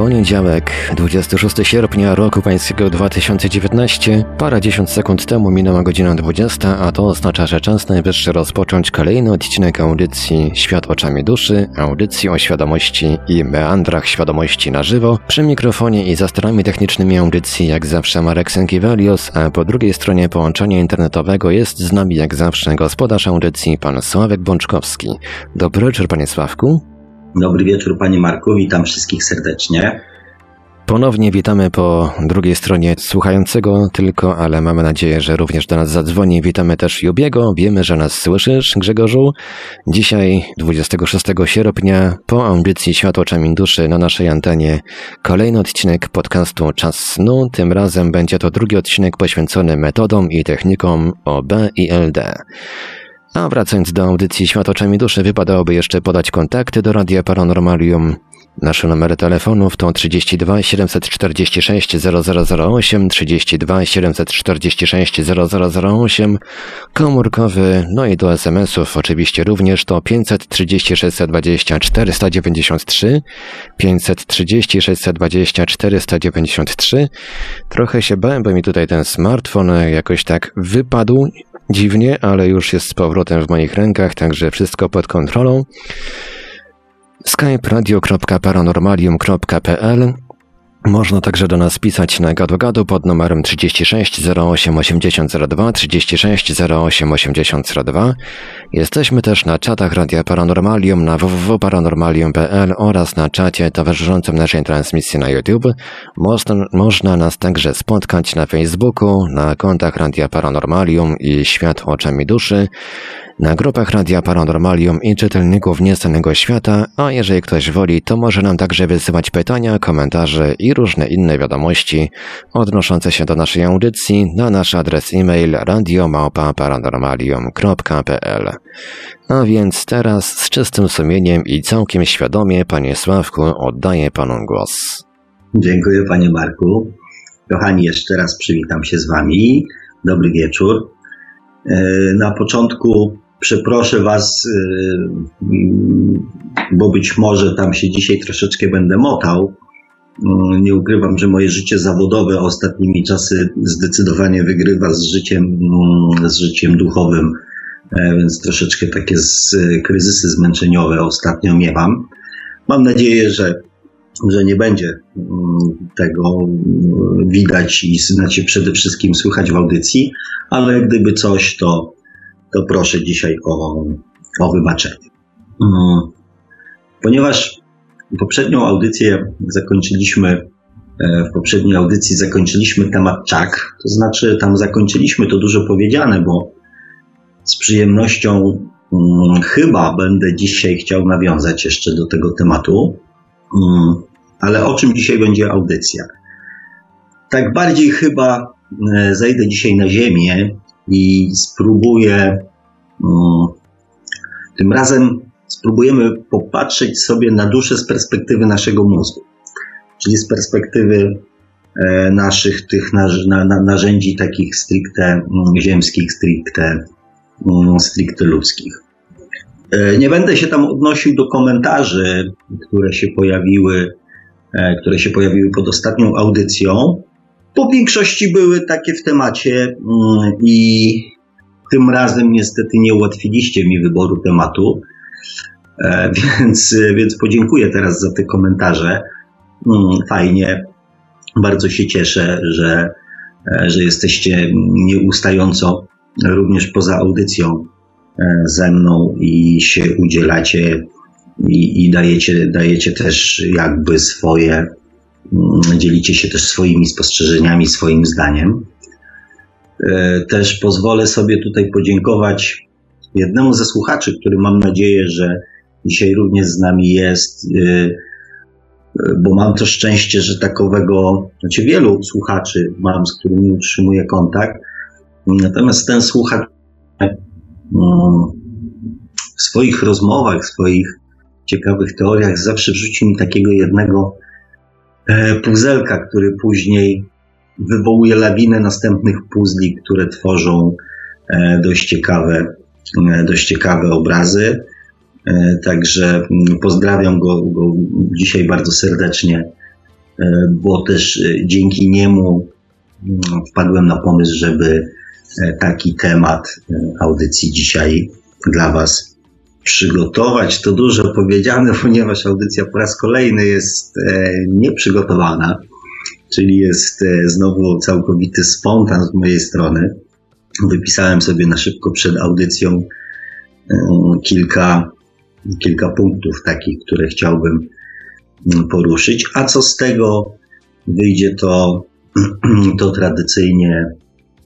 Poniedziałek, 26 sierpnia roku pańskiego 2019, para dziesiąt sekund temu minęła godzina 20, a to oznacza, że czas najwyższy rozpocząć kolejny odcinek audycji Świat oczami duszy, audycji o świadomości i meandrach świadomości na żywo. Przy mikrofonie i za sterami technicznymi audycji jak zawsze Marek Sękiewelios, a po drugiej stronie połączenia internetowego jest z nami jak zawsze gospodarz audycji pan Sławek Bączkowski. Dobry wieczór panie Sławku. Dobry wieczór Panie Marku, witam wszystkich serdecznie. Ponownie witamy po drugiej stronie słuchającego tylko, ale mamy nadzieję, że również do nas zadzwoni. Witamy też Jubiego. Wiemy, że nas słyszysz, Grzegorzu. Dzisiaj, 26 sierpnia, po audycji Światło Oczami Duszy na naszej antenie, kolejny odcinek podcastu Czas Snu. Tym razem będzie to drugi odcinek poświęcony metodom i technikom OB i LD. A wracając do audycji Świat oczami duszy, wypadałoby jeszcze podać kontakty do Radia Paranormalium. Nasze numery telefonów to 32 746 0008, 32 746 0008, komórkowy, no i do SMS-ów oczywiście również to 530 620 493, 530 620 493. Trochę się bałem, bo mi tutaj ten smartfon jakoś tak wypadł dziwnie, ale już jest z powrotem w moich rękach, także wszystko pod kontrolą. skype radio.paranormalium.pl można także do nas pisać na gadu-gadu pod numerem 36 08 8002 36 08 8002. Jesteśmy też na czatach Radia Paranormalium na www.paranormalium.pl oraz na czacie towarzyszącym naszej transmisji na YouTube. Można, można nas także spotkać na Facebooku, na kontach Radia Paranormalium i Świat Oczami Duszy na grupach Radia Paranormalium i czytelników Nieznanego Świata, a jeżeli ktoś woli, to może nam także wysyłać pytania, komentarze i różne inne wiadomości odnoszące się do naszej audycji na nasz adres e-mail radiomałpa-paranormalium.pl. A więc teraz z czystym sumieniem i całkiem świadomie, panie Sławku, oddaję panu głos. Dziękuję panie Marku. Kochani, jeszcze raz przywitam się z wami. Dobry wieczór. E, na początku Przeproszę Was, y, bo być może tam się dzisiaj troszeczkę będę motał. Y, nie ukrywam, że moje życie zawodowe ostatnimi czasy zdecydowanie wygrywa z życiem, y, z życiem duchowym, e, więc troszeczkę takie z, kryzysy zmęczeniowe ostatnio miewam. Mam nadzieję, że, że nie będzie tego widać i znaczy przede wszystkim słychać w audycji, ale gdyby coś, to to proszę dzisiaj o, o wybaczenie. Mm. Ponieważ poprzednią audycję zakończyliśmy, e, w poprzedniej audycji zakończyliśmy temat czak, to znaczy tam zakończyliśmy to dużo powiedziane, bo z przyjemnością hmm, chyba będę dzisiaj chciał nawiązać jeszcze do tego tematu. Hmm, ale o czym dzisiaj będzie audycja? Tak bardziej chyba e, zejdę dzisiaj na ziemię i spróbuję, mm, tym razem spróbujemy popatrzeć sobie na duszę z perspektywy naszego mózgu, czyli z perspektywy e, naszych tych narzędzi takich stricte mm, ziemskich, stricte, mm, stricte ludzkich. E, nie będę się tam odnosił do komentarzy, które się pojawiły, e, które się pojawiły pod ostatnią audycją, po większości były takie w temacie mm, i tym razem niestety nie ułatwiliście mi wyboru tematu, więc, więc podziękuję teraz za te komentarze. Mm, fajnie, bardzo się cieszę, że, e, że jesteście nieustająco również poza audycją e, ze mną i się udzielacie i, i dajecie, dajecie też jakby swoje Mm, dzielicie się też swoimi spostrzeżeniami, swoim zdaniem. E, też pozwolę sobie tutaj podziękować jednemu ze słuchaczy, który mam nadzieję, że dzisiaj również z nami jest, e, e, bo mam to szczęście, że takowego, znaczy wielu słuchaczy mam, z którymi utrzymuję kontakt. Natomiast ten słuchacz mm, w swoich rozmowach, w swoich ciekawych teoriach zawsze wrzuci mi takiego jednego e, puzelka, który później wywołuje lawinę następnych puzli, które tworzą e, dość ciekawe, dość ciekawe obrazy. Także mm, pozdrawiam go, go dzisiaj bardzo serdecznie, bo też dzięki niemu mm, wpadłem na pomysł, żeby taki temat audycji dzisiaj dla Was przygotować. To dużo powiedziane, ponieważ audycja po raz kolejny jest e, nieprzygotowana, czyli jest e, znowu całkowity spontan z mojej strony. Wypisałem sobie na szybko przed audycją e, kilka, kilka punktów takich, które chciałbym mm, poruszyć. A co z tego wyjdzie, to, to tradycyjnie,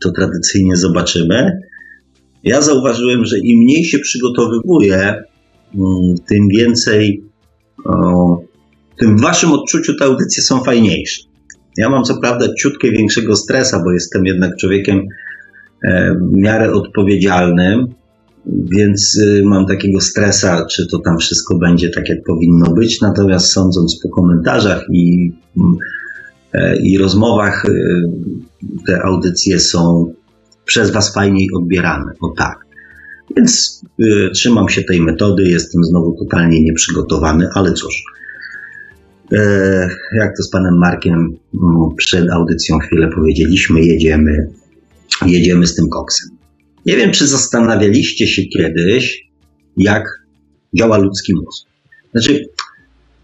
to tradycyjnie zobaczymy. Ja zauważyłem, że im mniej się przygotowywuję, mm, tym więcej, tym w waszym odczuciu te audycje są fajniejsze. Ja mam co prawda ciutkę większego stresa, bo jestem jednak człowiekiem w miarę odpowiedzialnym, więc y, mam takiego stresa, czy to tam wszystko będzie tak, jak powinno być. Natomiast sądząc po komentarzach i, mm, e, i rozmowach, y, te audycje są przez Was fajniej odbierane. O tak. Więc y, trzymam się tej metody, jestem znowu totalnie nieprzygotowany, ale cóż. E, jak to z panem Markiem no, przed audycją chwilę powiedzieliśmy, jedziemy, jedziemy z tym koksem. Nie wiem, czy zastanawialiście się kiedyś, jak działa ludzki mózg. Znaczy,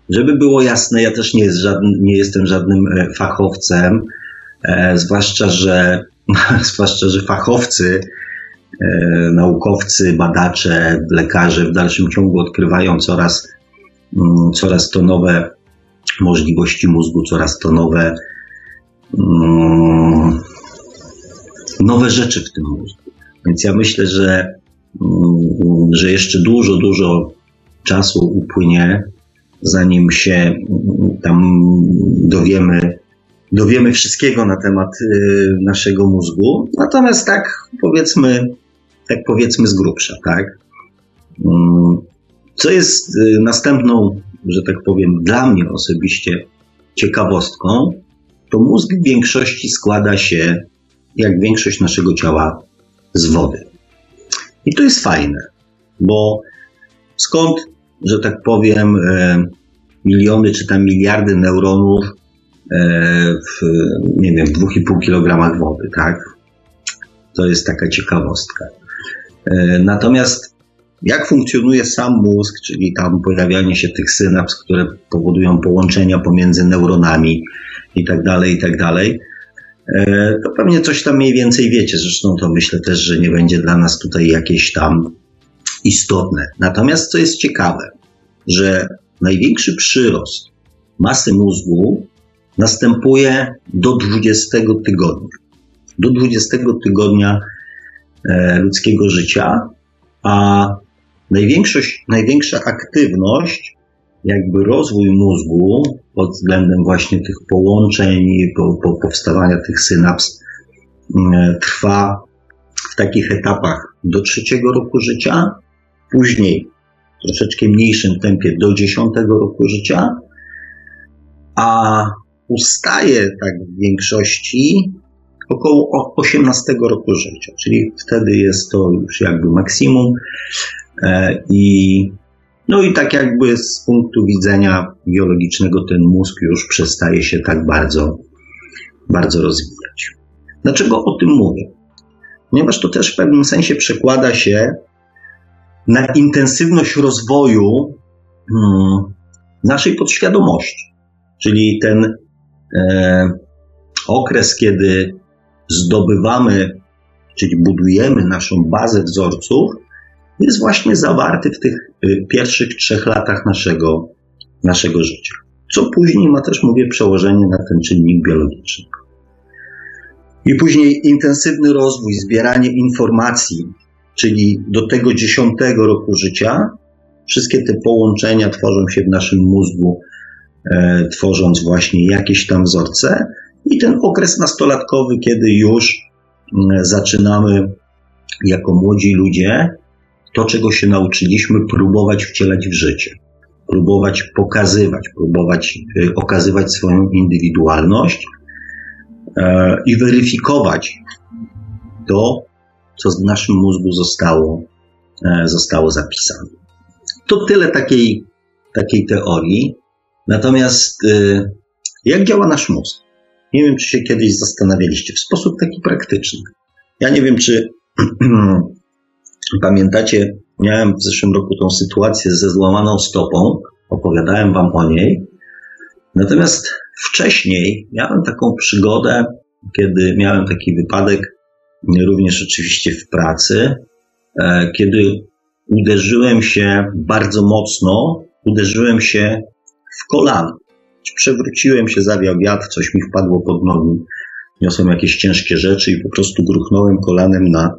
żeby było jasne, ja też nie, jest żadny, nie jestem żadnym e, fachowcem, e, zwłaszcza, że zwłaszcza, że fachowcy, e, naukowcy, badacze, lekarze w dalszym ciągu odkrywają coraz, mm, coraz to nowe możliwości mózgu, coraz to nowe, mm, nowe rzeczy w tym mózgu. Więc ja myślę, że, mm, że jeszcze dużo, dużo czasu upłynie, zanim się tam dowiemy, dowiemy wszystkiego na temat y, naszego mózgu. Natomiast tak powiedzmy, tak powiedzmy z grubsza, tak? Mm, co jest y, następną, że tak powiem, dla mnie osobiście ciekawostką, to mózg w większości składa się, jak większość naszego ciała, z wody. I to jest fajne, bo skąd, że tak powiem, e, miliony czy tam miliardy neuronów E, w, nie wiem, 2,5 kg wody, tak? To jest taka ciekawostka. E, natomiast jak funkcjonuje sam mózg, czyli tam pojawianie się tych synaps, które powodują połączenia pomiędzy neuronami i tak dalej, i tak dalej, to pewnie coś tam mniej więcej wiecie. Zresztą to myślę też, że nie będzie dla nas tutaj jakieś tam istotne. Natomiast co jest ciekawe, że największy przyrost masy mózgu następuje do 20 tygodnia. Do 20 tygodnia e, ludzkiego życia, a największość, największa aktywność, jakby rozwój mózgu pod względem właśnie tych połączeń, po, po powstawania tych synaps e, trwa w takich etapach do trzeciego roku życia, później w troszeczkę mniejszym tempie do dziesiątego roku życia, a ustaje tak w większości około 18 roku życia, czyli wtedy jest to już jakby maksimum e, i no i tak jakby z punktu widzenia biologicznego ten mózg już przestaje się tak bardzo, bardzo rozwijać. Dlaczego o tym mówię? Ponieważ to też w pewnym sensie przekłada się na intensywność rozwoju hmm, naszej podświadomości. Czyli ten e, okres, kiedy zdobywamy, czyli budujemy naszą bazę wzorców, jest właśnie zawarty w tych y, pierwszych trzech latach naszego, naszego życia. Co później ma też, mówię, przełożenie na ten czynnik biologiczny. I później intensywny rozwój, zbieranie informacji, czyli do tego dziesiątego roku życia, wszystkie te połączenia tworzą się w naszym mózgu E, tworząc właśnie jakieś tam wzorce. I ten okres nastolatkowy, kiedy już mm, zaczynamy jako młodzi ludzie to, czego się nauczyliśmy, próbować wcielać w życie. próbować pokazywać, próbować y, okazywać swoją indywidualność e, i weryfikować to, co w naszym mózgu zostało, e, zostało zapisane. To tyle takiej, takiej teorii. Natomiast y, jak działa nasz mózg? Nie wiem, czy się kiedyś zastanawialiście w sposób taki praktyczny. Ja nie wiem, czy pamiętacie, miałem w zeszłym roku tą sytuację ze złamaną stopą, opowiadałem wam o niej. Natomiast wcześniej miałem taką przygodę, kiedy miałem taki wypadek, również oczywiście w pracy, e, kiedy uderzyłem się bardzo mocno, uderzyłem się w kolano. Przewróciłem się, zawiał wiatr, coś mi wpadło pod nogi, niosłem jakieś ciężkie rzeczy i po prostu gruchnąłem kolanem na,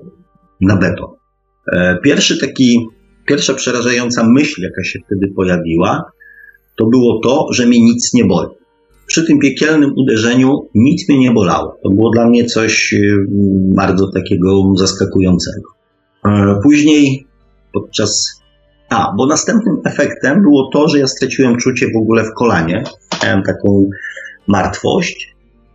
na beton. E, pierwszy taki, pierwsza przerażająca myśl, jaka się wtedy pojawiła, to było to, że mnie nic nie boli. Przy tym piekielnym uderzeniu nic mnie nie bolało. To było dla mnie coś y, bardzo takiego zaskakującego. E, później podczas. A, bo następnym efektem było to, że ja straciłem czucie w ogóle w kolanie. Miałem taką martwość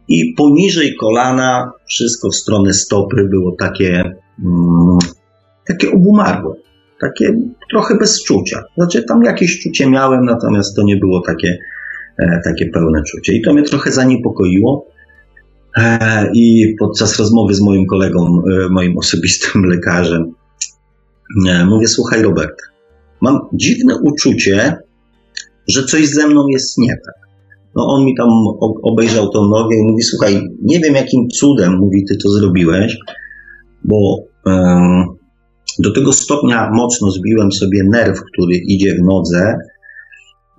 i poniżej kolana wszystko w stronę stopy było takie mm, takie obumarłe, takie trochę bez czucia. Znaczy tam jakieś czucie miałem, natomiast to nie było takie, e, takie pełne czucie. I to mnie trochę zaniepokoiło. E, I podczas rozmowy z moim kolegą, e, moim osobistym lekarzem, mówię: Słuchaj, Robert, mam dziwne uczucie, że coś ze mną jest nie tak. No on mi tam obejrzał tą nogę i mówi: Słuchaj, nie wiem jakim cudem, mówi, ty to zrobiłeś, bo do tego stopnia mocno zbiłem sobie nerw, który idzie w nodze,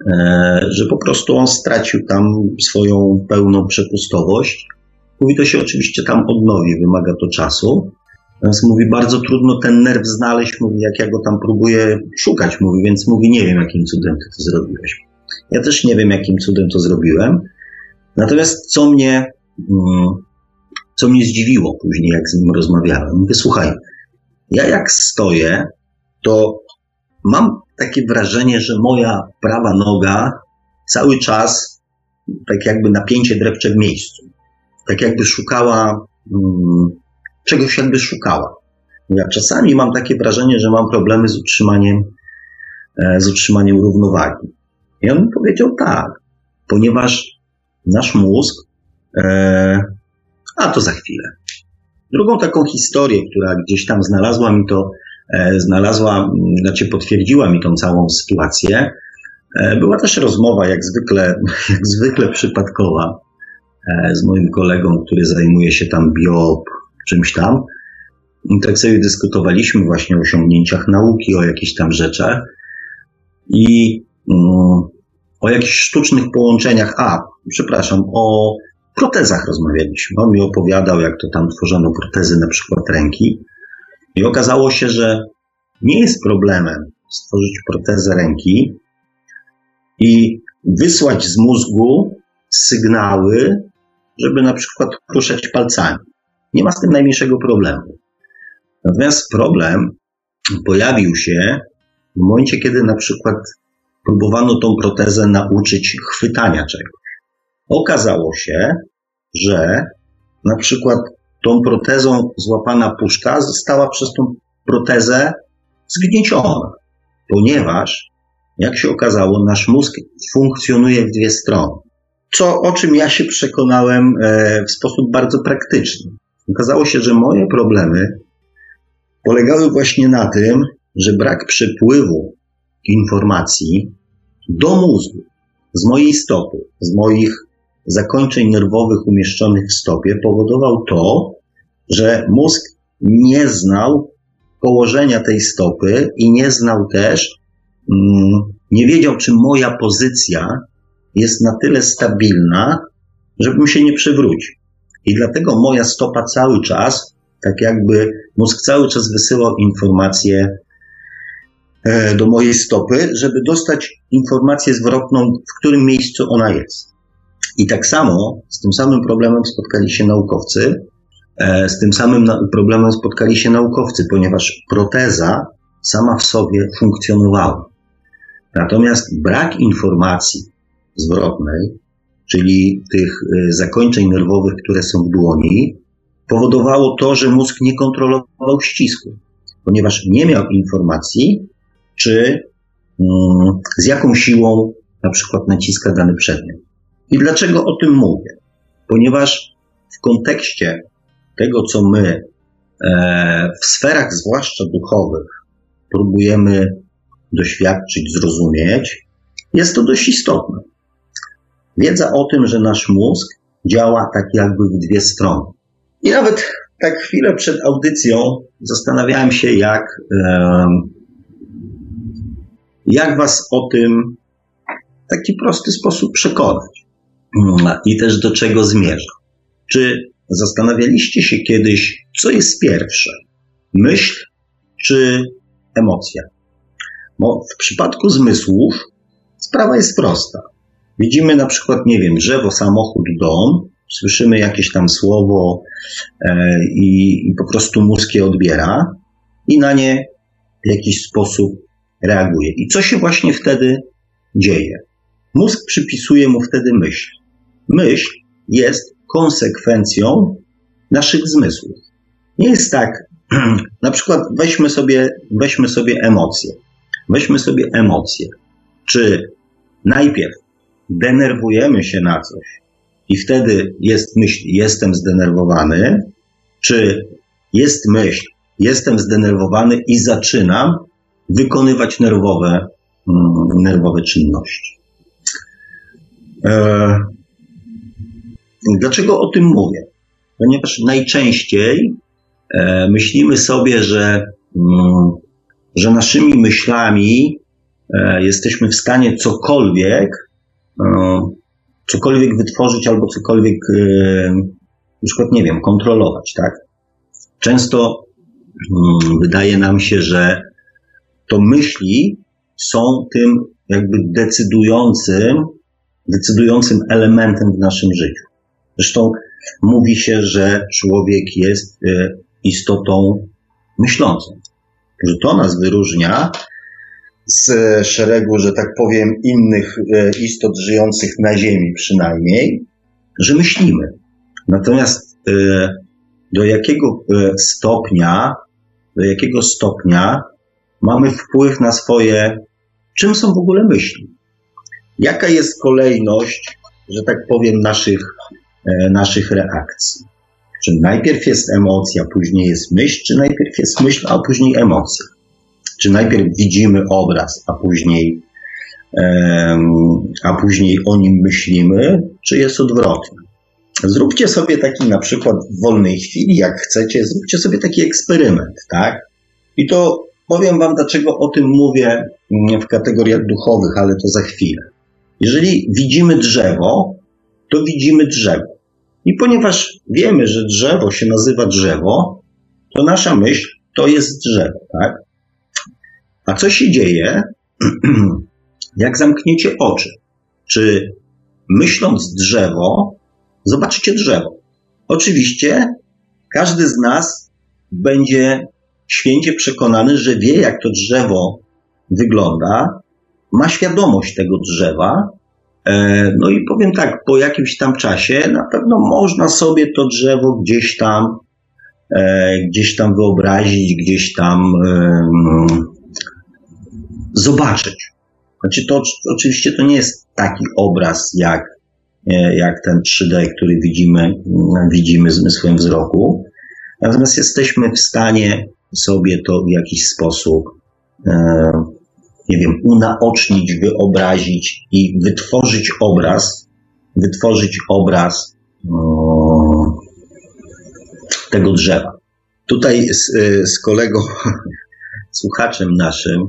e, że po prostu on stracił tam swoją pełną przepustowość. Mówi, to się oczywiście tam odnowi, wymaga to czasu. Więc mówi, bardzo trudno ten nerw znaleźć, mówi, jak ja go tam próbuję szukać, mówi, więc mówi, nie wiem, jakim cudem ty to zrobiłeś. Ja też nie wiem, jakim cudem to zrobiłem. Natomiast co mnie, mm, co mnie zdziwiło później, jak z nim rozmawiałem, mówię, słuchaj, ja jak stoję, to mam takie wrażenie, że moja prawa noga cały czas tak jakby napięcie drepcze w miejscu. Tak jakby szukała, hmm, czegoś jakby szukała. Ja czasami mam takie wrażenie, że mam problemy z utrzymaniem, e, z utrzymaniem równowagi. I on mi powiedział tak, ponieważ nasz mózg, e, a to za chwilę. Drugą taką historię, która gdzieś tam znalazła mi to, e, znalazła, znaczy potwierdziła mi tą całą sytuację, e, była też rozmowa, jak zwykle, jak zwykle przypadkowa, e, z moim kolegą, który zajmuje się tam bio czymś tam. I tak sobie dyskutowaliśmy właśnie o osiągnięciach nauki, o jakichś tam rzeczach i um, o jakichś sztucznych połączeniach. A, przepraszam, o protezach rozmawialiśmy. On mi opowiadał, jak to tam tworzono protezy, na przykład ręki. I okazało się, że nie jest problemem stworzyć protezę ręki i wysłać z mózgu sygnały, żeby na przykład ruszać palcami. Nie ma z tym najmniejszego problemu. Natomiast problem pojawił się w momencie, kiedy na przykład próbowano tą protezę nauczyć chwytania czegoś. Okazało się, że na przykład tą protezą złapana puszka została przez tą protezę zgnieciona, ponieważ, jak się okazało, nasz mózg funkcjonuje w dwie strony. Co, o czym ja się przekonałem e, w sposób bardzo praktyczny. Okazało się, że moje problemy polegały właśnie na tym, że brak przepływu informacji do mózgu z mojej stopy, z moich zakończeń nerwowych umieszczonych w stopie powodował to, że mózg nie znał położenia tej stopy i nie znał też, mm, nie wiedział, czy moja pozycja jest na tyle stabilna, żebym się nie przewrócił. I dlatego moja stopa cały czas, tak jakby mózg cały czas wysyłał informacje e, do mojej stopy, żeby dostać informację zwrotną, w którym miejscu ona jest. I tak samo z tym samym problemem spotkali się naukowcy, e, z tym samym problemem spotkali się naukowcy, ponieważ proteza sama w sobie funkcjonowała. Natomiast brak informacji zwrotnej, czyli tych y, zakończeń nerwowych, które są w dłoni, powodowało to, że mózg nie kontrolował ścisku, ponieważ nie miał informacji, czy mm, z jaką siłą na przykład naciska dany przedmiot. I dlaczego o tym mówię? Ponieważ w kontekście tego, co my e, w sferach, zwłaszcza duchowych, próbujemy doświadczyć, zrozumieć, jest to dość istotne. Wiedza o tym, że nasz mózg działa tak jakby w dwie strony. I nawet tak chwilę przed audycją zastanawiałem się, jak, jak Was o tym w taki prosty sposób przekonać i też do czego zmierza. Czy zastanawialiście się kiedyś, co jest pierwsze? Myśl czy emocja? Bo w przypadku zmysłów sprawa jest prosta. Widzimy na przykład, nie wiem, drzewo, samochód, dom, słyszymy jakieś tam słowo e, i, i po prostu mózg je odbiera i na nie w jakiś sposób reaguje. I co się właśnie wtedy dzieje? Mózg przypisuje mu wtedy myśl. Myśl jest konsekwencją naszych zmysłów. Nie jest tak, na przykład weźmy sobie, weźmy sobie emocje. Weźmy sobie emocje. Czy najpierw denerwujemy się na coś i wtedy jest myśl, jestem zdenerwowany, czy jest myśl, jestem zdenerwowany i zaczynam wykonywać nerwowe, mm, nerwowe czynności. E, dlaczego o tym mówię? Ponieważ najczęściej e, myślimy sobie, że, mm, że naszymi myślami e, jesteśmy w stanie cokolwiek, cokolwiek wytworzyć albo cokolwiek, na przykład, nie wiem, kontrolować, tak? Często mm, wydaje nam się, że to myśli są tym jakby decydującym, decydującym elementem w naszym życiu. Zresztą mówi się, że człowiek jest e, istotą myślącą, że to nas wyróżnia z szeregu, że tak powiem, innych e, istot żyjących na Ziemi przynajmniej, że myślimy. Natomiast e, do jakiego stopnia, do jakiego stopnia mamy wpływ na swoje, czym są w ogóle myśli? Jaka jest kolejność, że tak powiem, naszych E, naszych reakcji. Czy najpierw jest emocja, później jest myśl, czy najpierw jest myśl, a później emocja? Czy najpierw widzimy obraz, a później, a później o nim myślimy, czy jest odwrotnie? Zróbcie sobie taki na przykład w wolnej chwili, jak chcecie, zróbcie sobie taki eksperyment, tak? I to powiem Wam, dlaczego o tym mówię w kategoriach duchowych, ale to za chwilę. Jeżeli widzimy drzewo, to widzimy drzewo. I ponieważ wiemy, że drzewo się nazywa drzewo, to nasza myśl to jest drzewo, tak? A co się dzieje, jak zamkniecie oczy? Czy myśląc drzewo, zobaczycie drzewo? Oczywiście każdy z nas będzie święcie przekonany, że wie, jak to drzewo wygląda, ma świadomość tego drzewa no i powiem tak, po jakimś tam czasie na pewno można sobie to drzewo gdzieś tam, e, gdzieś tam wyobrazić, gdzieś tam zobaczyć. Znaczy to oczywiście to nie jest taki obraz jak, e, jak ten 3D, który widzimy, widzimy zmysłem wzroku. Natomiast jesteśmy w stanie sobie to w jakiś sposób nie wiem, unaocznić, wyobrazić i wytworzyć obraz, wytworzyć obraz um, tego drzewa. Tutaj z, z kolegą, słuchaczem naszym,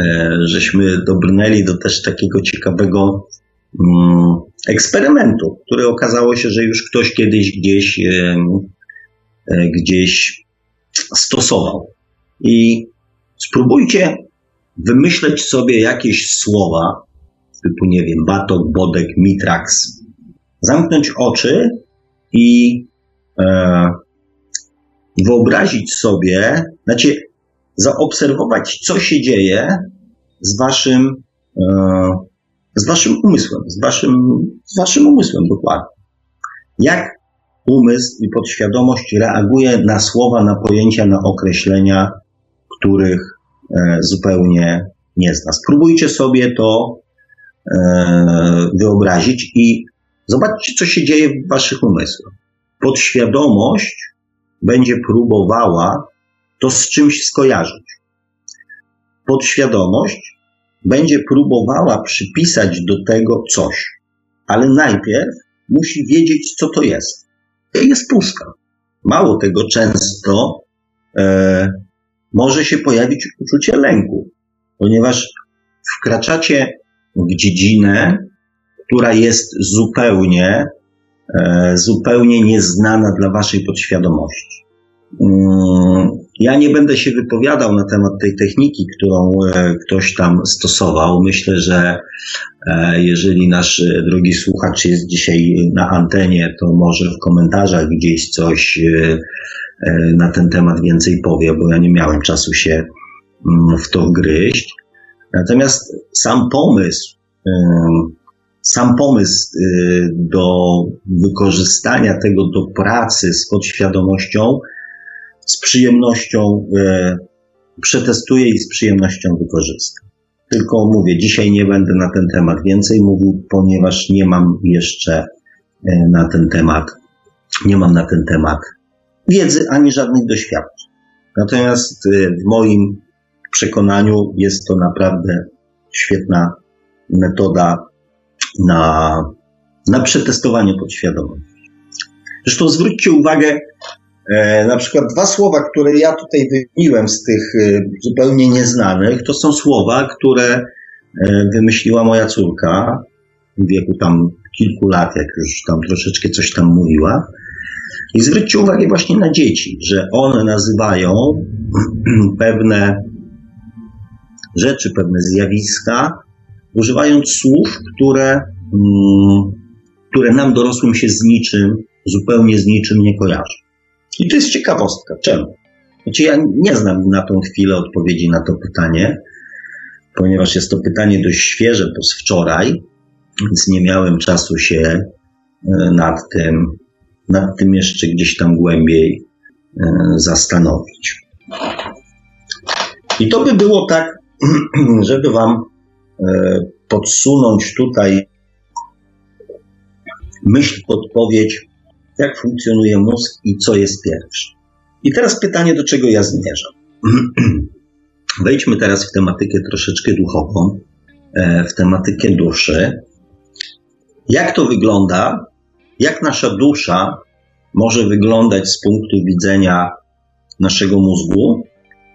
e, żeśmy dobrnęli do też takiego ciekawego um, eksperymentu, który okazało się, że już ktoś kiedyś gdzieś, e, gdzieś stosował. I spróbujcie wymyśleć sobie jakieś słowa, typu, nie wiem, batok, bodek, mitrax, zamknąć oczy i e, wyobrazić sobie, znaczy zaobserwować, co się dzieje z waszym, z waszym umysłem, z waszym, z waszym umysłem dokładnie. Jak umysł i podświadomość reaguje na słowa, na pojęcia, na określenia, których e, zupełnie nie zna. Spróbujcie sobie to e, wyobrazić i zobaczcie, co się dzieje w waszych umysłach. Podświadomość będzie próbowała to z czymś skojarzyć. Podświadomość będzie próbowała przypisać do tego coś, ale najpierw musi wiedzieć, co to jest. To jest pustka. Mało tego, często e, może się pojawić uczucie lęku, ponieważ wkraczacie w dziedzinę, która jest zupełnie, e, zupełnie nieznana dla waszej podświadomości. Mm, ja nie będę się wypowiadał na temat tej techniki, którą e, ktoś tam stosował. Myślę, że e, jeżeli nasz drugi słuchacz jest dzisiaj na antenie, to może w komentarzach gdzieś coś na ten temat więcej powie, bo ja nie miałem czasu się mm, w to gryźć. Natomiast sam pomysł, sam pomysł do wykorzystania tego do pracy z podświadomością z przyjemnością e, przetestuję i z przyjemnością wykorzystam. Tylko mówię, dzisiaj nie będę na ten temat więcej mówił, ponieważ nie mam jeszcze e, na ten temat, nie mam na ten temat wiedzy ani żadnych doświadczeń. Natomiast e, w moim przekonaniu jest to naprawdę świetna metoda na, na przetestowanie podświadomości. Zresztą zwróćcie uwagę, E, na przykład dwa słowa, które ja tutaj wymieniłem z tych e, zupełnie nieznanych, to są słowa, które e, wymyśliła moja córka w wieku tam kilku lat, jak już tam troszeczkę coś tam mówiła. I zwróćcie uwagę właśnie na dzieci, że one nazywają pewne rzeczy, pewne zjawiska, używając słów, które, mm, które nam dorosłym się z niczym, zupełnie z niczym nie kojarzą. I to jest ciekawostka. Czemu? Znaczy ja nie znam na tą chwilę odpowiedzi na to pytanie, ponieważ jest to pytanie dość świeże, bo z wczoraj, więc nie miałem czasu się e, nad tym, nad tym jeszcze gdzieś tam głębiej e, zastanowić. I to by było tak, żeby Wam e, podsunąć tutaj myśl, odpowiedź jak funkcjonuje mózg i co jest pierwsze. I teraz pytanie, do czego ja zmierzam. Wejdźmy teraz w tematykę troszeczkę duchową, e, w tematykę duszy. Jak to wygląda? Jak nasza dusza może wyglądać z punktu widzenia naszego mózgu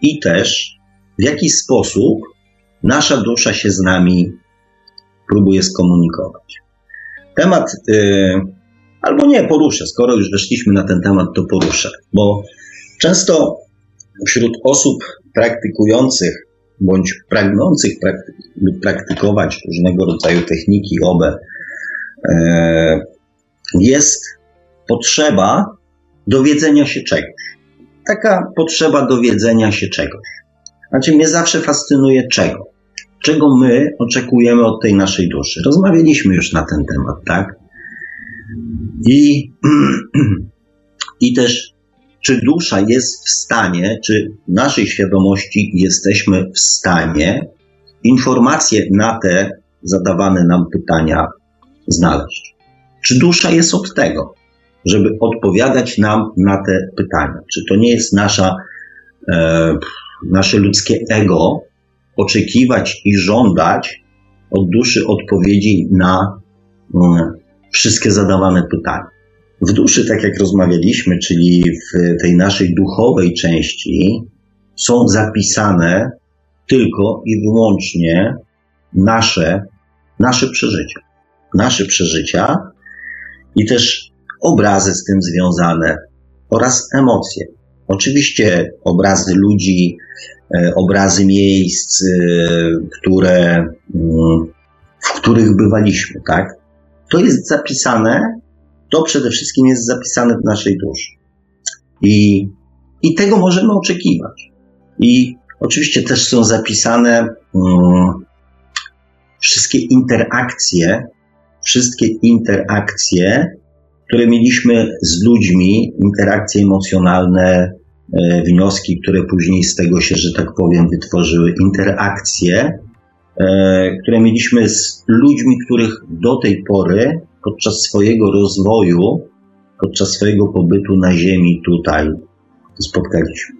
i też w jaki sposób nasza dusza się z nami próbuje skomunikować. Temat y, Albo nie, poruszę. Skoro już weszliśmy na ten temat, to poruszę. Bo często wśród osób praktykujących bądź pragnących prakty- praktykować różnego rodzaju techniki OBE e, jest potrzeba dowiedzenia się czegoś. Taka potrzeba dowiedzenia się czegoś. Znaczy, mnie zawsze fascynuje czego. Czego my oczekujemy od tej naszej duszy. Rozmawialiśmy już na ten temat, tak? I, I też, czy dusza jest w stanie, czy w naszej świadomości jesteśmy w stanie informacje na te zadawane nam pytania znaleźć? Czy dusza jest od tego, żeby odpowiadać nam na te pytania? Czy to nie jest nasza, e, nasze ludzkie ego oczekiwać i żądać od duszy odpowiedzi na mm, wszystkie zadawane pytania. W duszy, tak jak rozmawialiśmy, czyli w tej naszej duchowej części, są zapisane tylko i wyłącznie nasze, nasze przeżycia. Nasze przeżycia i też obrazy z tym związane oraz emocje. Oczywiście obrazy ludzi, e, obrazy miejsc, e, które, mm, w których bywaliśmy, tak? to jest zapisane, to przede wszystkim jest zapisane w naszej duszy. I, i tego możemy oczekiwać. I oczywiście też są zapisane um, wszystkie interakcje, wszystkie interakcje, które mieliśmy z ludźmi, interakcje emocjonalne, e, wnioski, które później z tego się, że tak powiem, wytworzyły, interakcje, e, które mieliśmy z ludźmi, których do tej pory podczas swojego rozwoju, podczas swojego pobytu na Ziemi tutaj spotkaliśmy.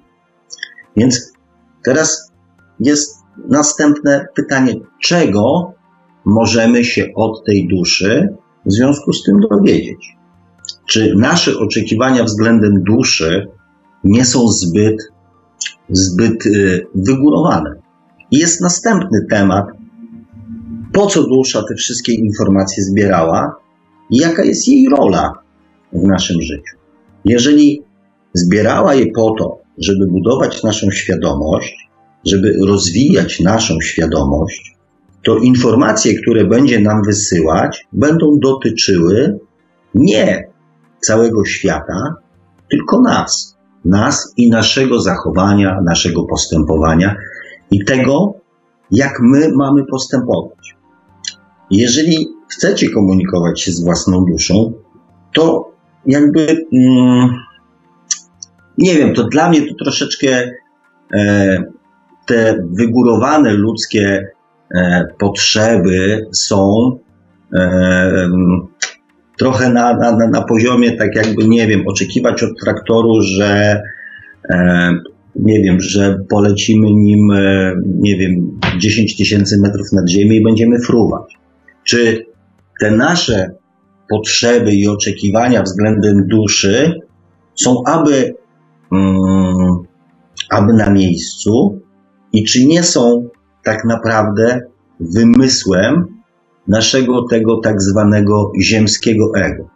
Więc teraz jest następne pytanie, czego możemy się od tej duszy w związku z tym dowiedzieć? Czy nasze oczekiwania względem duszy nie są zbyt, zbyt y, wygórowane? Jest następny temat, po co dusza te wszystkie informacje zbierała i jaka jest jej rola w naszym życiu. Jeżeli zbierała je po to, żeby budować naszą świadomość, żeby rozwijać naszą świadomość, to informacje, które będzie nam wysyłać, będą dotyczyły nie całego świata, tylko nas. Nas i naszego zachowania, naszego postępowania i tego, jak my mamy postępować. Jeżeli chcecie komunikować się z własną duszą, to jakby, mm, nie wiem, to dla mnie to troszeczkę e, te wygórowane ludzkie potrzeby są e, trochę na, na, na poziomie, tak jakby, nie wiem, oczekiwać od traktoru, że e, nie wiem, że polecimy nim, e, nie wiem, 10 tysięcy metrów nad ziemię i będziemy fruwać. Czy te nasze potrzeby i oczekiwania względem duszy są aby, mm, aby na miejscu i czy nie są tak naprawdę wymysłem naszego tego tak zwanego ziemskiego ego.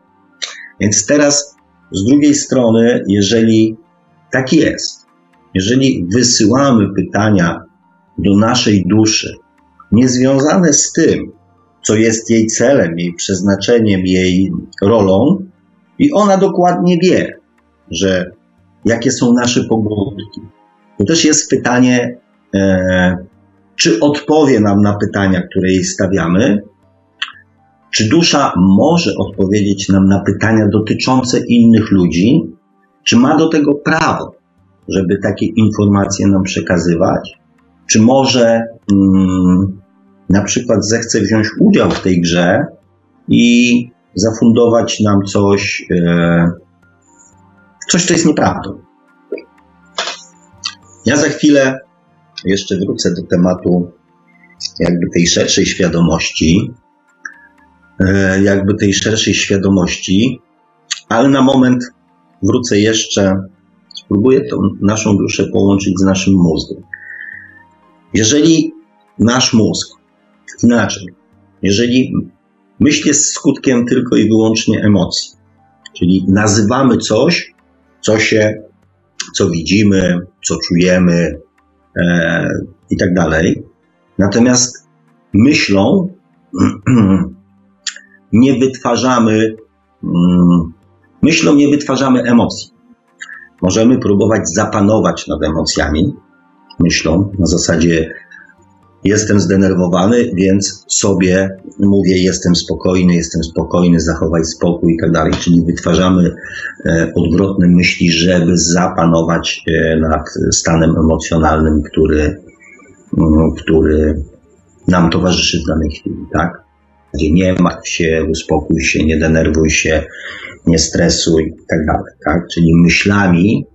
Więc teraz z drugiej strony, jeżeli tak jest, jeżeli wysyłamy pytania do naszej duszy, niezwiązane z tym, co jest jej celem, jej przeznaczeniem, jej rolą, i ona dokładnie wie, że jakie są nasze pobudki. To też jest pytanie, e, czy odpowie nam na pytania, które jej stawiamy, czy dusza może odpowiedzieć nam na pytania dotyczące innych ludzi, czy ma do tego prawo, żeby takie informacje nam przekazywać, czy może mm, na przykład zechce wziąć udział w tej grze i zafundować nam coś, e, coś, co jest nieprawdą. Ja za chwilę jeszcze wrócę do tematu jakby tej szerszej świadomości, e, jakby tej szerszej świadomości, ale na moment wrócę jeszcze, spróbuję tą naszą duszę połączyć z naszym mózgiem. Jeżeli nasz mózg Inaczej, jeżeli myśl jest skutkiem tylko i wyłącznie emocji, czyli nazywamy coś, co się, co widzimy, co czujemy e, i tak dalej, natomiast myślą nie wytwarzamy, mm, myślą nie wytwarzamy emocji. Możemy próbować zapanować nad emocjami myślą na zasadzie jestem zdenerwowany, więc sobie mówię, jestem spokojny, jestem spokojny, zachowaj spokój i tak dalej. Czyli wytwarzamy e, odwrotne myśli, żeby zapanować e, nad stanem emocjonalnym, który, mm, który nam towarzyszy w danej chwili, tak? Nie martw się, uspokój się, nie denerwuj się, nie stresuj i tak dalej, tak? Czyli myślami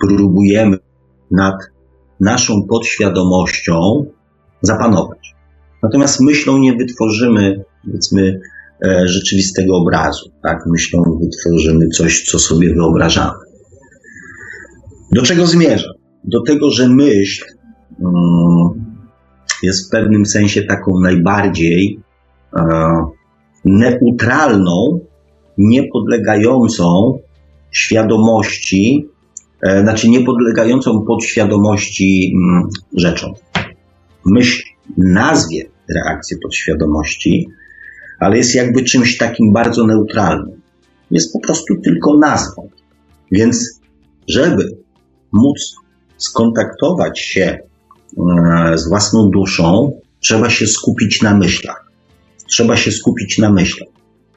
próbujemy nad naszą podświadomością zapanować. Natomiast myślą nie wytworzymy, powiedzmy, e, rzeczywistego obrazu. Tak? Myślą wytworzymy coś, co sobie wyobrażamy. Do czego zmierzam? Do tego, że myśl um, jest w pewnym sensie taką najbardziej e, neutralną, niepodlegającą świadomości znaczy niepodlegającą podświadomości mm, rzeczą. Myśl nazwie reakcję podświadomości, ale jest jakby czymś takim bardzo neutralnym. Jest po prostu tylko nazwą. Więc, żeby móc skontaktować się e, z własną duszą, trzeba się skupić na myślach. Trzeba się skupić na myślach,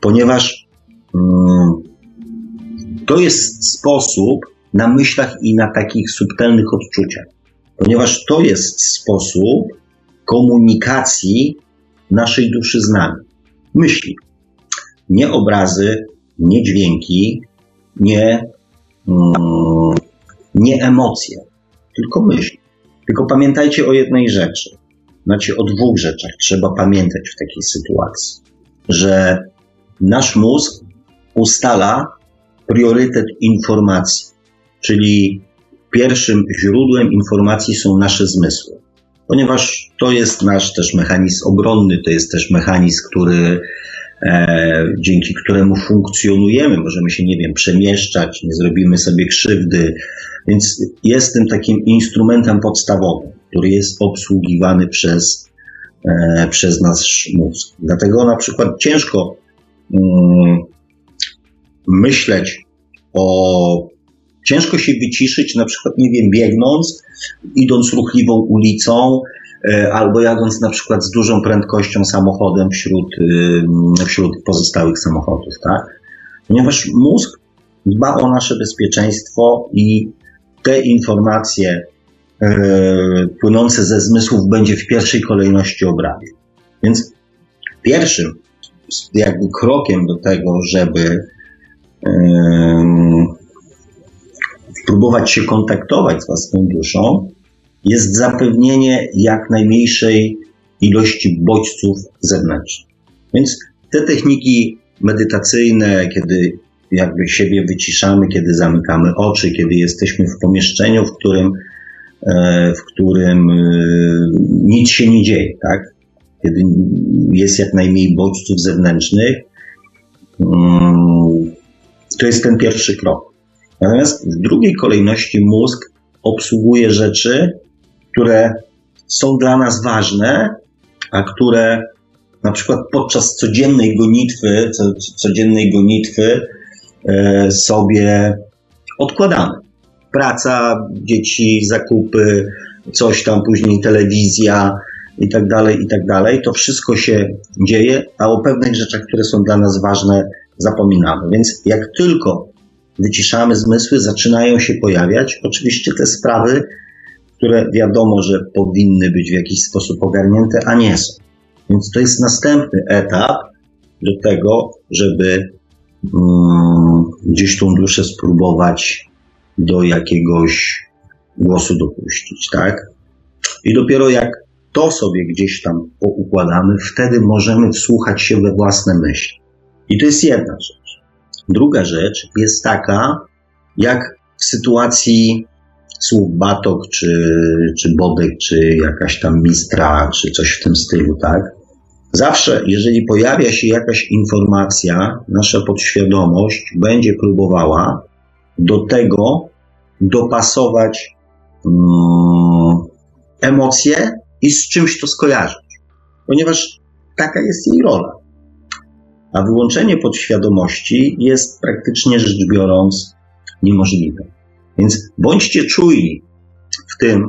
ponieważ mm, to jest sposób na myślach i na takich subtelnych odczuciach, ponieważ to jest sposób komunikacji naszej duszy z nami. Myśli. Nie obrazy, nie dźwięki, nie, mm, nie emocje, tylko myśli. Tylko pamiętajcie o jednej rzeczy. Znaczy o dwóch rzeczach trzeba pamiętać w takiej sytuacji. Że nasz mózg ustala priorytet informacji, czyli pierwszym źródłem informacji są nasze zmysły. Ponieważ to jest nasz też mechanizm obronny, to jest też mechanizm, który e, dzięki któremu funkcjonujemy, możemy się, nie wiem, przemieszczać, nie zrobimy sobie krzywdy, więc jest tym takim instrumentem podstawowym, który jest obsługiwany przez, e, przez nasz mózg. Dlatego na przykład ciężko mm, myśleć o. Ciężko się wyciszyć, na przykład, nie wiem, biegnąc, idąc ruchliwą ulicą, e, albo jadąc na przykład z dużą prędkością samochodem wśród, y, wśród pozostałych samochodów, tak? Ponieważ mózg dba o nasze bezpieczeństwo i te informacje e, płynące ze zmysłów będzie w pierwszej kolejności obrabiał. Więc pierwszym jakby krokiem do tego, żeby próbować się kontaktować z własną duszą, jest zapewnienie jak najmniejszej ilości bodźców zewnętrznych. Więc te techniki medytacyjne, kiedy jakby siebie wyciszamy, kiedy zamykamy oczy, kiedy jesteśmy w pomieszczeniu, w którym, e, w którym e, nic się nie dzieje, tak? Kiedy jest jak najmniej bodźców zewnętrznych, mm, to jest ten pierwszy krok. Natomiast w drugiej kolejności mózg obsługuje rzeczy, które są dla nas ważne, a które na przykład podczas codziennej gonitwy, codziennej gonitwy E, sobie odkładamy. Praca, dzieci, zakupy, coś tam, później telewizja i tak dalej, i tak dalej. To wszystko się dzieje, a o pewnych rzeczach, które są dla nas ważne, zapominamy. Więc jak tylko wyciszamy zmysły, zaczynają się pojawiać oczywiście te sprawy, które wiadomo, że powinny być w jakiś sposób ogarnięte, a nie są. Więc to jest następny etap do tego, żeby Mm, gdzieś tą duszę spróbować do jakiegoś głosu dopuścić, tak? I dopiero jak to sobie gdzieś tam poukładamy, wtedy możemy wsłuchać się we własne myśli. I to jest jedna rzecz. Druga rzecz jest taka, jak w sytuacji słów batok, czy, czy bodek, czy jakaś tam mistra, czy coś w tym stylu, tak? Zawsze, jeżeli pojawia się jakaś informacja, nasza podświadomość będzie próbowała do tego dopasować um, emocje i z czymś to skojarzyć, ponieważ taka jest jej rola. A wyłączenie podświadomości jest praktycznie rzecz biorąc niemożliwe. Więc bądźcie czujni w tym,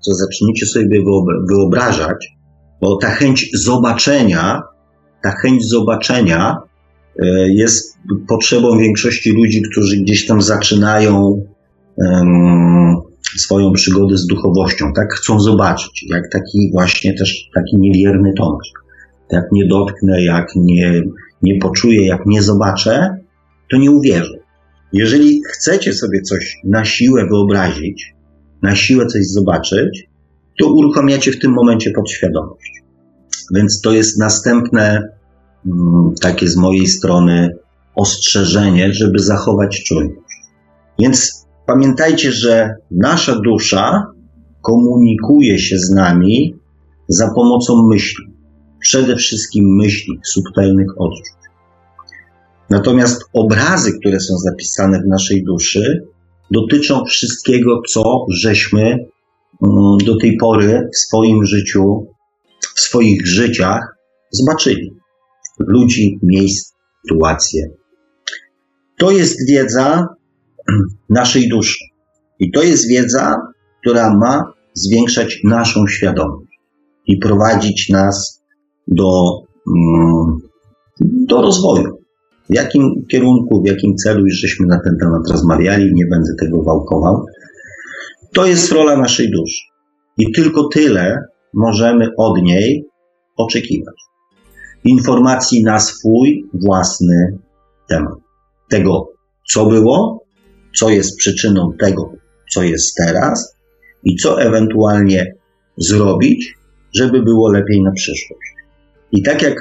co zaczniecie sobie wyobrażać, bo ta chęć zobaczenia, ta chęć zobaczenia e, jest potrzebą większości ludzi, którzy gdzieś tam zaczynają um, swoją przygodę z duchowością, tak? Chcą zobaczyć, jak taki właśnie też taki niewierny Tomasz. Jak nie dotknę, jak nie, nie poczuję, jak nie zobaczę, to nie uwierzę. Jeżeli chcecie sobie coś na siłę wyobrazić, na siłę coś zobaczyć, to uruchamiacie w tym momencie podświadomość. Więc to jest następne mm, takie z mojej strony ostrzeżenie, żeby zachować czujność. Więc pamiętajcie, że nasza dusza komunikuje się z nami za pomocą myśli. Przede wszystkim myśli, subtelnych odczuć. Natomiast obrazy, które są zapisane w naszej duszy, dotyczą wszystkiego, co żeśmy mm, do tej pory w swoim życiu w swoich życiach zobaczyli. Ludzi, miejsc, sytuacje. To jest wiedza naszej duszy. I to jest wiedza, która ma zwiększać naszą świadomość. i prowadzić nas do, mm, do rozwoju. W jakim kierunku, w jakim celu, już żeśmy na ten temat rozmawiali, nie będę tego wałkował. To jest rola naszej duszy. I tylko tyle możemy od niej oczekiwać. Informacji na swój własny temat. Tego, co było, co jest przyczyną tego, co jest teraz i co ewentualnie zrobić, żeby było lepiej na przyszłość. I tak jak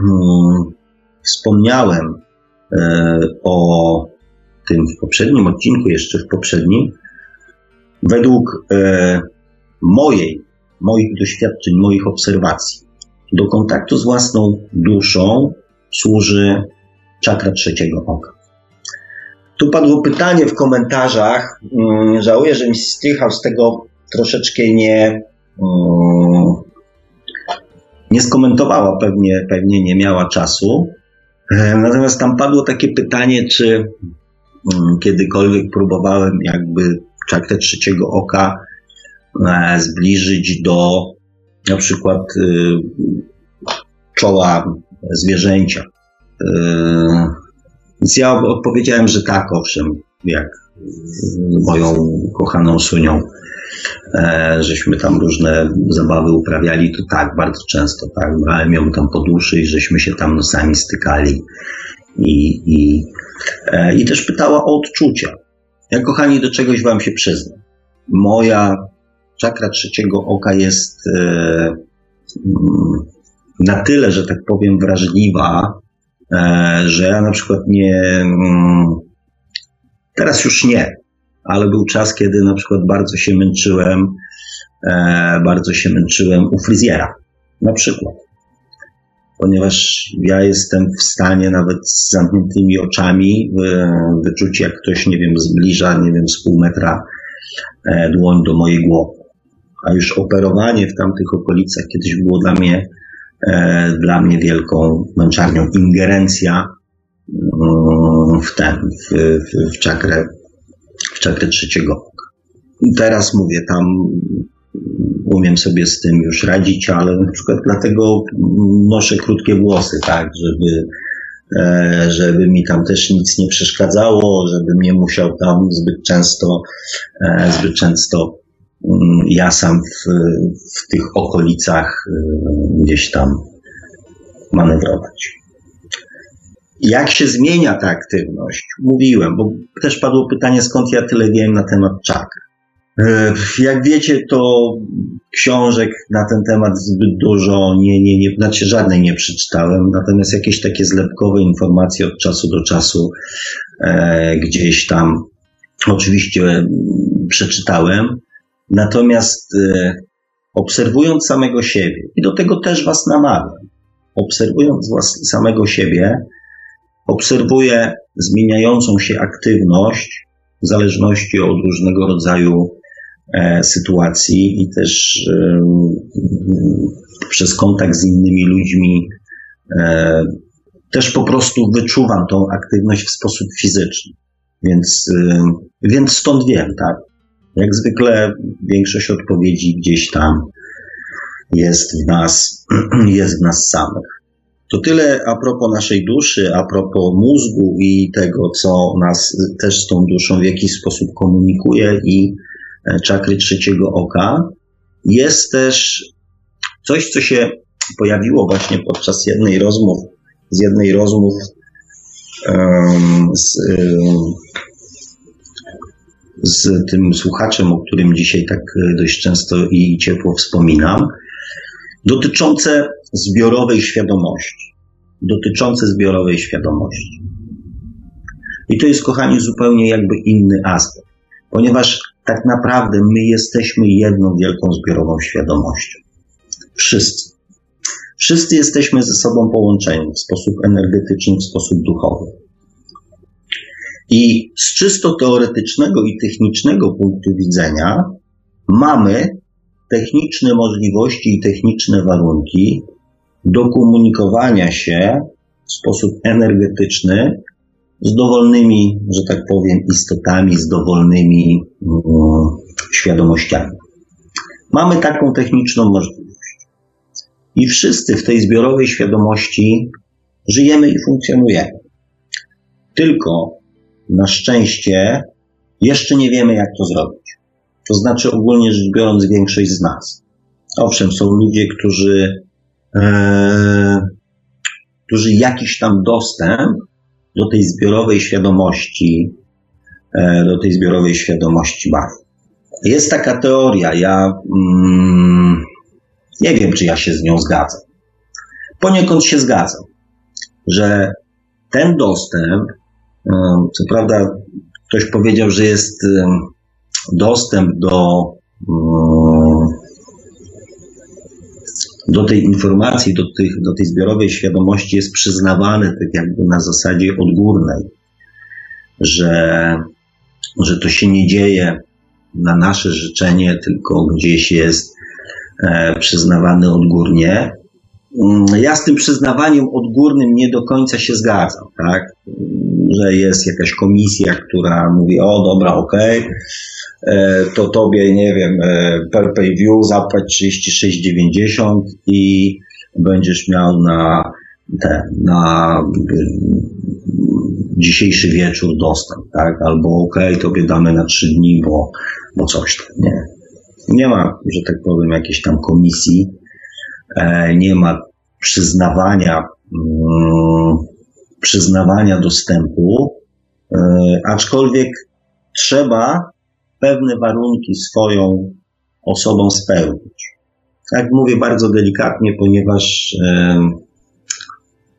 hmm, wspomniałem e, o tym w poprzednim odcinku, jeszcze w poprzednim, według e, mojej, moich doświadczeń, moich obserwacji, do kontaktu z własną duszą służy czakra trzeciego oka. Tu padło pytanie w komentarzach. Mm, żałuję, że mi Strychał z tego troszeczkę nie, mm, nie skomentowała, pewnie, pewnie nie miała czasu. E, natomiast tam padło takie pytanie, czy mm, kiedykolwiek próbowałem jakby czakrę trzeciego oka e, zbliżyć do na przykład y, czoła zwierzęcia. E, więc ja odpowiedziałem, że tak, owszem, jak moją kochaną Sunią, e, żeśmy tam różne zabawy uprawiali, to tak, bardzo często, tak, brałem ją tam po duszy i żeśmy się tam nosami stykali i, i, e, i też pytała o odczucia. Ja, kochani, do czegoś wam się przyznam. Moja czakra trzeciego oka jest e, mm, na tyle, że tak powiem, wrażliwa, że ja na przykład nie. Teraz już nie, ale był czas, kiedy na przykład bardzo się męczyłem, e, bardzo się męczyłem u fryzjera. Na przykład. Ponieważ ja jestem w stanie nawet z zamkniętymi oczami wyczuć, jak ktoś, nie wiem, zbliża, nie wiem, z pół metra e, dłoń do mojej głowy. A już operowanie w tamtych okolicach kiedyś było dla mnie E, dla mnie wielką męczarnią. Ingerencja w ten, w, w, w czakrę, w czakrę trzeciego oka. Teraz mówię, tam umiem sobie z tym już radzić, ale na przykład dlatego noszę krótkie włosy, tak, żeby, e, żeby mi tam też nic nie przeszkadzało, żebym nie musiał tam zbyt często, e, zbyt często Mm, ja sam w, w tych okolicach y, gdzieś tam manewrować. Jak się zmienia ta aktywność? Mówiłem, bo też padło pytanie, skąd ja tyle wiem na temat czakr. Y, jak wiecie, to książek na ten temat zbyt dużo, nie, nie, nie, znaczy żadnej nie przeczytałem, natomiast jakieś takie zlepkowe informacje od czasu do czasu e, gdzieś tam oczywiście przeczytałem. Natomiast y, obserwując samego siebie, i do tego też Was namawiam, obserwując was, samego siebie, obserwuję zmieniającą się aktywność w zależności od różnego rodzaju e, sytuacji i też e, przez kontakt z innymi ludźmi e, też po prostu wyczuwam tą aktywność w sposób fizyczny. Więc, więc stąd wiem, tak? Jak zwykle większość odpowiedzi gdzieś tam jest w nas, jest w nas samych. To tyle a propos naszej duszy, a propos mózgu i tego, co nas też z tą duszą w jakiś sposób komunikuje i e, czakry trzeciego oka. Jest też coś, co się pojawiło właśnie podczas jednej rozmów, z jednej rozmów um, z, um, z tym słuchaczem, o którym dzisiaj tak e, dość często i ciepło wspominam, dotyczące zbiorowej świadomości. Dotyczące zbiorowej świadomości. I to jest, kochani, zupełnie jakby inny aspekt, ponieważ tak naprawdę my jesteśmy jedną wielką zbiorową świadomością. Wszyscy. Wszyscy jesteśmy ze sobą połączeni w sposób energetyczny, w sposób duchowy. I z czysto teoretycznego i technicznego punktu widzenia mamy techniczne możliwości i techniczne warunki do komunikowania się w sposób energetyczny z dowolnymi, że tak powiem, istotami, z dowolnymi um, świadomościami. Mamy taką techniczną możliwość. I wszyscy w tej zbiorowej świadomości żyjemy i funkcjonujemy. Tylko na szczęście jeszcze nie wiemy, jak to zrobić. To znaczy, ogólnie rzecz biorąc, większość z nas. Owszem, są ludzie, którzy, którzy jakiś tam dostęp do tej zbiorowej świadomości, e, do tej zbiorowej świadomości mają. Jest taka teoria, ja mm, nie wiem, czy ja się z nią zgadzam. Poniekąd się zgadzam, że ten dostęp, e, co prawda ktoś powiedział, że jest e, dostęp do, mm, do tej informacji, do, tych, do tej zbiorowej świadomości jest przyznawany tak jakby na zasadzie odgórnej, że, że to się nie dzieje na nasze życzenie, tylko gdzieś jest e, przyznawany odgórnie. Mm, ja z tym przyznawaniem odgórnym nie do końca się zgadzam, tak? Że jest jakaś komisja, która mówi, o dobra, okej, okay, e, to tobie, nie wiem, e, per pay view zapłać 36,90 i będziesz miał na te, na dzisiejszy wieczór dostęp, tak? Albo okay, tobie damy na trzy dni, bo, bo coś tam, nie. Nie ma, że tak powiem, jakiejś tam komisji, e, nie ma przyznawania, mm, przyznawania dostępu, e, aczkolwiek trzeba pewne warunki swoją osobą spełnić. Tak mówię bardzo delikatnie, ponieważ, e,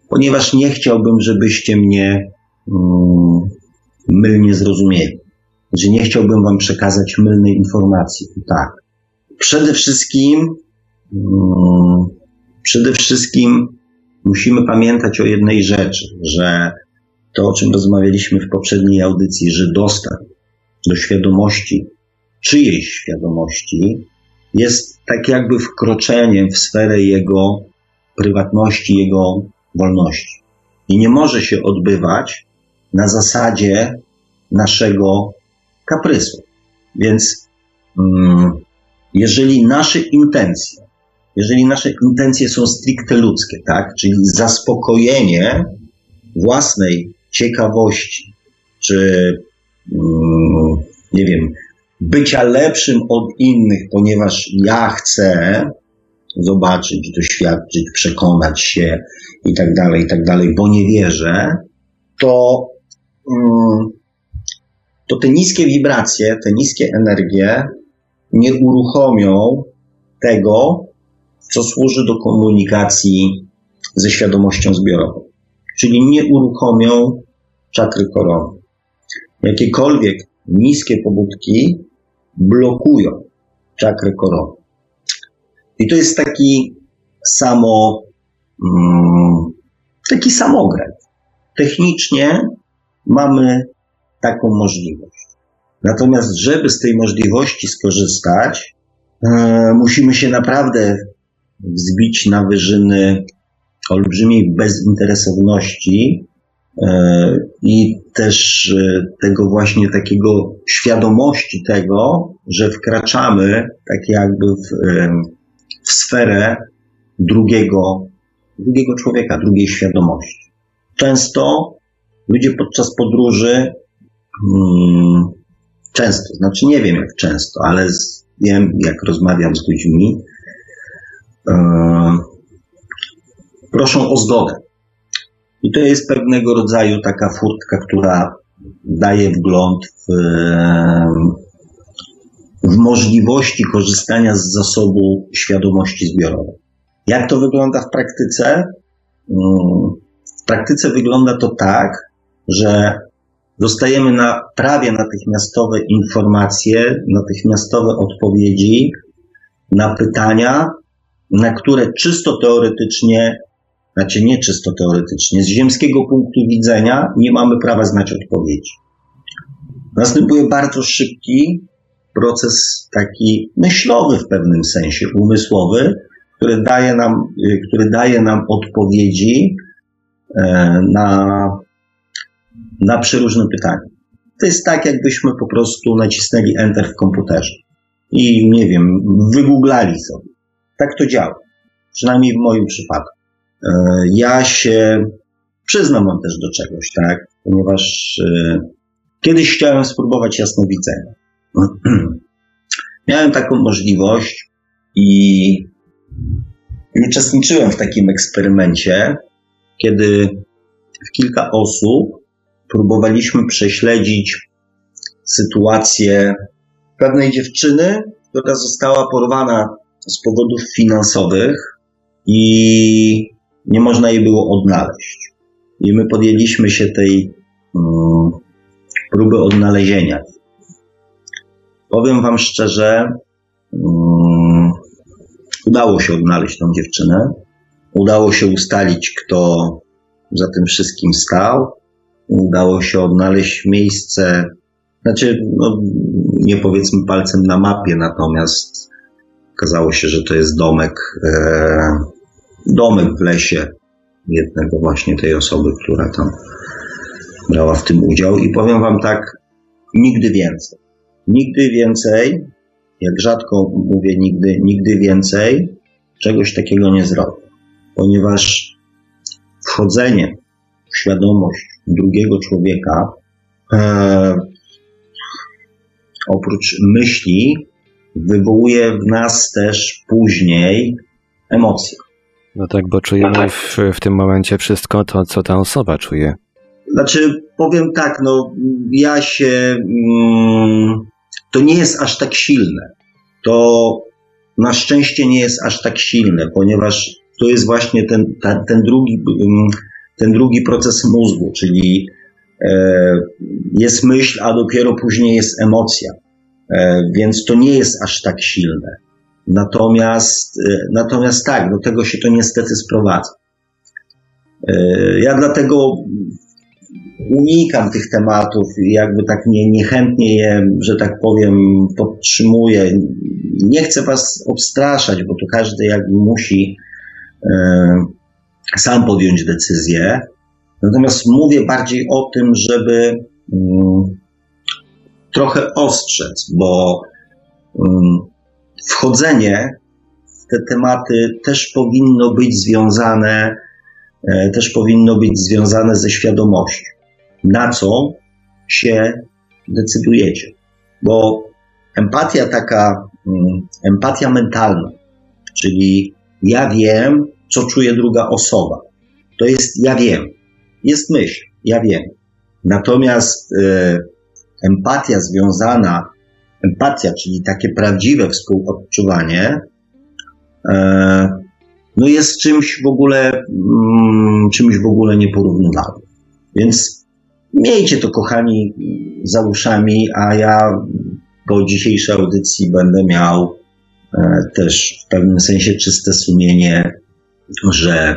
ponieważ nie chciałbym, żebyście mnie mm, mylnie zrozumieli. Że nie chciałbym wam przekazać mylnej informacji. Tak. Przede wszystkim, mm, przede wszystkim musimy pamiętać o jednej rzeczy, że to, o czym rozmawialiśmy w poprzedniej audycji, że dostęp do świadomości, czyjejś świadomości, jest tak jakby wkroczeniem w sferę jego prywatności, jego wolności. I nie może się odbywać na zasadzie naszego kaprysu. Więc mm, jeżeli nasze intencje, jeżeli nasze intencje są stricte ludzkie, tak, czyli zaspokojenie własnej ciekawości, czy mm, nie wiem, bycia lepszym od innych, ponieważ ja chcę zobaczyć, doświadczyć, przekonać się i tak dalej, i tak dalej, bo nie wierzę, to, mm, to te niskie wibracje, te niskie energie nie uruchomią tego, co służy do komunikacji ze świadomością zbiorową. Czyli nie uruchomią czakry korony. Jakiekolwiek niskie pobudki blokują czakry korony. I to jest taki samo, mm, taki samokręt. Technicznie mamy taką możliwość. Natomiast, żeby z tej możliwości skorzystać, e, musimy się naprawdę wzbić na wyżyny olbrzymiej bezinteresowności e, i też e, tego właśnie takiego świadomości tego, że wkraczamy tak jakby w, w sferę drugiego, drugiego człowieka, drugiej świadomości. Często ludzie podczas podróży hmm, często, znaczy nie wiem jak często, ale wiem, jak rozmawiam z ludźmi, e, proszą o zgodę. I to jest pewnego rodzaju taka furtka, która daje wgląd w, w możliwości korzystania z zasobu świadomości zbiorowej. Jak to wygląda w praktyce? Mm, w praktyce wygląda to tak, że dostajemy na prawie natychmiastowe informacje, natychmiastowe odpowiedzi na pytania, na które czysto teoretycznie, znaczy nie czysto teoretycznie, z ziemskiego punktu widzenia nie mamy prawa znać odpowiedzi. Następuje bardzo szybki proces taki myślowy w pewnym sensie, umysłowy, który daje nam, który daje nam odpowiedzi e, na na przeróżne pytania. To jest tak, jakbyśmy po prostu nacisnęli Enter w komputerze i nie wiem, wygooglali sobie. Tak to działa. przynajmniej w moim przypadku. E, ja się przyznam wam też do czegoś, tak? Ponieważ e, kiedyś chciałem spróbować jasnowidzenia. Miałem taką możliwość i uczestniczyłem w takim eksperymencie, kiedy kilka osób próbowaliśmy prześledzić sytuację pewnej dziewczyny, która została porwana z powodów finansowych i nie można jej było odnaleźć. I my podjęliśmy się tej um, próby odnalezienia. Powiem Wam szczerze, um, udało się odnaleźć tą dziewczynę. Udało się ustalić, kto za tym wszystkim stał. Udało się odnaleźć miejsce, znaczy, no, nie powiedzmy palcem na mapie, natomiast okazało się, że to jest domek, e, domek w lesie jednego właśnie tej osoby, która tam brała w tym udział. I powiem Wam tak, nigdy więcej. Nigdy więcej, jak rzadko mówię nigdy, nigdy więcej, czegoś takiego nie zrobię. Ponieważ wchodzenie w świadomość drugiego człowieka, e, oprócz myśli, wywołuje w nas też później emocje. No tak, bo czujemy tak. w, w tym momencie wszystko to, co ta osoba czuje. Znaczy, powiem tak, no, ja się. Mm, to nie jest aż tak silne. To na szczęście nie jest aż tak silne, ponieważ to jest właśnie ten, ta, ten, drugi, mm, ten drugi proces mózgu, czyli e, jest myśl, a dopiero później jest emocja. E, więc to nie jest aż tak silne. Natomiast, e, natomiast tak, do tego się to niestety sprowadza. E, ja dlatego unikam tych tematów i jakby tak nie, niechętnie je, że tak powiem, podtrzymuję. Nie chcę Was obstraszać, bo tu każdy jakby musi sam podjąć decyzję. Natomiast mówię bardziej o tym, żeby mm, trochę ostrzec, bo mm, wchodzenie w te tematy też powinno być związane, e, też powinno być związane ze świadomością, na co się decydujecie. Bo empatia taka, mm, empatia mentalna, czyli ja wiem, co czuje druga osoba. To jest ja wiem. Jest myśl, ja wiem. Natomiast e, empatia związana, empatia, czyli takie prawdziwe współodczuwanie, e, no jest czymś w ogóle, mm, czymś w ogóle nieporównywalnym. Więc miejcie to, kochani, za uszami, a ja po dzisiejszej audycji będę miał e, też w pewnym sensie czyste sumienie, że,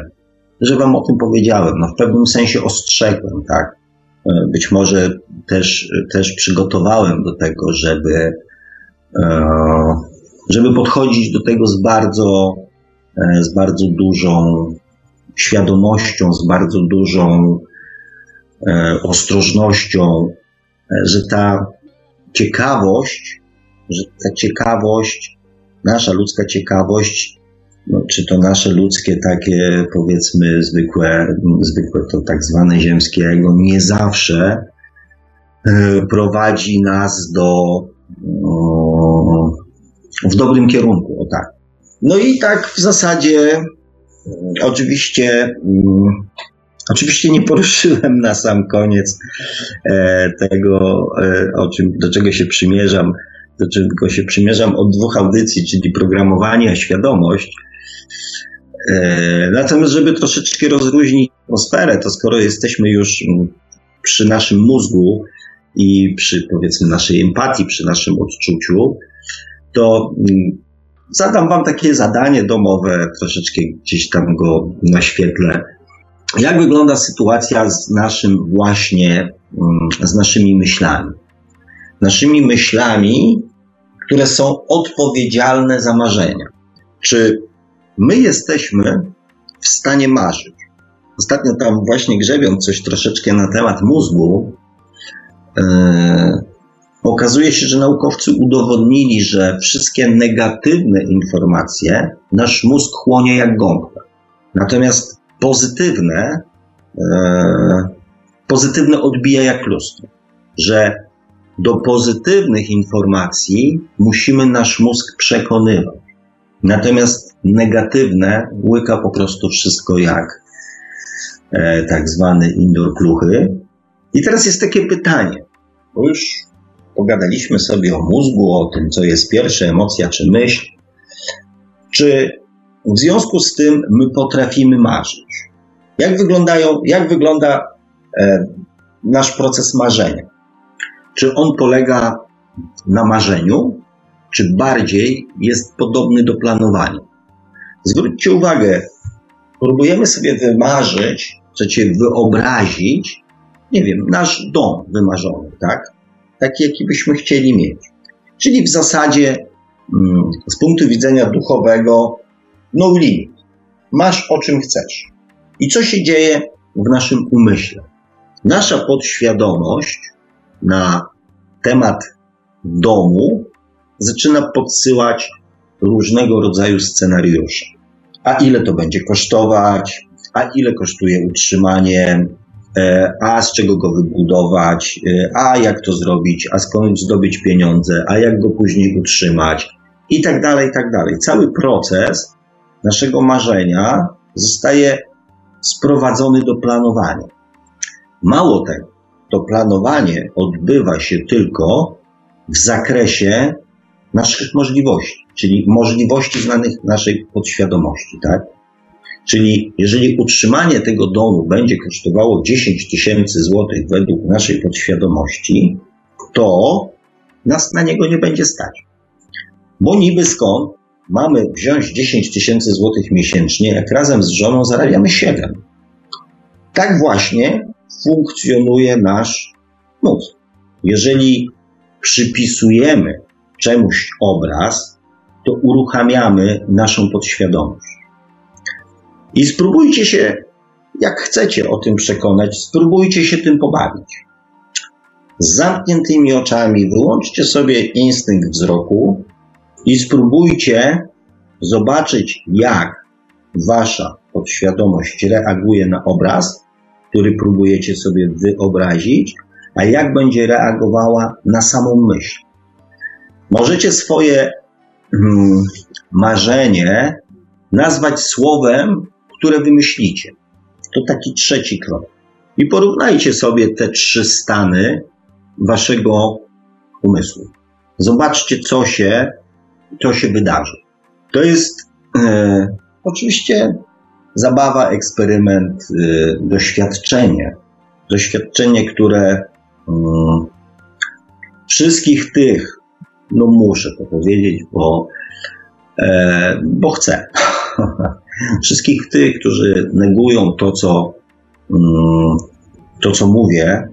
że wam o tym powiedziałem. No, w pewnym sensie ostrzegłem, tak? E, być może też, też przygotowałem do tego, żeby, e, żeby podchodzić do tego z bardzo, e, z bardzo dużą świadomością, z bardzo dużą ostrożnością, że ta ciekawość, że ta ciekawość, nasza ludzka ciekawość no, czy to nasze ludzkie takie powiedzmy zwykłe, zwykłe to tak zwane ziemskie ego nie zawsze e, prowadzi nas do w dobrym kierunku, o tak. No i tak w zasadzie oczywiście Oczywiście nie poruszyłem na sam koniec e, tego, e, o czym, do czego się przymierzam, do czego się przymierzam od dwóch audycji, czyli programowanie, a świadomość. E, natomiast, żeby troszeczkę rozluźnić atmosferę, to skoro jesteśmy już przy naszym mózgu i przy powiedzmy naszej empatii, przy naszym odczuciu, to zadam Wam takie zadanie domowe, troszeczkę gdzieś tam go naświetlę. Jak wygląda sytuacja z naszym właśnie, z naszymi myślami? Naszymi myślami, które są odpowiedzialne za marzenia. Czy my jesteśmy w stanie marzyć. Ostatnio tam właśnie grzebiąc coś troszeczkę na temat mózgu, yy, okazuje się, że naukowcy udowodnili, że wszystkie negatywne informacje nasz mózg chłonie jak gąbkę. Natomiast pozytywne, e, pozytywne odbija jak lustro. Że do pozytywnych informacji musimy nasz mózg przekonywać. Natomiast negatywne łyka po prostu wszystko jak e, tak zwany indoor kluchy. I teraz jest takie pytanie, bo już pogadaliśmy sobie o mózgu, o tym, co jest pierwsze, emocja czy myśl. Czy w związku z tym my potrafimy marzyć? Jak, wyglądają, jak wygląda e, nasz proces marzenia? Czy on polega na marzeniu, czy bardziej jest podobny do planowania? Zwróćcie uwagę, próbujemy sobie wymarzyć, chcecie wyobrazić, nie wiem, nasz dom wymarzony, tak? Taki, jaki byśmy chcieli mieć. Czyli w zasadzie mm, z punktu widzenia duchowego, no limit. Masz o czym chcesz. I co się dzieje w naszym umyśle? Nasza podświadomość na temat domu zaczyna podsyłać różnego rodzaju scenariusze. A ile to będzie kosztować, a ile kosztuje utrzymanie, e, a z czego go wybudować, e, a jak to zrobić, a skąd zdobyć pieniądze, a jak go później utrzymać? I tak dalej, i tak dalej. Cały proces naszego marzenia zostaje sprowadzony do planowania. Mało tego, to planowanie odbywa się tylko w zakresie naszych możliwości, czyli możliwości znanych naszej podświadomości, tak? Czyli jeżeli utrzymanie tego domu będzie kosztowało 10 tysięcy złotych według naszej podświadomości, to nas na niego nie będzie stać. Bo niby skąd mamy wziąć 10 tysięcy złotych miesięcznie, jak razem z żoną zarabiamy 7. Tak właśnie funkcjonuje nasz mózg. Jeżeli przypisujemy czemuś obraz, to uruchamiamy naszą podświadomość. I spróbujcie się, jak chcecie o tym przekonać, spróbujcie się tym pobawić. Z zamkniętymi oczami wyłączcie sobie instynkt wzroku i spróbujcie zobaczyć, jak wasza podświadomość reaguje na obraz, który próbujecie sobie wyobrazić, a jak będzie reagowała na samą myśl. Możecie swoje marzenie nazwać słowem, które wymyślicie. To taki trzeci krok. I porównajcie sobie te trzy stany waszego umysłu. Zobaczcie, co się, co się wydarzy. To jest e, oczywiście zabawa, eksperyment, e, doświadczenie. Doświadczenie, które mm, wszystkich tych, no muszę to powiedzieć, bo, e, bo chcę. wszystkich tych, którzy negują to, co, mm, to, co mówię,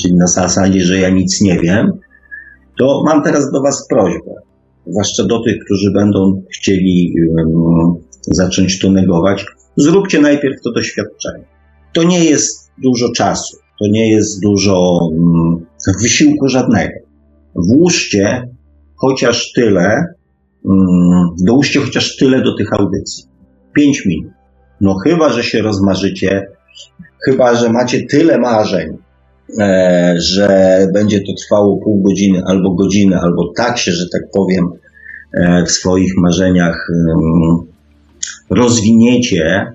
czyli na zasadzie, że ja nic nie wiem, to mam teraz do Was prośbę, zwłaszcza do tych, którzy będą chcieli um, zacząć to negować. Zróbcie najpierw to doświadczenie. To nie jest dużo czasu, to nie jest dużo um, wysiłku żadnego. Włóżcie chociaż tyle, Mm, dołóżcie chociaż tyle do tych audycji. Pięć minut. No chyba, że się rozmarzycie, chyba, że macie tyle marzeń, e, że będzie to trwało pół godziny albo godzinę, albo tak się, że tak powiem, e, w swoich marzeniach rozwiniecie,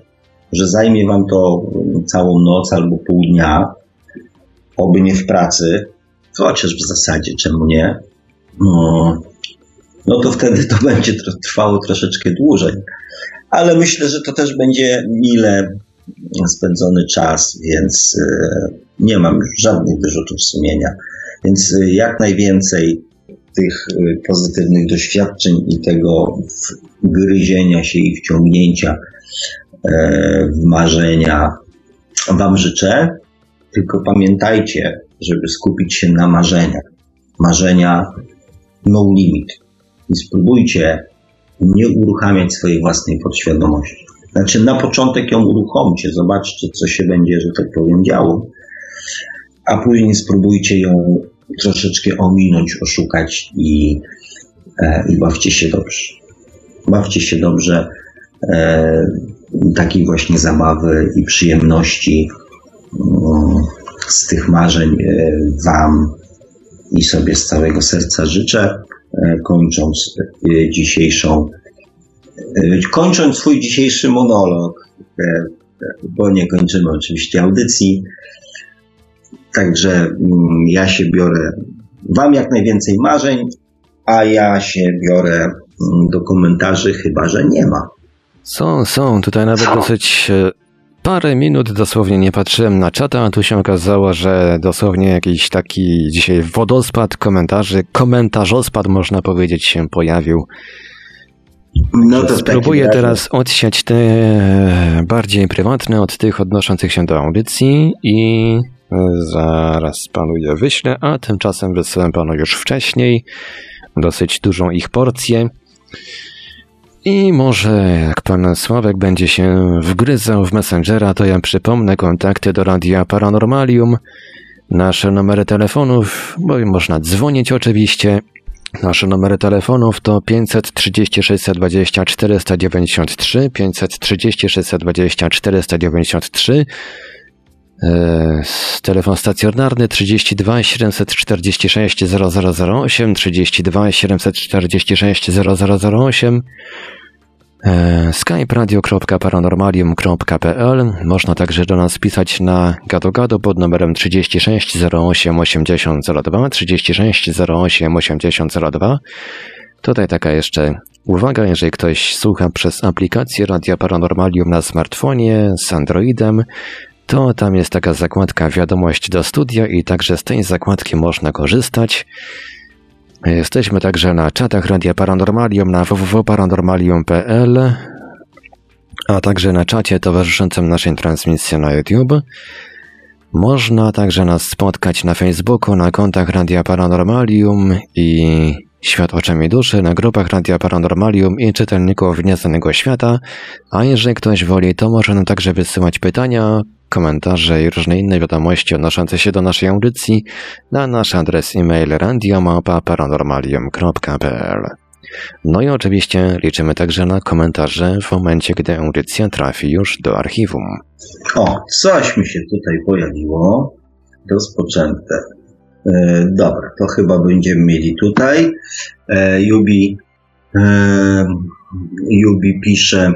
że zajmie wam to całą noc albo pół dnia, oby nie w pracy, chociaż w zasadzie czemu nie. No, no to wtedy to będzie trwało troszeczkę dłużej. Ale myślę, że to też będzie mile spędzony czas, więc e, nie mam żadnych wyrzutów sumienia. Więc e, jak najwięcej tych e, pozytywnych doświadczeń i tego gryzienia się i wciągnięcia w marzenia Wam życzę. Tylko pamiętajcie, żeby skupić się na marzeniach. Marzenia no limit i spróbujcie nie uruchamiać swojej własnej podświadomości. Znaczy, na początek ją uruchomcie, zobaczcie, co się będzie, że tak powiem, działo. a później spróbujcie ją troszeczkę ominąć, oszukać i, e, i bawcie się dobrze. Bawcie się dobrze. E, takiej właśnie zabawy i przyjemności mm, z tych marzeń e, Wam i sobie z całego serca życzę, e, kończąc e, dzisiejszą, kończąc swój dzisiejszy monolog, bo nie kończymy oczywiście audycji. Także mm, ja się biorę Wam jak najwięcej marzeń, a ja się biorę mm, do komentarzy, chyba że nie ma. Są, są. Tutaj nawet dosyć parę minut dosłownie nie patrzyłem na czata, a tu się okazało, że dosłownie jakiś taki dzisiaj wodospad komentarzy, komentarzospad można powiedzieć się pojawił. No to Spróbuję teraz odsiać te bardziej prywatne od tych odnoszących się do audycji i zaraz panu je wyślę, a tymczasem wysyłam panu już wcześniej dosyć dużą ich porcję. I może jak pan Sławek będzie się wgryzał w Messengera, to ja przypomnę kontakty do Radia Paranormalium, nasze numery telefonów, bo można dzwonić oczywiście. Nasze numery telefonów to 530 620 493, 530 620 493, E, telefon stacjonarny 32 746 0008, 32 746 0008, skype radio.paranormalium.pl Można także do nas pisać na gado pod numerem 36 08 80 02, 36 08 80 02. Tutaj taka jeszcze uwaga, jeżeli ktoś słucha przez aplikację Radia Paranormalium na smartfonie z Androidem, to tam jest taka zakładka wiadomość do studia i także z tej zakładki można korzystać. Jesteśmy także na czatach Radia Paranormalium na www.paranormalium.pl, a także na czacie towarzyszącym naszej transmisji na YouTube. Można także nas spotkać na Facebooku, na kontach Radia Paranormalium i Świat oczami duszy na grupach Radia Paranormalium i czytelników Nieznanego Świata, a jeżeli ktoś woli, to może nam także wysyłać pytania, komentarze i różne inne wiadomości odnoszące się do naszej audycji na nasz adres e-mail radiomapa.paranormalium.pl No i oczywiście liczymy także na komentarze w momencie, gdy audycja trafi już do archiwum. O, coś mi się tutaj pojawiło. Rozpoczęte. E, dobra, to chyba będziemy mieli tutaj. E, Jubi, e, Jubi pisze,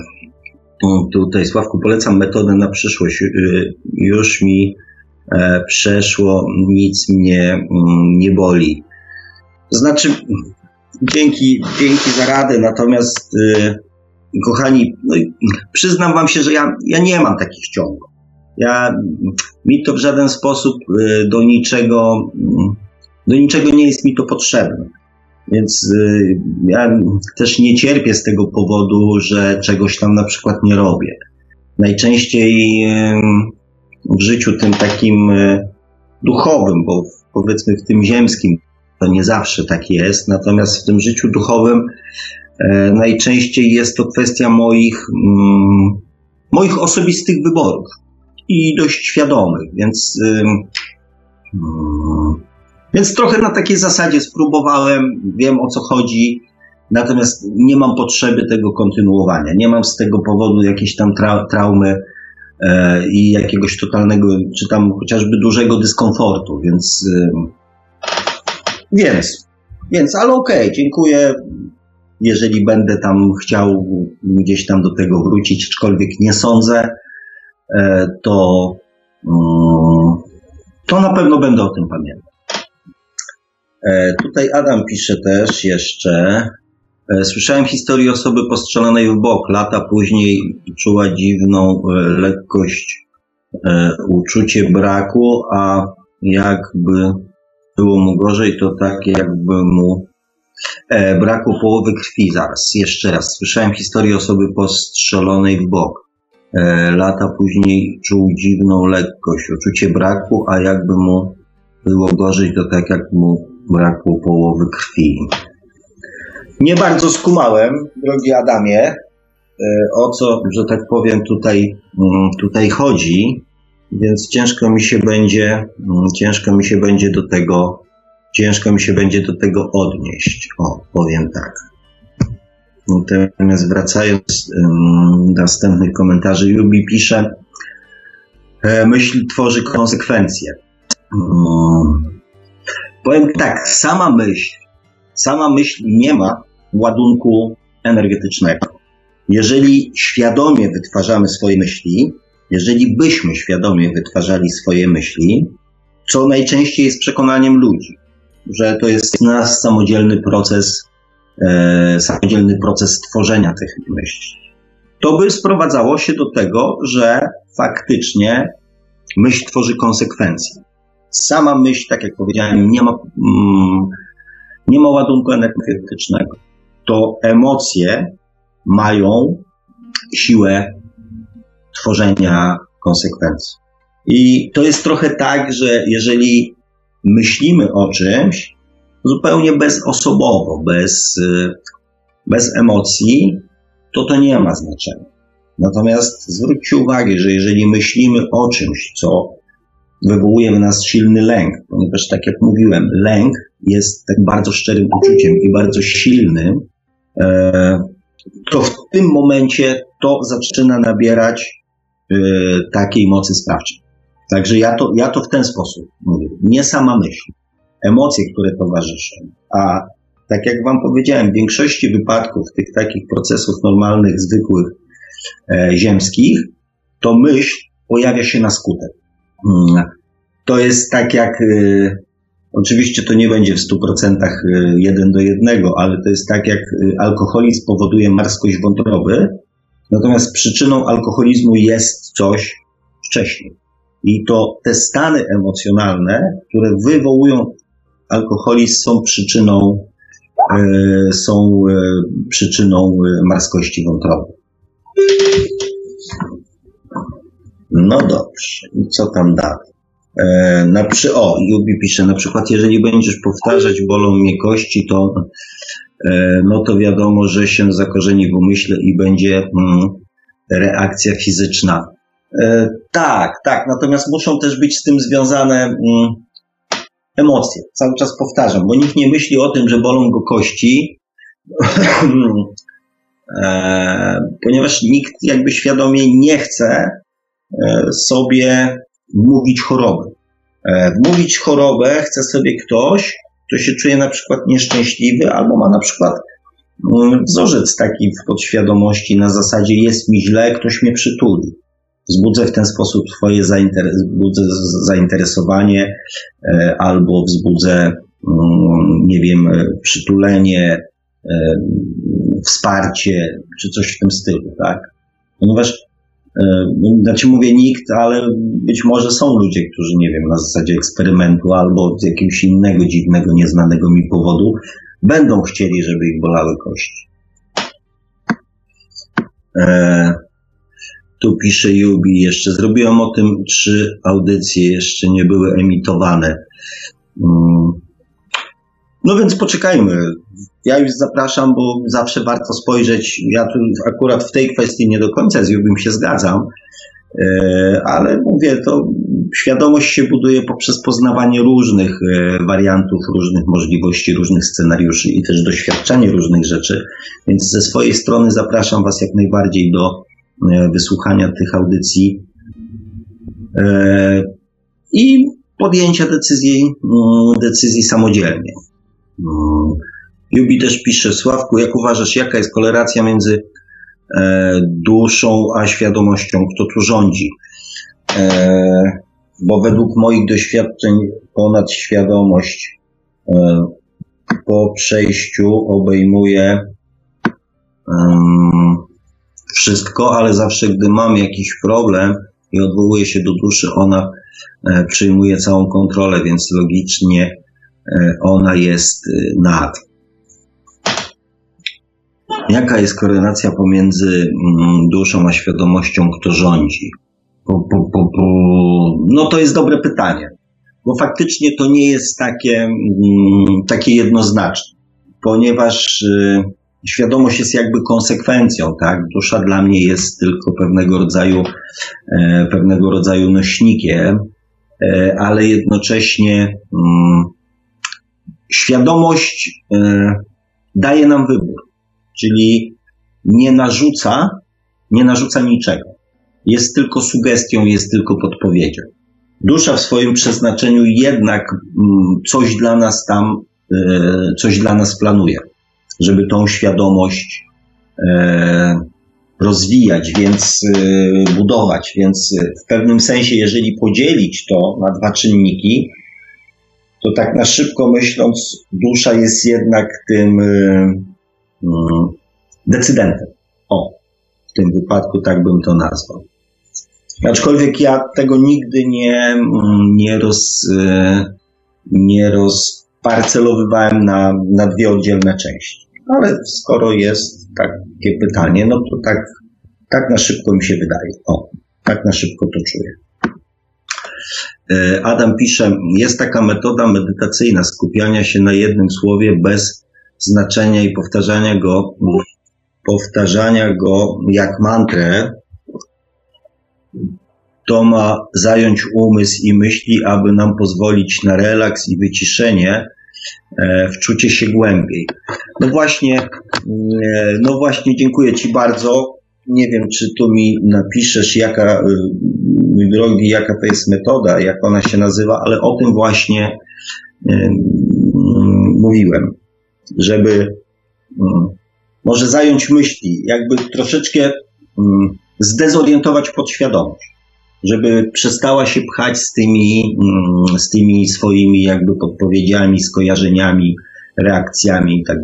Tutaj, Sławku, polecam metodę na przyszłość. Y, już mi e, przeszło, nic mnie mm, nie boli. Znaczy, dzięki, dzięki za radę, natomiast y, kochani, no, przyznam wam się, że ja, ja nie mam takich ciągów. Ja, mi to w żaden sposób y, do niczego, mm, do niczego nie jest mi to potrzebne. Więc y, ja też nie cierpię z tego powodu, że czegoś tam na przykład nie robię. Najczęściej w życiu tym takim y, duchowym, bo powiedzmy w tym ziemskim to nie zawsze tak jest, natomiast w tym życiu duchowym najczęściej jest to kwestia moich, mm, moich osobistych wyborów i dość świadomych, więc więc trochę na takiej zasadzie spróbowałem, wiem o co chodzi, natomiast nie mam potrzeby tego kontynuowania. Nie mam z tego powodu jakiejś tam tra traumy e, i jakiegoś totalnego, czy tam chociażby dużego dyskomfortu, więc. E, więc, więc, ale okej, okay, dziękuję. Jeżeli będę tam chciał gdzieś tam do tego wrócić, aczkolwiek nie sądzę, e, to, mm, to na pewno będę o tym pamiętał. E, tutaj Adam pisze też jeszcze. E, słyszałem historię osoby postrzelonej w bok. Lata później czuła dziwną e, lekkość, uczucie braku, a jakby było mu gorzej, to tak jakby mu braku połowy krwi. Zaraz, jeszcze raz. Słyszałem historię osoby postrzelonej w bok. Lata później czuł dziwną lekkość, uczucie braku, a jakby mu było gorzej, to tak jak mu brakło połowy krwi. Nie bardzo skumałem, drogi Adamie, e, o co, że tak powiem, tutaj, mm, tutaj chodzi. więc ciężko mi się będzie, mm, ciężko mi się będzie do tego, ciężko mi się będzie do tego odnieść. O, powiem tak. Natomiast wracając do następnych komentarzy, Jubi pisze, e, myśl tworzy konsekwencje. Powiem tak, sama myśl, sama myśl nie ma ładunku energetycznego. Jeżeli świadomie wytwarzamy swoje myśli, jeżeli byśmy świadomie wytwarzali swoje myśli, co najczęściej jest przekonaniem ludzi, że to jest nasz samodzielny proces, e, samodzielny proces tworzenia tych myśli, to by sprowadzało się do tego, że faktycznie myśl tworzy konsekwencje. Sama myśl, tak jak powiedziałem, nie ma, mm, nie ma ładunku energetycznego. To emocje mają siłę tworzenia konsekwencji. I to jest trochę tak, że jeżeli myślimy o czymś zupełnie bezosobowo, bez, bez emocji, to to nie ma znaczenia. Natomiast zwróćcie uwagę, że jeżeli myślimy o czymś, co wywołuje w nas silny lęk, ponieważ tak jak mówiłem, lęk jest tak bardzo szczerym uczuciem i bardzo silnym, e, to w tym momencie to zaczyna nabierać y, takiej mocy sprawczej. Także ja to, ja to w ten sposób mówię. Nie sama myśl, emocje, które towarzyszą. A tak jak Wam powiedziałem, w większości wypadków tych takich procesów normalnych, zwykłych, e, ziemskich, to myśl pojawia się na skutek. Mm, to jest tak jak y, Oczywiście to nie będzie w 100% y, jeden do jednego, ale to jest tak jak y, alkoholizm powoduje marskość wątroby, natomiast przyczyną alkoholizmu jest coś wcześniej. I to te stany emocjonalne, które wywołują alkoholizm, są przyczyną, są przyczyną marskości wątroby. No dobrze, i co tam dalej? E, na przy, o, Jubi pisze, na przykład jeżeli będziesz powtarzać bolą mnie kości, to e, no to wiadomo, że się zakorzeni w umyśle i będzie mm, reakcja fizyczna. E, tak, tak, natomiast muszą też być z tym związane mm, emocje. Cały czas powtarzam, bo nikt nie myśli o tym, że bolą go kości, e, ponieważ nikt jakby świadomie nie chce sobie mówić chorobę. E, mówić chorobę chce sobie ktoś, kto się czuje na przykład nieszczęśliwy albo ma na przykład mm, wzorzec taki w podświadomości na zasadzie jest mi źle, ktoś mnie przytuli. Wzbudzę w ten sposób Twoje wzbudzę zainteresowanie e, albo wzbudzę, mm, nie wiem, przytulenie, e, wsparcie, czy coś w tym stylu, tak? Ponieważ E, znaczy mówię nikt, ale być może są ludzie, którzy, nie wiem, na zasadzie eksperymentu albo z jakiegoś innego dziwnego, nieznanego mi powodu będą chcieli, żeby ich bolały kości. E, tu pisze Jubi jeszcze. Zrobiłem o tym trzy audycje, jeszcze nie były emitowane. Mm. No więc poczekajmy. Ja już zapraszam, bo zawsze warto spojrzeć. Ja tu akurat w tej kwestii nie do końca z Jubim się zgadzam, e, ale mówię, to świadomość się buduje poprzez poznawanie różnych e, wariantów, różnych możliwości, różnych scenariuszy i też doświadczenie różnych rzeczy. Więc ze swojej strony zapraszam Was jak najbardziej do e, wysłuchania tych audycji i podjęcia decyzji, mm, decyzji samodzielnie. Mm. Jubi też pisze, Sławku, jak uważasz, jaka jest korelacja między e, duszą a świadomością, kto tu rządzi? E, bo według moich doświadczeń ponad świadomość e, po przejściu obejmuje wszystko, ale zawsze gdy mam jakiś problem i odwołuję się do duszy, ona e, przyjmuje całą kontrolę, więc logicznie ona jest e, nad. Jaka jest korelacja pomiędzy mm, duszą a świadomością, kto rządzi? No to jest dobre pytanie, bo faktycznie to nie jest takie, mm, takie jednoznaczne, ponieważ y, świadomość jest jakby konsekwencją, tak? Dusza dla mnie jest tylko pewnego rodzaju, e, pewnego rodzaju nośnikiem, e, ale jednocześnie mm, świadomość e, daje nam wybór, czyli nie narzuca, nie narzuca niczego. Jest tylko sugestią, jest tylko podpowiedzią. Dusza w swoim przeznaczeniu jednak mm, coś dla nas tam, coś dla nas planuje żeby tą świadomość e, rozwijać, więc e, budować. Więc w pewnym sensie, jeżeli podzielić to na dwa czynniki, to tak na szybko myśląc, dusza jest jednak tym e, mm, decydentem. O, w tym wypadku tak bym to nazwał. Aczkolwiek ja tego nigdy nie, mm, nie, roz, nie rozparcelowywałem na, na dwie oddzielne części. Ale skoro jest takie pytanie, no to tak, tak na szybko mi się wydaje. O, tak na szybko to czuję. E, Adam pisze, jest taka metoda medytacyjna skupiania się na jednym słowie bez znaczenia i powtarzania go, powtarzania go jak mantrę. To ma zająć umysł i myśli, aby nam pozwolić na relaks i wyciszenie, E, wczucie się głębiej. No właśnie, e, no właśnie, dziękuję Ci bardzo. Nie wiem, czy tu mi napiszesz, jaka, mój drogi, jaka to jest metoda, jak ona się nazywa, ale o tym właśnie mówiłem, żeby może zająć myśli, jakby troszeczkę zdezorientować podświadomość żeby przestała się pchać z tymi, mm, z tymi swoimi jakby podpowiedziami, skojarzeniami, reakcjami i tak.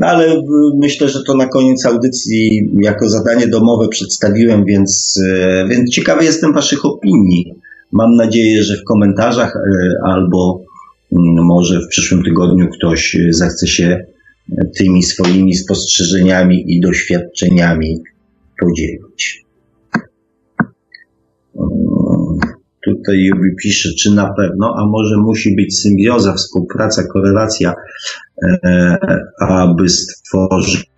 No ale myślę, że to na koniec audycji jako zadanie domowe przedstawiłem, więc, e, więc ciekawy jestem Waszych opinii. Mam nadzieję, że w komentarzach e, albo mm, może w przyszłym tygodniu ktoś zechce się tymi swoimi spostrzeżeniami i doświadczeniami podzielić. Tutaj Jubi pisze, czy na pewno, a może musi być symbioza, współpraca, korelacja, aby stworzyć.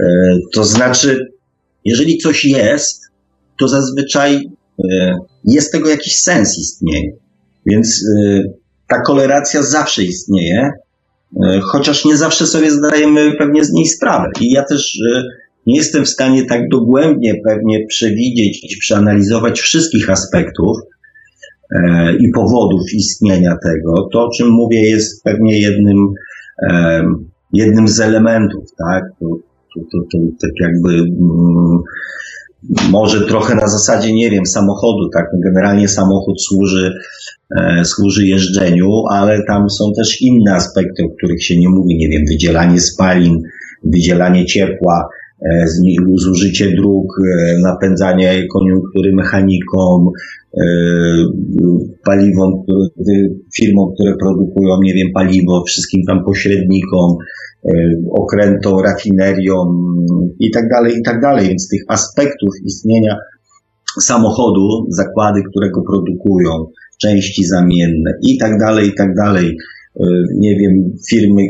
E, to znaczy, jeżeli coś jest, to zazwyczaj e, jest tego jakiś sens istnieje. Więc e, ta korelacja zawsze istnieje, e, chociaż nie zawsze sobie zdajemy pewnie z niej sprawę. I ja też e, nie jestem w stanie tak dogłębnie pewnie przewidzieć przeanalizować wszystkich aspektów e, i powodów istnienia tego. To, o czym mówię, jest pewnie jednym, e, jednym z elementów, tak? To, to, to, to tak jakby mm, może trochę na zasadzie, nie wiem, samochodu, tak? Generalnie samochód służy, e, służy jeżdżeniu, ale tam są też inne aspekty, o których się nie mówi, nie wiem, wydzielanie spalin, wydzielanie ciepła, E, zużycie dróg, e, napędzanie koniunktury mechanikom, paliwom, firmom, które produkują, nie wiem, paliwo, wszystkim tam pośrednikom, okrętom, rafineriom i tak dalej, i tak dalej. Więc tych aspektów istnienia samochodu, zakłady, które go produkują, części zamienne i tak dalej, i tak dalej. Nie wiem, firmy,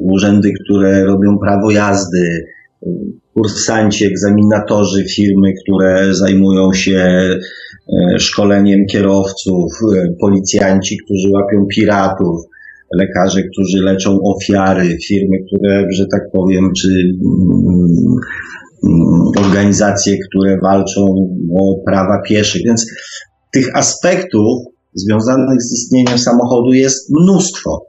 urzędy, które robią prawo jazdy, kursanci, egzaminatorzy, firmy, które zajmują się e, szkoleniem kierowców, e, policjanci, którzy łapią piratów, lekarze, którzy leczą ofiary, firmy, które, że tak powiem, czy mm, mm, organizacje, które walczą o prawa pieszych. Więc tych aspektów związanych z istnieniem samochodu jest mnóstwo.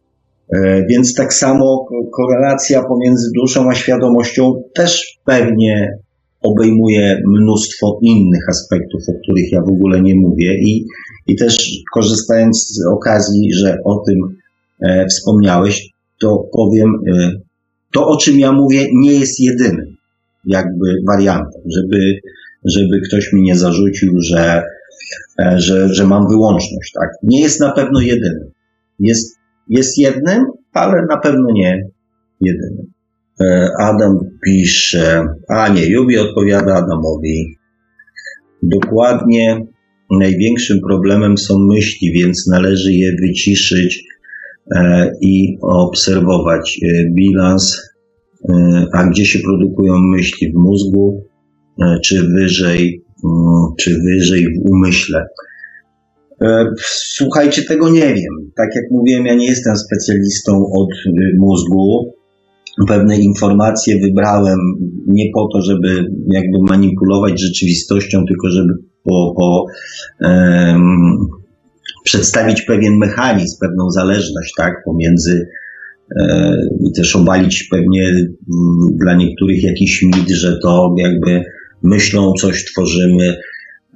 E, więc tak samo korelacja pomiędzy duszą a świadomością też pewnie obejmuje mnóstwo innych aspektów, o których ja w ogóle nie mówię i, i też korzystając z okazji, że o tym e, wspomniałeś, to powiem, e, to o czym ja mówię nie jest jedynym jakby wariantem, żeby, żeby ktoś mi nie zarzucił, że, e, że, że mam wyłączność, tak? Nie jest na pewno jedynym. Jest jest jednym, ale na pewno nie jedynym. E, Adam pisze, a nie, Jubi odpowiada Adamowi. Dokładnie największym problemem są myśli, więc należy je wyciszyć e, i obserwować. E, bilans a gdzie się produkują myśli w mózgu, czy wyżej, czy wyżej w umyśle. Słuchajcie, tego nie wiem. Tak jak mówiłem, ja nie jestem specjalistą od mózgu. Pewne informacje wybrałem nie po to, żeby jakby manipulować rzeczywistością, tylko żeby po, po um, przedstawić pewien mechanizm, pewną zależność, tak, pomiędzy e, i też obalić pewnie dla niektórych jakiś mit, że to jakby myślą coś tworzymy.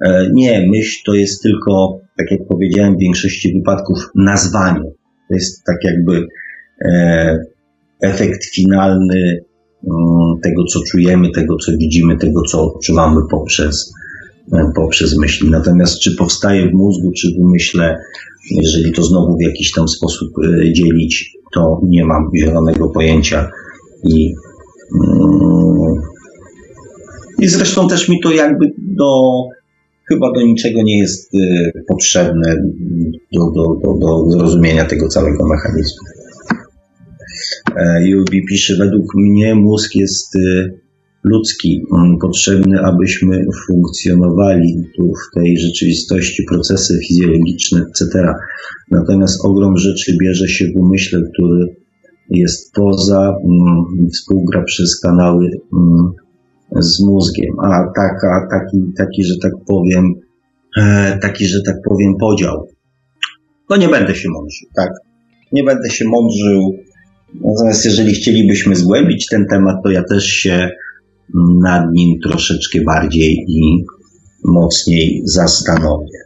E, nie, myśl to jest tylko, tak jak powiedziałem, w większości wypadków nazwanie. To jest tak jakby e, efekt finalny tego, co czujemy, tego, co widzimy, tego, co odczuwamy poprzez E, poprzez myśli. Natomiast czy powstaje w mózgu, czy w umyśle, jeżeli to znowu w jakiś tam sposób e, dzielić, to nie mam zielonego pojęcia i, mm, i zresztą też mi to jakby do, chyba do niczego nie jest e, potrzebne do, do, do, do zrozumienia tego całego mechanizmu. Jubi pisze, według mnie mózg jest ludzki, mm, potrzebny, abyśmy funkcjonowali tu w tej rzeczywistości, procesy fizjologiczne, etc. Natomiast ogrom rzeczy bierze się w umyśle, który jest poza, mm, współgra przez kanały mm, z mózgiem. A taka, taki, taki, że tak powiem, e, taki, że tak powiem, podział. No nie będę się mądrzył, tak? Nie będę się mądrzył. Natomiast jeżeli chcielibyśmy zgłębić ten temat, to ja też się nad nim troszeczkę bardziej i mocniej zastanowię.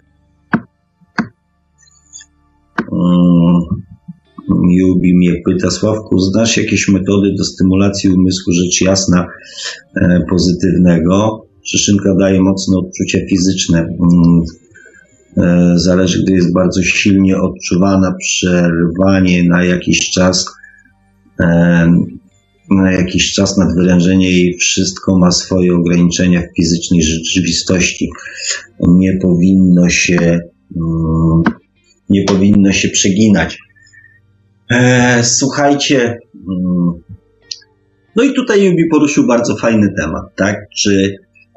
Jubi mm, mnie pyta, Sławku, znasz jakieś metody do stymulacji umysłu, rzecz jasna, e, pozytywnego? Szyszynka daje mocne odczucia fizyczne. Mm, e, zależy, gdy jest bardzo silnie odczuwana, przerwanie na jakiś czas na jakiś czas nadwyrężenie i wszystko ma swoje ograniczenia w fizycznej rzeczywistości. Nie powinno się, mm, nie powinno się przeginać. E, słuchajcie, mm, no i tutaj Jubi poruszył bardzo fajny temat, tak? Czy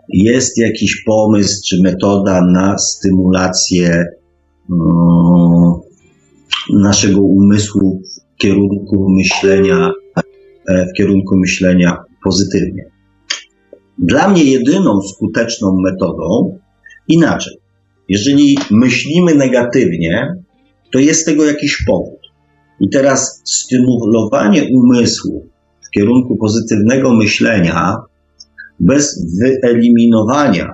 jest jakiś pomysł, czy metoda na stymulację mm, naszego umysłu kierunku myślenia E, w kierunku myślenia pozytywnie. Dla mnie jedyną skuteczną metodą, inaczej, jeżeli myślimy negatywnie, to jest tego jakiś powód. I teraz stymulowanie umysłu w kierunku pozytywnego myślenia bez wyeliminowania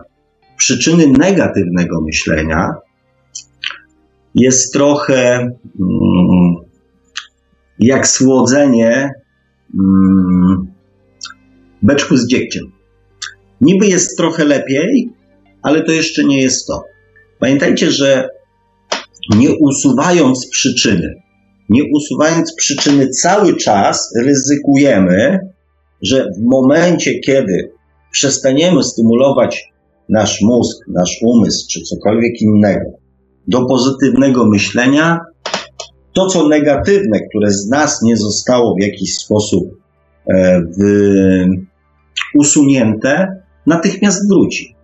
przyczyny negatywnego myślenia jest trochę mm, jak słodzenie mm, beczku z dziegciem. Niby jest trochę lepiej, ale to jeszcze nie jest to. Pamiętajcie, że nie usuwając przyczyny, nie usuwając przyczyny cały czas ryzykujemy, że w momencie, kiedy przestaniemy stymulować nasz mózg, nasz umysł czy cokolwiek innego do pozytywnego myślenia, to, co negatywne, które z nas nie zostało w jakiś sposób e, w, usunięte, natychmiast wróci.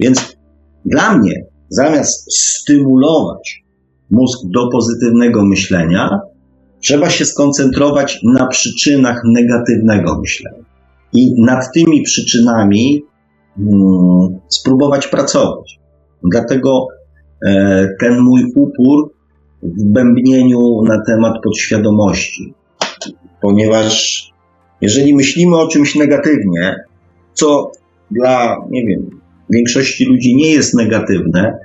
Więc dla mnie, zamiast stymulować mózg do pozytywnego myślenia, trzeba się skoncentrować na przyczynach negatywnego myślenia. I nad tymi przyczynami hmm, spróbować pracować. Dlatego e, ten mój upór w bębnieniu na temat podświadomości. Ponieważ jeżeli myślimy o czymś negatywnie, co dla, nie wiem, większości ludzi nie jest negatywne,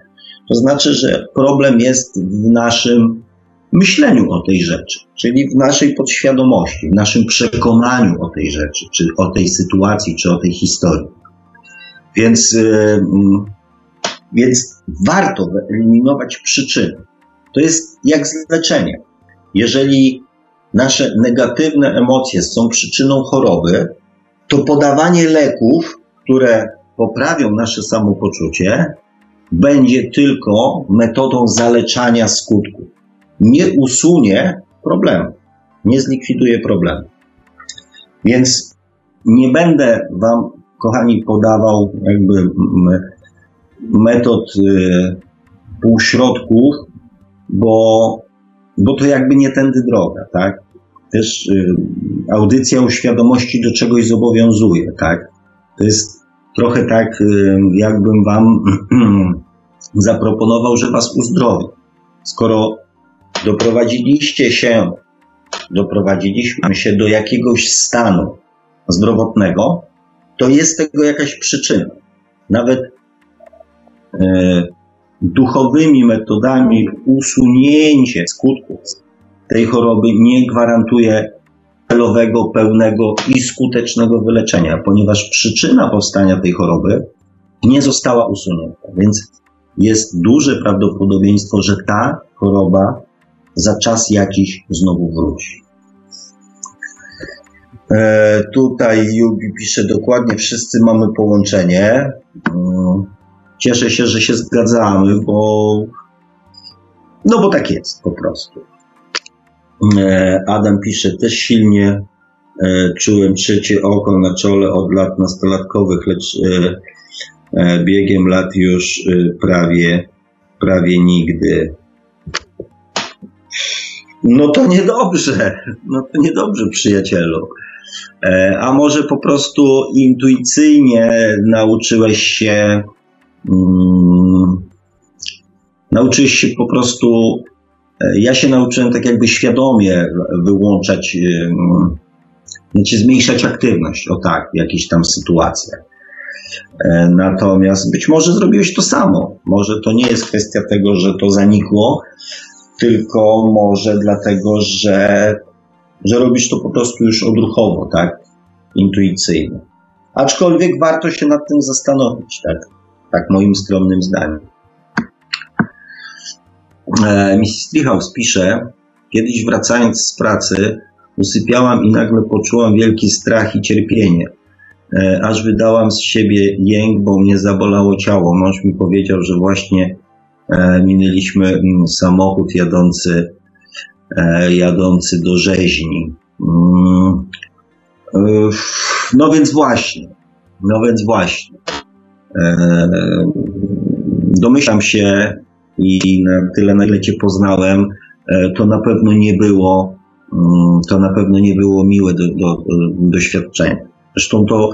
to znaczy, że problem jest w naszym myśleniu o tej rzeczy, czyli w naszej podświadomości, w naszym przekonaniu o tej rzeczy, czy o tej sytuacji, czy o tej historii. Więc, więc warto wyeliminować przyczyny. To jest jak z leczeniem. Jeżeli nasze negatywne emocje są przyczyną choroby, to podawanie leków, które poprawią nasze samopoczucie, będzie tylko metodą zaleczania skutków. Nie usunie problemu, nie zlikwiduje problemu. Więc nie będę Wam, kochani, podawał jakby metod y, półśrodków, bo, bo to jakby nie tędy droga, tak? Też y, audycja o świadomości do czegoś zobowiązuje, tak? To jest trochę tak, y, jakbym Wam zaproponował, że Was uzdrowi. Skoro doprowadziliście się, doprowadziliśmy się do jakiegoś stanu zdrowotnego, to jest tego jakaś przyczyna. Nawet e, duchowymi metodami usunięcie skutków tej choroby nie gwarantuje celowego, pełnego i skutecznego wyleczenia, ponieważ przyczyna powstania tej choroby nie została usunięta. Więc jest duże prawdopodobieństwo, że ta choroba za czas jakiś znowu wróci. E, tutaj Jubi pisze dokładnie, wszyscy mamy połączenie. Mm, cieszę się, że się zgadzamy, bo no bo tak jest po prostu. E, Adam pisze, też silnie e, czułem trzecie oko na czole od lat nastolatkowych, lecz e, biegiem lat już prawie, prawie nigdy. No to niedobrze, no to niedobrze, przyjacielu. A może po prostu intuicyjnie nauczyłeś się, um, nauczyłeś się po prostu, e, ja się nauczyłem tak jakby świadomie wyłączać, um, znaczy zmniejszać aktywność, o tak, w jakichś tam sytuacjach. Natomiast być może zrobiłeś to samo. Może to nie jest kwestia tego, że to zanikło, tylko może dlatego, że, że robisz to po prostu już odruchowo, tak? Intuicyjnie. Aczkolwiek warto się nad tym zastanowić, tak? Tak moim skromnym zdaniem. Mrs. Strihaus pisze, kiedyś wracając z pracy, usypiałam i nagle poczułam wielki strach i cierpienie. E, aż wydałam z siebie jęk, bo mnie zabolało ciało. Mąż mi powiedział, że właśnie E, minęliśmy mm, samochód jadący, e, jadący do rzeźni. Mm, no więc właśnie, no więc właśnie. Domyślam się i na tyle, na ile Cię poznałem, to na pewno nie było, mm, to na pewno nie było miłe do, do, doświadczenie. Zresztą to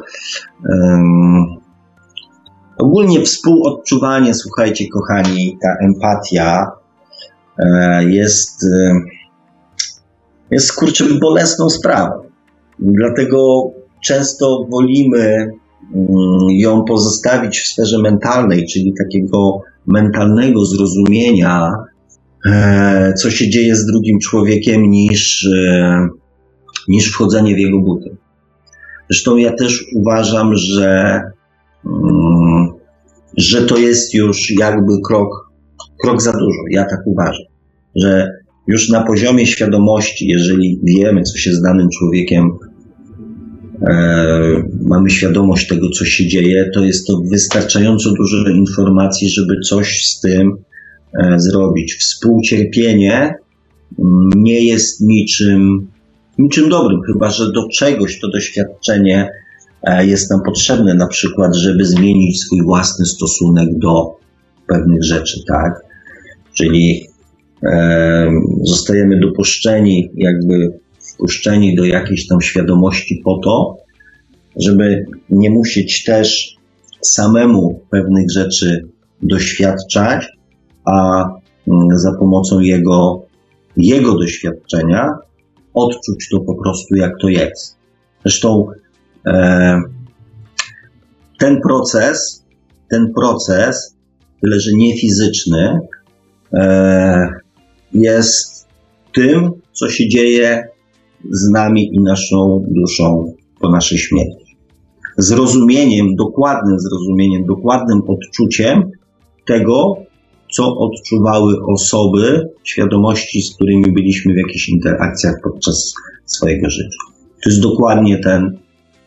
Ogólnie współodczuwanie, słuchajcie, kochani, ta empatia e, jest, e, jest kurczę bolesną sprawą. Dlatego często wolimy ją pozostawić w sferze mentalnej, czyli takiego mentalnego zrozumienia, e, co się dzieje z drugim człowiekiem, niż, niż wchodzenie w jego buty. Zresztą ja też uważam, że mm, że to jest już jakby krok, krok za dużo. Ja tak uważam, że już na poziomie świadomości, jeżeli wiemy, co się z danym człowiekiem, e, mamy świadomość tego, co się dzieje, to jest to wystarczająco dużo informacji, żeby coś z tym e, zrobić. Współcierpienie nie jest niczym, niczym dobrym, chyba że do czegoś to doświadczenie E, jest nam potrzebne na przykład, żeby zmienić swój własny stosunek do pewnych rzeczy, tak? Czyli e, zostajemy dopuszczeni, jakby wpuszczeni do jakiejś tam świadomości po to, żeby nie musieć też samemu pewnych rzeczy doświadczać, a mm, za pomocą jego, jego doświadczenia odczuć to po prostu jak to jest. Zresztą E, ten proces, ten proces, tyle że nie fizyczny, e, jest tym, co się dzieje z nami i naszą duszą po naszej śmierci. Zrozumieniem, dokładnym zrozumieniem, dokładnym odczuciem tego, co odczuwały osoby, świadomości, z którymi byliśmy w jakichś interakcjach podczas swojego życia. To jest dokładnie ten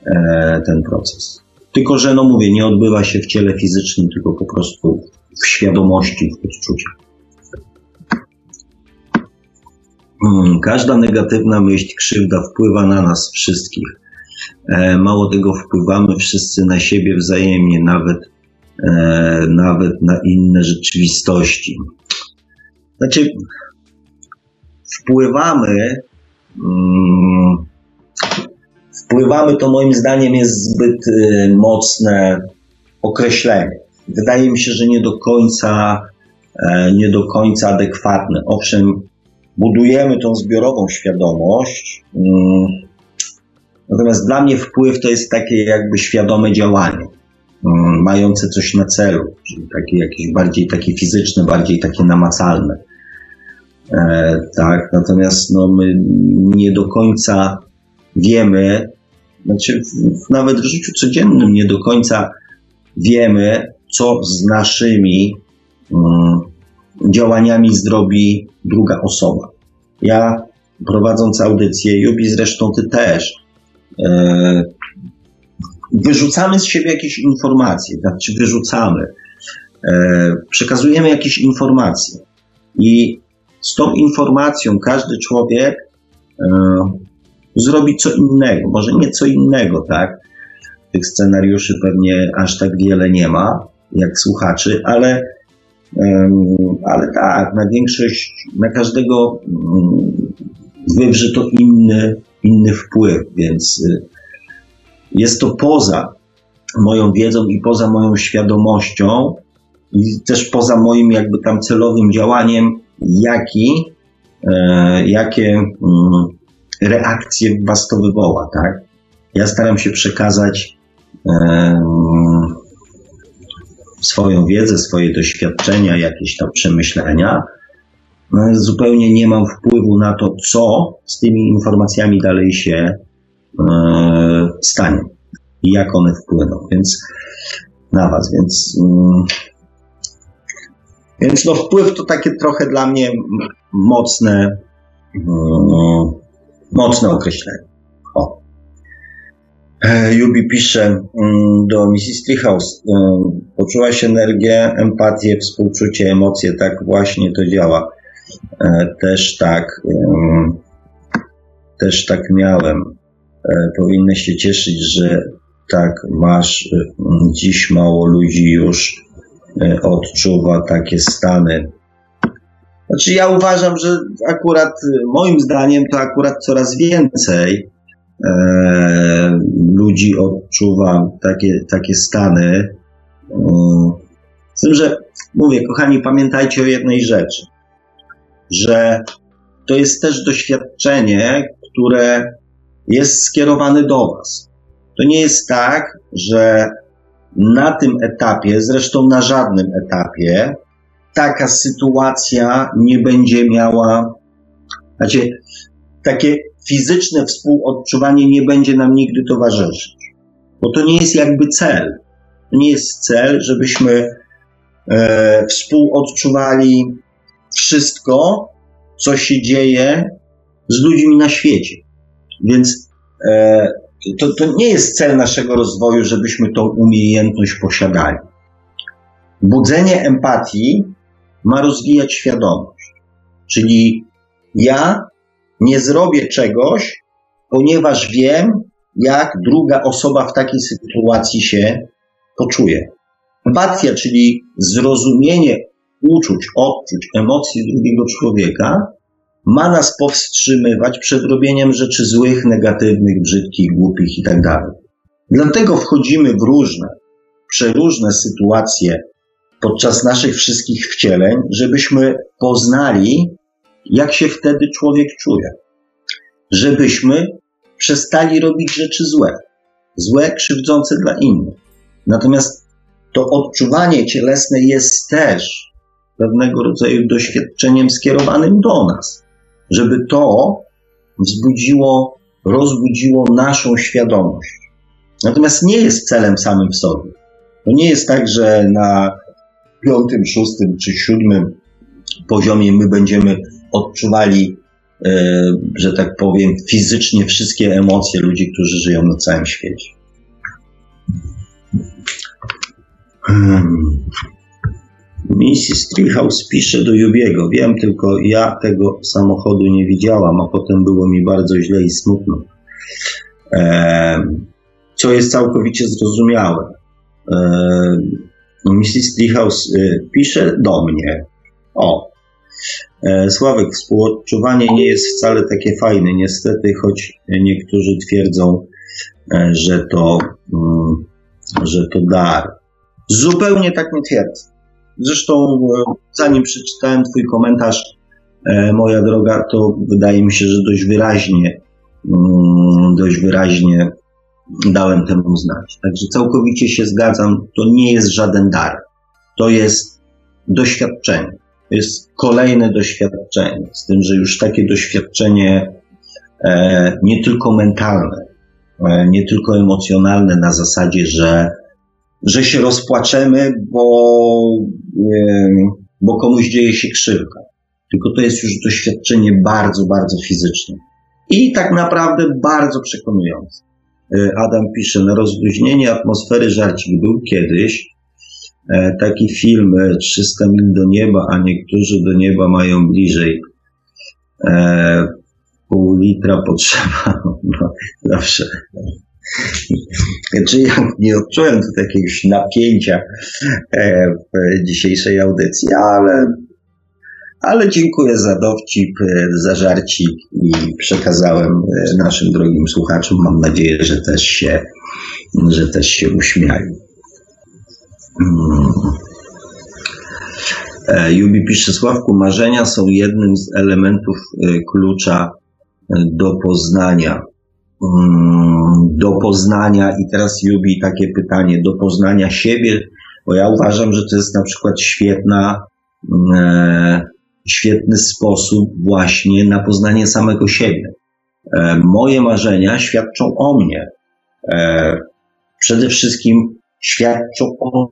E, ten proces. Tylko, że no mówię, nie odbywa się w ciele fizycznym, tylko po prostu w świadomości, w odczuciu. Każda negatywna myśl, krzywda wpływa na nas wszystkich. E, mało tego, wpływamy wszyscy na siebie wzajemnie, nawet, e, nawet na inne rzeczywistości. Znaczy, wpływamy. Mm, wpływamy to moim zdaniem jest zbyt y, mocne określenie. Wydaje mi się, że nie do końca, e, nie do końca adekwatne. Owszem, budujemy tą zbiorową świadomość, mm, natomiast dla mnie wpływ to jest takie jakby świadome działanie, mm, mające coś na celu, czyli takie jakieś bardziej takie fizyczne, bardziej takie namacalne. E, tak, natomiast no, my nie do końca wiemy, znaczy nawet w życiu codziennym nie do końca wiemy, co z naszymi um, działaniami zrobi druga osoba. Ja prowadząc audycję, Jubi zresztą ty też, e, wyrzucamy z siebie jakieś informacje, znaczy wyrzucamy, e, przekazujemy jakieś informacje i z tą informacją każdy człowiek e, zrobi co innego, może nie co innego, tak? Tych scenariuszy pewnie aż tak wiele nie ma, jak słuchaczy, ale, ale tak, na większość, na każdego mm, wywrze to inny, inny wpływ, więc y, jest to poza moją wiedzą i poza moją świadomością i też poza moim jakby tam celowym działaniem, jaki, e, jakie mm, reakcje was to wywoła, tak? Ja staram się przekazać swoją wiedzę, swoje doświadczenia, jakieś tam przemyślenia. No, zupełnie nie mam wpływu na to, co z tymi informacjami dalej się e, stanie i jak one wpłyną, więc na Was, więc mm, więc no wpływ to takie trochę dla mnie mocne mm, mocne określenie. E, Jubi pisze mm, do Mrs. Treehouse. E, poczułaś energię, empatię, współczucie, emocje. Tak właśnie to działa. E, też tak, też tak miałem. Powinny się cieszyć, że tak masz. Dziś mało ludzi już odczuwa takie stany. Znaczy, ja uważam, że akurat moim zdaniem to akurat coraz więcej e, ludzi odczuwa takie, takie stany. Z tym, że mówię, kochani, pamiętajcie o jednej rzeczy, że to jest też doświadczenie, które jest skierowane do Was. To nie jest tak, że na tym etapie, zresztą na żadnym etapie, taka sytuacja nie będzie miała, znaczy, takie fizyczne współodczuwanie nie będzie nam nigdy towarzyszyć. Bo to nie jest jakby cel. To nie jest cel, żebyśmy e, współodczuwali wszystko, co się dzieje z ludźmi na świecie. Więc e, to, to nie jest cel naszego rozwoju, żebyśmy tą umiejętność posiadali. Budzenie empatii ma rozwijać świadomość. Czyli ja nie zrobię czegoś, ponieważ wiem, jak druga osoba w takiej sytuacji się poczuje. Empatia, czyli zrozumienie uczuć, odczuć, emocji drugiego człowieka, ma nas powstrzymywać przed robieniem rzeczy złych, negatywnych, brzydkich, głupich itd. Tak Dlatego wchodzimy w różne, przeróżne sytuacje podczas naszych wszystkich wcieleń, żebyśmy poznali, jak się wtedy człowiek czuje. Żebyśmy przestali robić rzeczy złe, złe, krzywdzące dla innych. Natomiast to odczuwanie cielesne jest też pewnego rodzaju doświadczeniem skierowanym do nas, żeby to wzbudziło, rozbudziło naszą świadomość. Natomiast nie jest celem samym w sobie. To nie jest tak, że na piątym, szóstym czy siódmym poziomie my będziemy odczuwali, e, że tak powiem, fizycznie wszystkie emocje ludzi, którzy żyją na całym świecie. Hmm. Mrs. Treehouse pisze do Jubiego. Wiem tylko, ja tego samochodu nie widziałam, a potem było mi bardzo źle i smutno. co jest całkowicie zrozumiałe. Mrs. Treehouse pisze do mnie. O, Sławek, współodczuwanie nie jest wcale takie fajne, niestety, choć niektórzy twierdzą, że to, mm, że to dar. Zupełnie tak nie twierdzę. Zresztą, zanim przeczytałem Twój komentarz, moja droga, to wydaje mi się, że dość wyraźnie Mm, dość wyraźnie dałem temu znać. Także całkowicie się zgadzam, to nie jest żaden dar. To jest doświadczenie. Jest kolejne doświadczenie. Z tym, że już takie doświadczenie e, nie tylko mentalne, e, nie tylko emocjonalne na zasadzie, że, że się rozpłaczemy, bo, e, bo komuś dzieje się krzywda. Tylko to jest już doświadczenie bardzo, bardzo fizyczne i tak naprawdę bardzo przekonujący. E, Adam pisze, na rozluźnienie atmosfery żarcik był kiedyś taki film 300 e, mil do nieba, a niektórzy do nieba mają bliżej. Pół litra potrzeba, no, zawsze. Czy ja nie odczułem tu jakiegoś napięcia w dzisiejszej audycji, ale ale dziękuję za dowcip, e, za żarcik i przekazałem e, naszym drogim słuchaczom. Mam nadzieję, że też się, że też się uśmiają. Hmm. E, Jubi pisze, Sławku, marzenia są jednym z elementów klucza do poznania. Hmm, do poznania, i teraz Jubi takie pytanie, do poznania siebie, bo ja uważam, że to jest na przykład świetna, świetny sposób właśnie na poznanie samego siebie. E, moje marzenia świadczą o mnie. E, przede wszystkim świadczą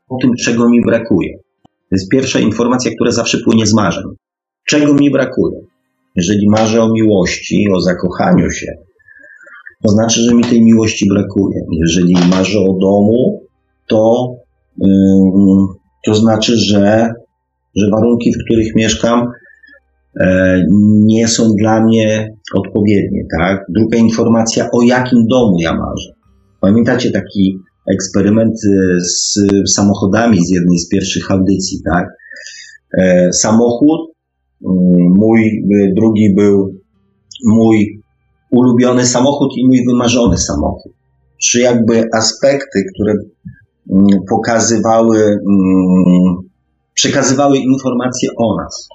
o tym, czego mi brakuje. To jest pierwsza informacja, która zawsze płynie z marzeń. Czego mi brakuje? Jeżeli marzę o miłości, o zakochaniu się, to znaczy, że mi tej miłości brakuje. Jeżeli marzę o domu, to, yy, to znaczy, że, że warunki, w których mieszkam, E, nie są dla mnie odpowiednie, tak? Druga informacja, o jakim domu ja marzę. Pamiętacie taki eksperyment e, z samochodami z jednej z pierwszych audycji, tak? E, samochód, mm, mój drugi był mój ulubiony samochód i mój wymarzony samochód. Trzy jakby aspekty, które mm, pokazywały, mm, przekazywały informacje o nas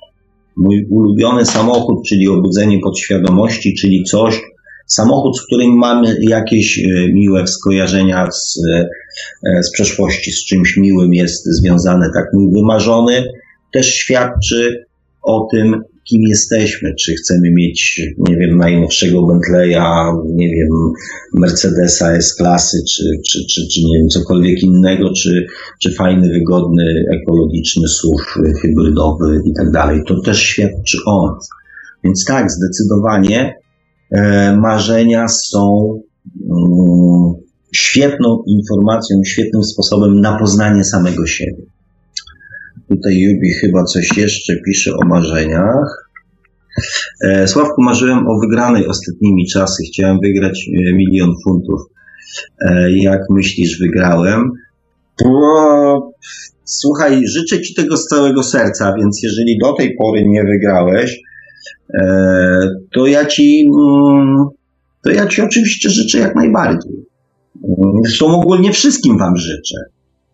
mój ulubiony samochód, czyli obudzenie podświadomości, czyli coś, samochód, z którym mamy jakieś e, miłe skojarzenia z, e, z przeszłości, z czymś miłym jest związane, tak mój wymarzony, też świadczy o tym, kim jesteśmy, czy chcemy mieć, nie wiem, najnowszego Bentleya, nie wiem, Mercedesa S-klasy, czy, czy, czy, czy nie wiem, cokolwiek innego, czy, czy fajny, wygodny, ekologiczny SUV hybrydowy i tak dalej. To też świadczy o nas. Więc tak, zdecydowanie e, marzenia są mm, świetną informacją, świetnym sposobem na poznanie samego siebie. Tutaj Jubi chyba coś jeszcze pisze o marzeniach. E, Sławku, marzyłem o wygranej ostatnimi czasy. Chciałem wygrać e, milion funtów. E, jak myślisz, wygrałem? Bo, słuchaj, życzę Ci tego z całego serca, więc jeżeli do tej pory nie wygrałeś, to ja Ci, mm, to ja Ci oczywiście życzę jak najbardziej. Zresztą ogólnie wszystkim Wam życzę.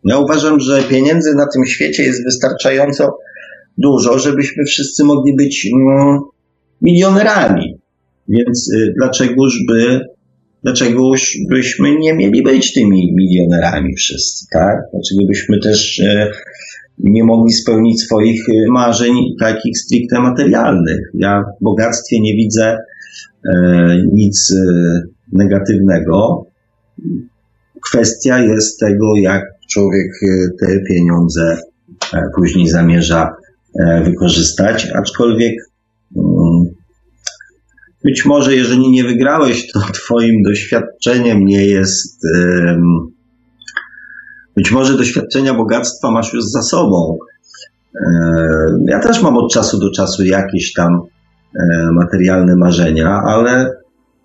Ja uważam, że pieniędzy na tym świecie jest wystarczająco dużo, żebyśmy wszyscy mogli być mm, milionerami. Więc y, dlaczegoż by, dlaczegoż byśmy nie mieli być tymi milionerami wszyscy, tak? Dlaczego byśmy też y, nie mogli spełnić swoich y, marzeń takich stricte materialnych? Ja w bogactwie nie widzę nic negatywnego. Kwestia jest tego, jak człowiek e, te pieniądze e, później zamierza e, wykorzystać, aczkolwiek mm, być może jeżeli nie wygrałeś, to twoim doświadczeniem nie jest być może doświadczenia bogactwa masz już za sobą. Ja też mam od czasu do czasu jakieś tam materialne marzenia, ale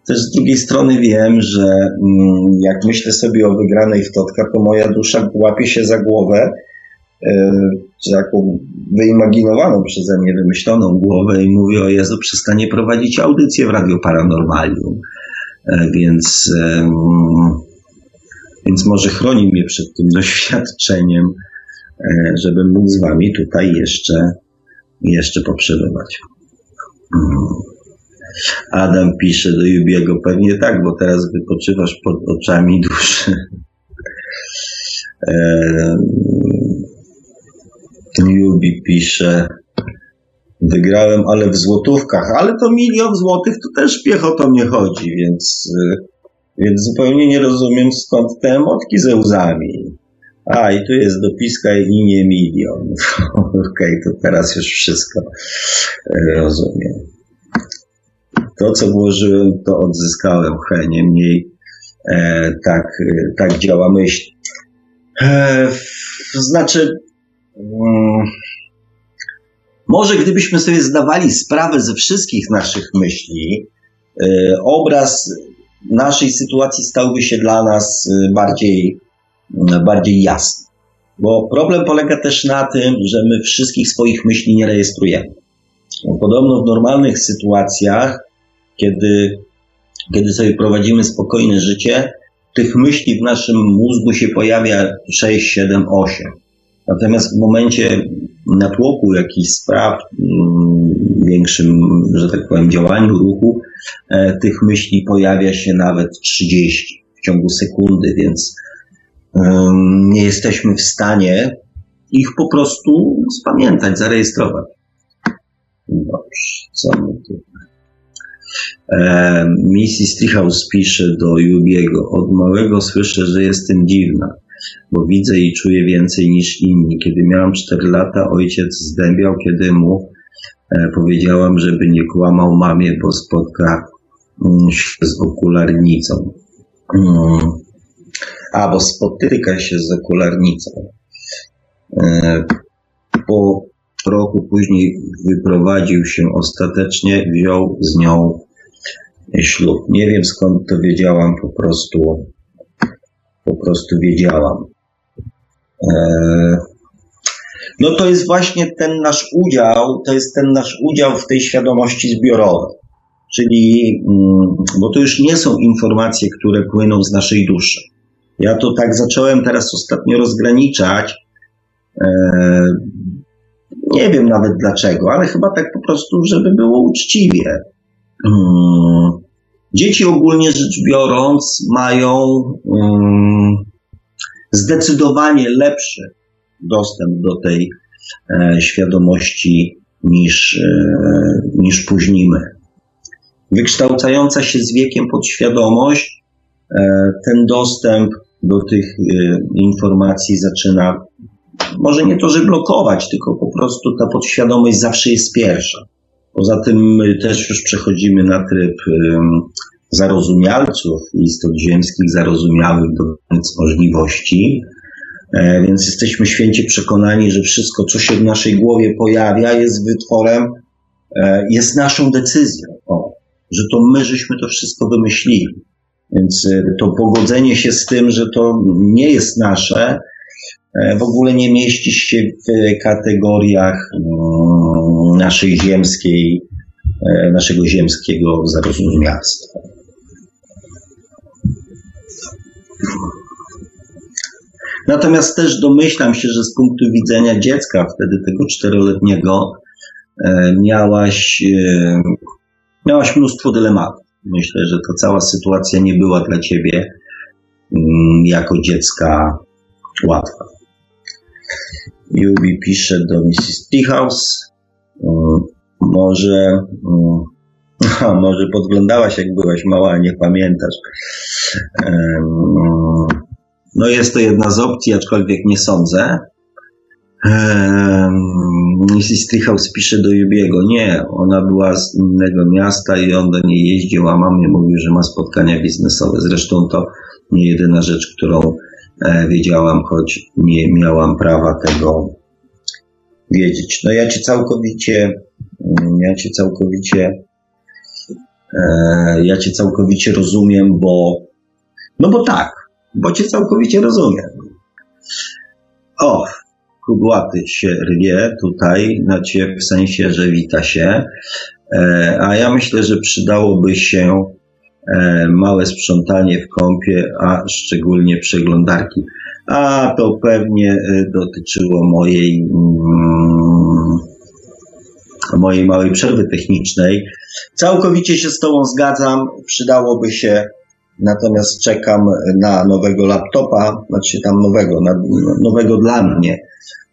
też z drugiej strony wiem, że mm, jak myślę sobie o wygranej w Totka, to moja dusza łapie się za głowę, e, taką wyimaginowaną przeze mnie, wymyśloną głowę i mówi, o Jezu, przestanie prowadzić audycję w Radio Paranormalium. E, więc, więc może chroni mnie przed tym doświadczeniem, e, żebym mógł z wami tutaj jeszcze, jeszcze poprzebywać. Mm. Adam pisze do Jubiego, pewnie tak, bo teraz wypoczywasz pod oczami duszy. Jubi pisze, wygrałem, ale w złotówkach, ale to milion złotych to też piechotą nie chodzi, więc, y, więc zupełnie nie rozumiem skąd te emotki ze łzami. A, i tu jest dopiska i nie milion. Okej, okay, to teraz już wszystko y, rozumiem. To, co włożyłem, to odzyskałem. He, niemniej e, tak, e, tak działa myśl. E, znaczy, mm, może gdybyśmy sobie zdawali sprawę ze wszystkich naszych myśli, e, obraz naszej sytuacji stałby się dla nas e, bardziej, bardziej jasny. Bo problem polega też na tym, że my wszystkich swoich myśli nie rejestrujemy. Podobno w normalnych sytuacjach kiedy, kiedy sobie prowadzimy spokojne życie, tych myśli w naszym mózgu się pojawia 6, 7, 8. Natomiast w momencie natłoku jakichś spraw, mm, większym, że tak powiem, działaniu ruchu, tych myśli pojawia się nawet 30 w ciągu sekundy, więc nie jesteśmy w stanie ich po prostu spamiętać, zarejestrować. Dobrze, co my tu E, Mrs. Treehouse pisze do Jubiego. Od małego słyszę, że jestem dziwna, bo widzę i czuję więcej niż inni. Kiedy miałam 4 lata, ojciec zdębiał, kiedy mu e, powiedziałam, żeby nie kłamał mamie, bo spotka mm, się z okularnicą. Mm. A, bo spotyka się z okularnicą. E, po roku później wyprowadził się ostatecznie, wziął z nią ślub. Nie wiem skąd to wiedziałam, po prostu, po prostu wiedziałam. E, no to jest właśnie ten nasz udział, to jest ten nasz udział w tej świadomości zbiorowej. Czyli, mm, bo to już nie są informacje, które płyną z naszej duszy. Ja to tak zacząłem teraz ostatnio rozgraniczać. E, nie wiem nawet dlaczego, ale chyba tak po prostu, żeby było uczciwie. Mm, dzieci ogólnie rzecz biorąc mają mm, zdecydowanie lepszy dostęp do tej e, świadomości niż, e, niż później my. Wykształcająca się z wiekiem podświadomość, e, ten dostęp do tych informacji zaczyna, może nie to, że blokować, tylko po prostu ta podświadomość zawsze jest pierwsza. Poza tym my też już przechodzimy na tryb zarozumialców, istot ziemskich zarozumiałych do możliwości, więc jesteśmy święcie przekonani, że wszystko, co się w naszej głowie pojawia, jest wytworem, e, jest naszą decyzją, o, że to my żeśmy to wszystko wymyślili. Więc e, to pogodzenie się z tym, że to nie jest nasze, w ogóle nie mieści się w kategoriach mm, naszej ziemskiej, e, naszego ziemskiego zarozumialstwa. Natomiast też domyślam się, że z punktu widzenia dziecka, wtedy tego czteroletniego, e, miałaś, e, miałaś mnóstwo dylematów. Myślę, że ta cała sytuacja nie była dla ciebie mm, jako dziecka łatwa. Yubi pisze do Mrs. Teahouse. Mm, może, mm, może podglądałaś, jak byłaś mała, nie pamiętasz. No jest to jedna z opcji, aczkolwiek nie sądzę. Mrs. Treehouse pisze do Jubiego, nie, ona była z innego miasta i on do niej jeździł, a mamie mówił, że ma spotkania biznesowe. Zresztą to nie jedyna rzecz, którą E, wiedziałam, choć nie miałam prawa tego wiedzieć. No ja cię całkowicie, mm, ja cię całkowicie E, ja cię całkowicie rozumiem, bo. No bo tak, bo cię całkowicie rozumiem. O, kudłaty się rwie tutaj na ciebie w sensie, że wita się. E, a ja myślę, że przydałoby się e, małe sprzątanie w kąpie, a szczególnie przeglądarki. A to pewnie e, dotyczyło mojej, mm, mojej małej przerwy technicznej. Całkowicie się z Tobą zgadzam, przydałoby się, natomiast czekam na nowego laptopa, znaczy tam nowego, na, nowego dla mnie,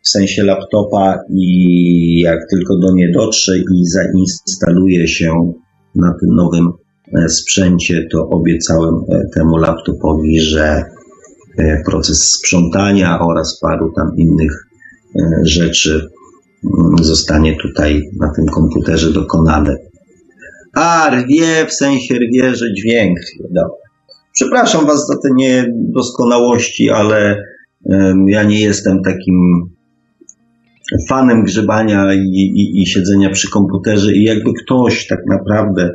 w sensie laptopa i jak tylko do mnie dotrze i zainstaluje się na tym nowym e, sprzęcie, to obiecałem e, temu laptopowi, że e, proces sprzątania oraz paru tam innych rzeczy mm, zostanie tutaj na tym komputerze dokonane. A, rwie, w sensie rwie, że dźwięk. Dobra. Przepraszam Was za te niedoskonałości, ale ja nie jestem takim fanem grzebania i, i, i siedzenia przy komputerze i jakby ktoś tak naprawdę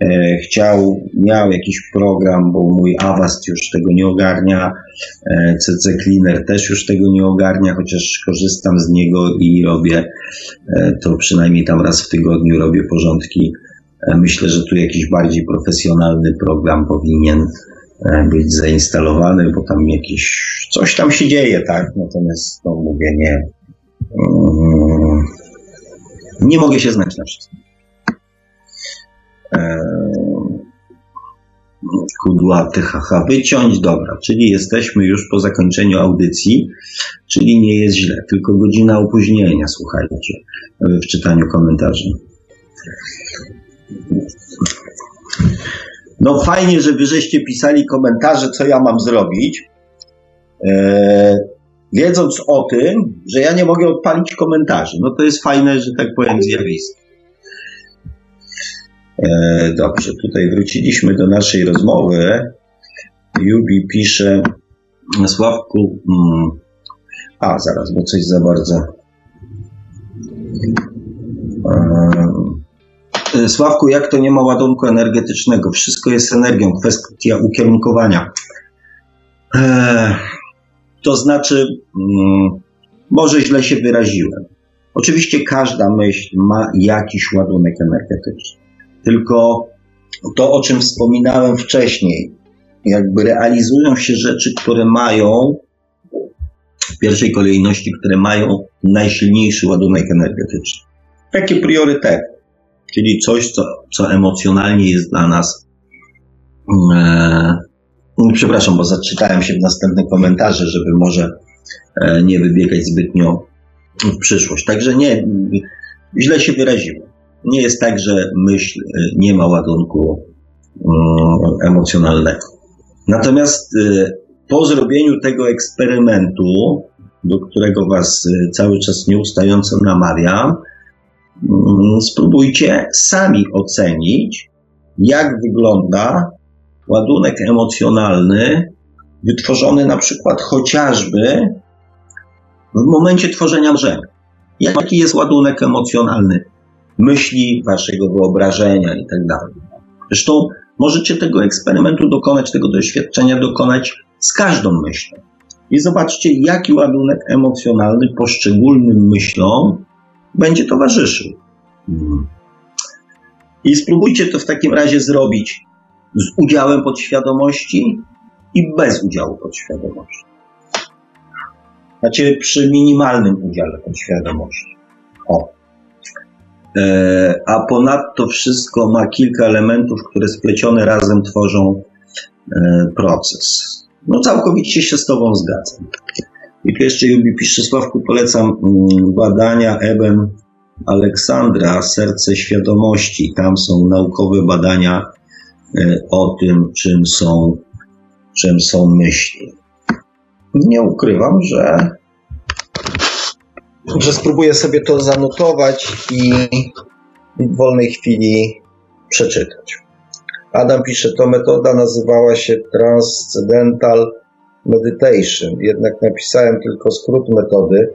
e, chciał, miał jakiś program, bo mój Avast już tego nie ogarnia, e, CC Cleaner też już tego nie ogarnia, chociaż korzystam z niego i robię e, to przynajmniej tam raz w tygodniu robię porządki. E, myślę, że tu jakiś bardziej profesjonalny program powinien e, być zainstalowany, bo tam jakieś coś tam się dzieje, tak? Natomiast no mówię, nie, Mm, nie mogę się znać na wszystkim. Eee, kudłaty, haha, wyciąć, dobra, czyli jesteśmy już po zakończeniu audycji, czyli nie jest źle, tylko godzina opóźnienia, słuchajcie, w czytaniu komentarzy. No fajnie, że wy pisali komentarze, co ja mam zrobić. Eee, wiedząc o tym, że ja nie mogę odpalić komentarzy. No to jest fajne, że tak powiem, zjawisko. E, dobrze, tutaj wróciliśmy do naszej rozmowy. Jubi pisze, Sławku, mm, a zaraz, bo coś za bardzo. E, Sławku, jak to nie ma ładunku energetycznego? Wszystko jest energią, kwestia ukierunkowania. E, to znaczy, mm, może źle się wyraziłem. Oczywiście każda myśl ma jakiś ładunek energetyczny. Tylko to, o czym wspominałem wcześniej, jakby realizują się rzeczy, które mają w pierwszej kolejności, które mają najsilniejszy ładunek energetyczny. Takie priorytety, czyli coś, co, co emocjonalnie jest dla nas e, Przepraszam, bo zaczytałem się w następne komentarze, żeby może e, nie wybiegać zbytnio w przyszłość. Także nie, źle się wyraziłem. Nie jest tak, że myśl e, nie ma ładunku mm, emocjonalnego. Natomiast e, po zrobieniu tego eksperymentu, do którego Was cały czas nieustająco namawiam, mm, spróbujcie sami ocenić, jak wygląda ładunek emocjonalny wytworzony na przykład chociażby w momencie tworzenia marzenia. Jaki jest ładunek emocjonalny myśli, waszego wyobrażenia i tak. Zresztą możecie tego eksperymentu dokonać, tego doświadczenia dokonać z każdą myślą. I zobaczcie, jaki ładunek emocjonalny poszczególnym myślom będzie towarzyszył. I spróbujcie to w takim razie zrobić z udziałem podświadomości i bez udziału podświadomości. Znaczy przy minimalnym udziale podświadomości. O. E, a ponadto wszystko ma kilka elementów, które splecione razem tworzą e, proces. No całkowicie się z Tobą zgadzam. I tu jeszcze Jubi pisze, Sławku, polecam mm, badania Eben Aleksandra, Serce Świadomości. Tam są naukowe badania E, o tym, czym są, czym są myśli. Nie ukrywam, że, że spróbuję sobie to zanotować i w wolnej chwili przeczytać. Adam pisze, to metoda nazywała się Transcendental Meditation, jednak napisałem tylko skrót metody.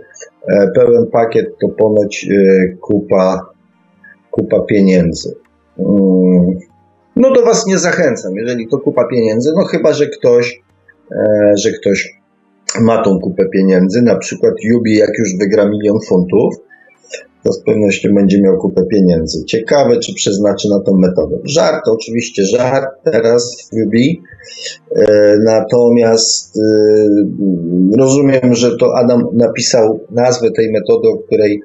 E, pełen pakiet to ponoć e, kupa, kupa pieniędzy. Mm. no do Was nie zachęcam, jeżeli to kupa pieniędzy, no chyba, że ktoś, e, że ktoś ma tą kupę pieniędzy, na przykład Jubi, jak już wygra milion funtów, to z pewnością będzie miał kupę pieniędzy. Ciekawe, czy przeznaczy na tą metodę. Żart, oczywiście żart teraz Jubi, e, natomiast e, rozumiem, że to Adam napisał nazwę tej metody, o której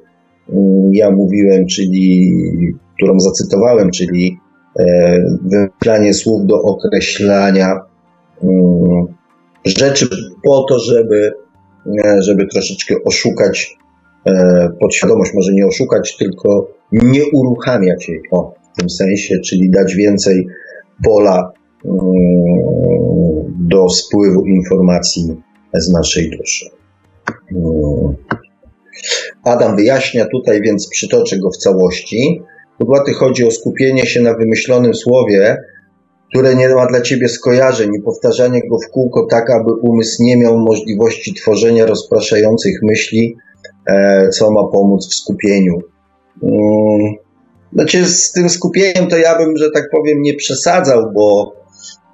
mm, ja mówiłem, czyli którą zacytowałem, czyli e, wymyślanie słów do określania mm, rzeczy po to, żeby, żeby troszeczkę oszukać podświadomość, może nie oszukać, tylko nie uruchamiać jej o, w tym sensie, czyli dać więcej pola mm, do spływu informacji z naszej duszy. Mm. Adam wyjaśnia tutaj, więc przytoczę go w całości. Podłaty chodzi o skupienie się na wymyślonym słowie, które nie ma dla ciebie skojarzeń i powtarzanie go w kółko tak, aby umysł nie miał możliwości tworzenia rozpraszających myśli, e, co ma pomóc w skupieniu. Mm, znaczy, z tym skupieniem to ja bym, że tak powiem, nie przesadzał, bo,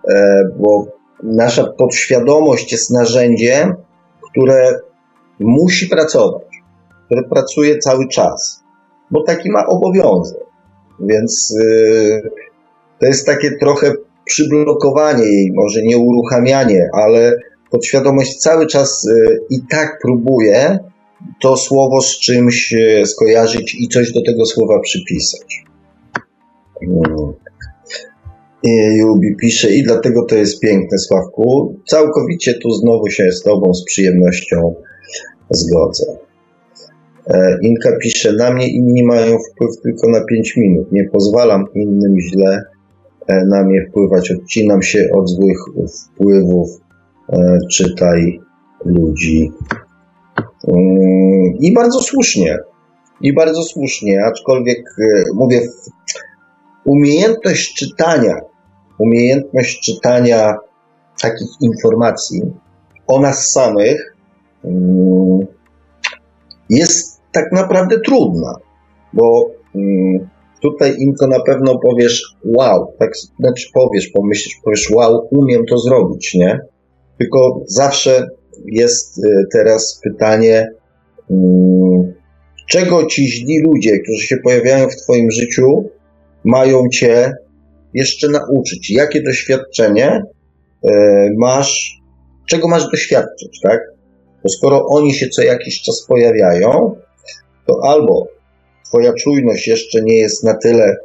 e, bo nasza podświadomość jest narzędziem, które musi pracować, które pracuje cały czas, bo taki ma obowiązek. Więc yy, to jest takie trochę przyblokowanie jej, może nie uruchamianie, ale podświadomość cały czas y, i tak próbuje to słowo z czymś y, skojarzyć i coś do tego słowa przypisać. Hmm. Jubi pisze i dlatego to jest piękne, Sławku. Całkowicie tu znowu się z Tobą z przyjemnością zgodzę. E, Inka pisze, na mnie inni mają wpływ tylko na 5 minut. Nie pozwalam innym źle E, na mnie wpływać. Odcinam się od złych wpływów, e, czytaj ludzi. Mm, I bardzo słusznie. I bardzo słusznie, aczkolwiek e, mówię, umiejętność czytania, umiejętność czytania takich informacji o nas samych mm, jest tak naprawdę trudna, bo Tutaj Inko na pewno powiesz wow, tak znaczy powiesz, pomyślisz, powiesz wow, umiem to zrobić, nie? Tylko zawsze jest y, teraz pytanie, mm, czego ci źli ludzie, którzy się pojawiają w Twoim życiu, mają Cię jeszcze nauczyć? Jakie doświadczenie y, masz, czego masz doświadczyć, tak? Bo skoro oni się co jakiś czas pojawiają, to albo Twoja czujność jeszcze nie jest na tyle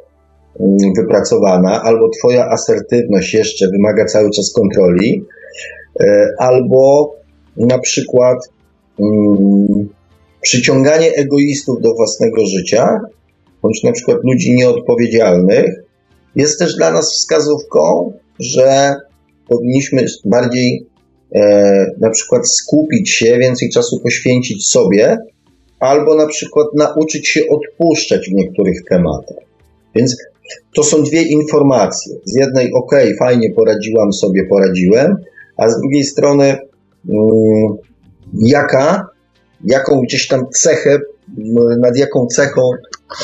mm, wypracowana, albo Twoja asertywność jeszcze wymaga cały czas kontroli, e, albo na przykład um, przyciąganie egoistów do własnego życia, bądź na przykład ludzi nieodpowiedzialnych, jest też dla nas wskazówką, że powinniśmy bardziej e, na przykład skupić się, więcej czasu poświęcić sobie, albo na przykład nauczyć się odpuszczać w niektórych tematach. Więc to są dwie informacje. Z jednej, ok, fajnie poradziłam sobie, poradziłem, a z drugiej strony, jaka, jaką gdzieś tam cechę, nad jaką cechą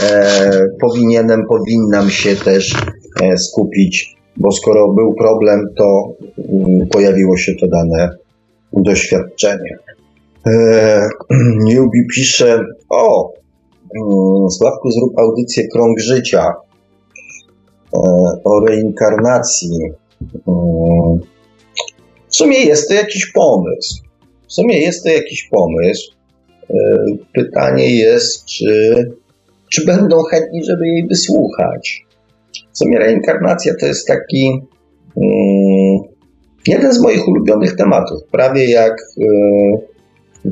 e, powinienem, powinnam się też e, skupić, bo skoro był problem, to um, pojawiło się to dane doświadczenie. Newbie pisze, o, mm, Sławku zrób audycję Krąg Życia e, o reinkarnacji. Mm, sumie jest to jakiś pomysł. W sumie jest to jakiś pomysł. E, pytanie jest, czy, czy będą chętni, żeby jej wysłuchać. W sumie reinkarnacja to jest taki mm, jeden z moich ulubionych tematów. Prawie jak e,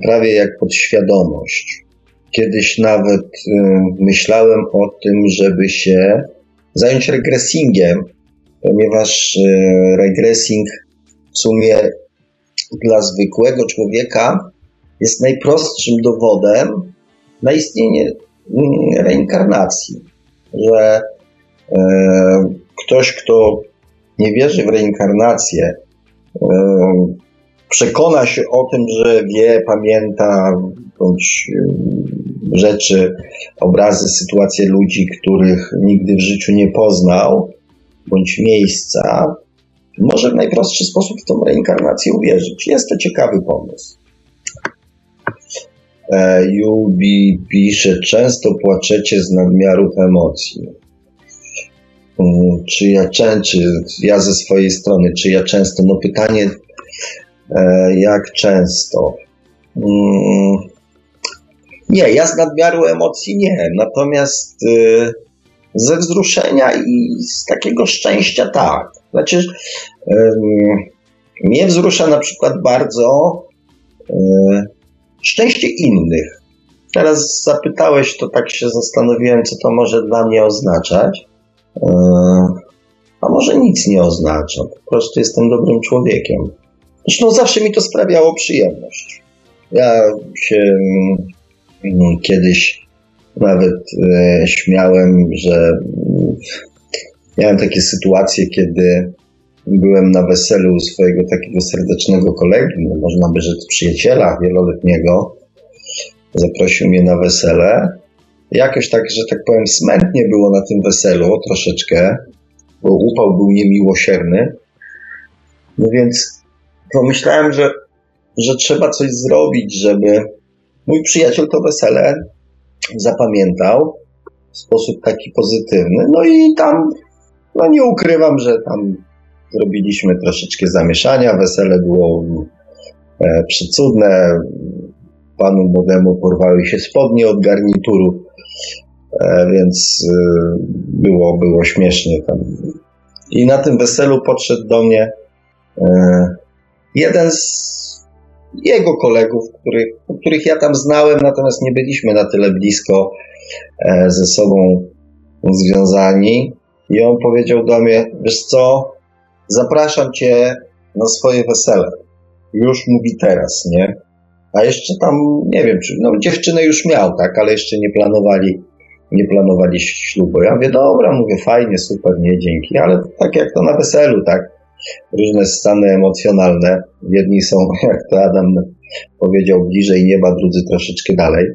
prawie jak podświadomość. Kiedyś nawet y, myślałem o tym, żeby się zająć regresingiem, ponieważ regresing w sumie dla zwykłego człowieka jest najprostszym dowodem na istnienie reinkarnacji. Że y, ktoś, kto nie wierzy w reinkarnację, y, przekona się o tym, że wie, pamięta bądź y, rzeczy, obrazy, sytuacje ludzi, których nigdy w życiu nie poznał bądź miejsca, może w najprostszy sposób w tą reinkarnację uwierzyć. Jest to ciekawy pomysł. E, Jubi pisze, często płaczecie z nadmiaru emocji. Mm, czy ja, czy ja ze swojej strony, czy ja często? No pytanie, e, jak często? Mm, nie, ja z nadmiaru emocji nie, natomiast y, ze wzruszenia i z takiego szczęścia tak. Znaczy, mnie wzrusza na przykład bardzo y, szczęście innych. Teraz zapytałeś, to tak się zastanowiłem, co to może dla mnie oznaczać. Y, a może nic nie oznacza, po prostu jestem dobrym człowiekiem. Zresztą zawsze mi to sprawiało przyjemność. Ja się Mm, kiedyś nawet e, śmiałem, że miałem takie sytuacje, kiedy byłem na weselu swojego takiego serdecznego kolegi, no można by rzec przyjaciela wieloletniego. Zaprosił mnie na wesele. Jakoś tak, że tak powiem, smętnie było na tym weselu troszeczkę, bo upał był niemiłosierny. No więc pomyślałem, że, że trzeba coś zrobić, żeby Mój przyjaciel to wesele zapamiętał w sposób taki pozytywny. No i tam, no nie ukrywam, że tam zrobiliśmy troszeczkę zamieszania. Wesele było e, przycudne. Panu młodemu porwały się spodnie od garnituru, e, więc e, było, było śmiesznie tam. I na tym weselu podszedł do mnie e, jeden z jego kolegów, których, których ja tam znałem, natomiast nie byliśmy na tyle blisko e, ze sobą związani. I on powiedział do mnie: Wiesz co, zapraszam cię na swoje wesele. Już mówi teraz, nie? A jeszcze tam, nie wiem, czy, no dziewczynę już miał, tak, ale jeszcze nie planowali, nie planowali ślubu. Ja mówię, dobra, mówię, fajnie, super, nie, dzięki, ale tak jak to na weselu, tak, różne stany emocjonalne. Jedni są, jak to Adam powiedział, bliżej nieba, drudzy troszeczkę dalej.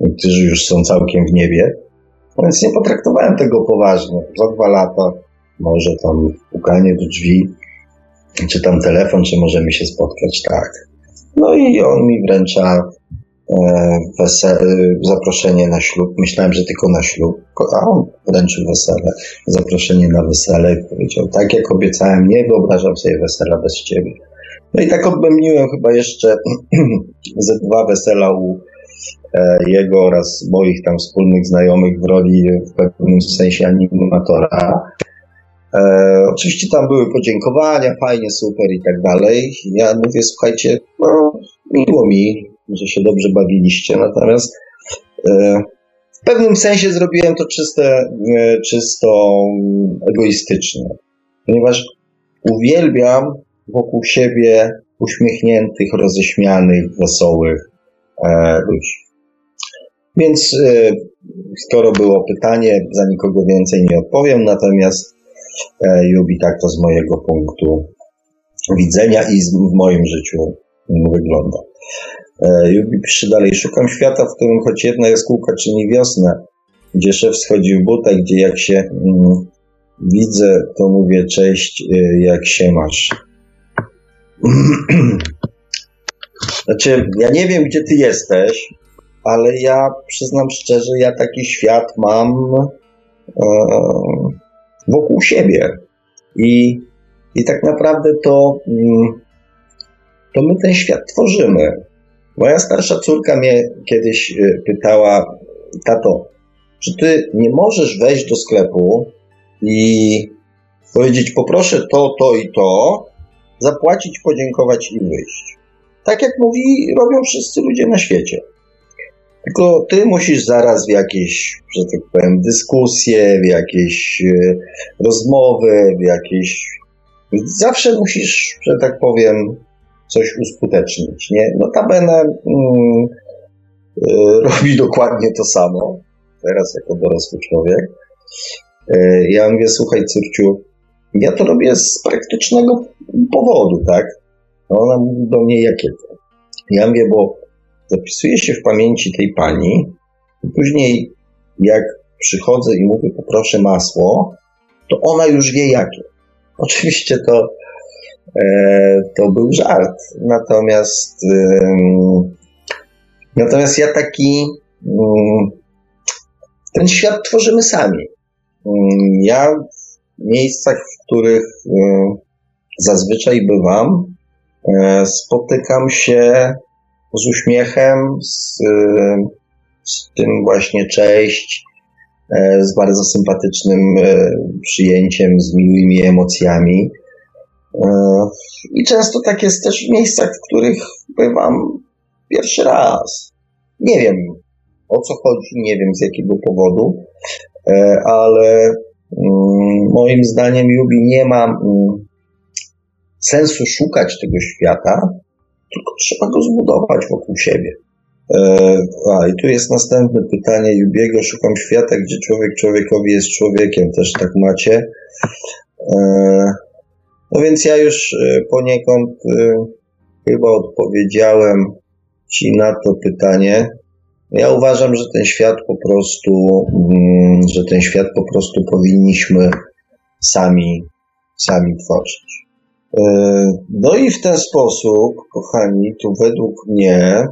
Niektórzy już są całkiem w niebie. Więc nie potraktowałem tego poważnie. Za dwa lata może tam pukanie do drzwi, czy tam telefon, czy możemy się spotkać, tak. No i on mi wręcza E, zaproszenie na ślub. Myślałem, że tylko na ślub, a on wręczył wesele, zaproszenie na wesele i powiedział, tak jak obiecałem, nie wyobrażam sobie wesela bez ciebie. No i tak odbębniłem chyba jeszcze ze dwa wesela u jego oraz moich tam wspólnych znajomych w roli w pewnym sensie animatora. E, oczywiście tam były podziękowania, fajnie, super i tak dalej. Ja mówię, słuchajcie, no, miło mi, że się dobrze bawiliście, natomiast e, w pewnym sensie zrobiłem to czyste, e, czysto egoistycznie, ponieważ uwielbiam wokół siebie uśmiechniętych, roześmianych, wesołych e, ludzi. Więc skoro było pytanie, za nikogo więcej nie odpowiem, natomiast Jubi tak to z mojego punktu widzenia i w moim życiu wygląda. Jubi e, pisze dalej. Szukam świata, w którym choć jedna jaskółka czyni wiosnę, gdzie szef schodzi w gdzie jak się mm, widzę, to mówię cześć, jak się masz. znaczy, ja nie wiem, gdzie ty jesteś, ale ja przyznam szczerze, ja taki świat mam e, wokół siebie. I, I tak naprawdę to, mm, to my ten świat tworzymy. Moja starsza córka mnie kiedyś y, pytała, tato, czy ty nie możesz wejść do sklepu i powiedzieć, poproszę to, to i to, zapłacić, podziękować i wyjść. Tak jak mówi, robią wszyscy ludzie na świecie. Tylko ty musisz zaraz w jakieś, że tak powiem, dyskusje, w jakieś y, rozmowy, w jakieś. Zawsze musisz, że tak powiem, coś uskutecznić. Nie? Notabene mm, y, robi dokładnie to samo, teraz jako dorosły człowiek. Y, ja mówię, słuchaj córciu, ja to robię z praktycznego powodu, tak? A ona mówi do mnie, jakie to? Ja mówię, bo zapisuję się w pamięci tej pani i później jak przychodzę i mówię, poproszę masło, to ona już wie jakie. Oczywiście to, e, to był żart. Natomiast, natomiast ja taki mm, ten świat tworzymy sami. Mm, ja w miejscach, w których zazwyczaj bywam, e, spotykam się z uśmiechem, z, z tym właśnie cześć, e, z bardzo sympatycznym e, przyjęciem, z miłymi emocjami. I często tak jest też w miejscach, w których bywam pierwszy raz. Nie wiem o co chodzi, nie wiem z jakiego powodu, ale mm, moim zdaniem Jubi nie ma mm, sensu szukać tego świata, tylko trzeba go zbudować wokół siebie. E, a i tu jest następne pytanie Jubiego. Szukam świata, gdzie człowiek człowiekowi jest człowiekiem. Też tak macie. E, no więc ja już e, poniekąd chyba odpowiedziałem Ci na to pytanie. Ja uważam, że ten świat po prostu, mm, że ten świat po prostu powinniśmy sami, sami tworzyć. E, no i w ten sposób, kochani, tu według mnie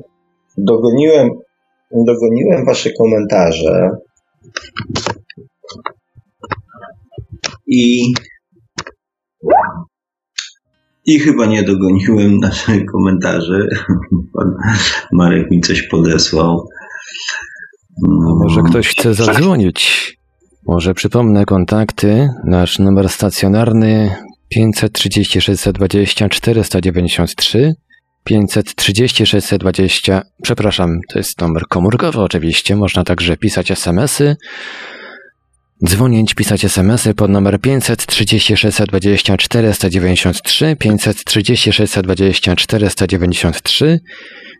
dogoniłem, dogoniłem Wasze komentarze. I, I chyba nie dogoniłem naszych komentarzy. Pan Marek mi coś podesłał. No, może ktoś chce zadzwonić. Może przypomnę kontakty. Nasz numer stacjonarny 530 620 493 530 620, przepraszam, to jest numer komórkowy oczywiście, można także pisać smsy, dzwonić, pisać smsy pod numer 530 620 493 530 620 493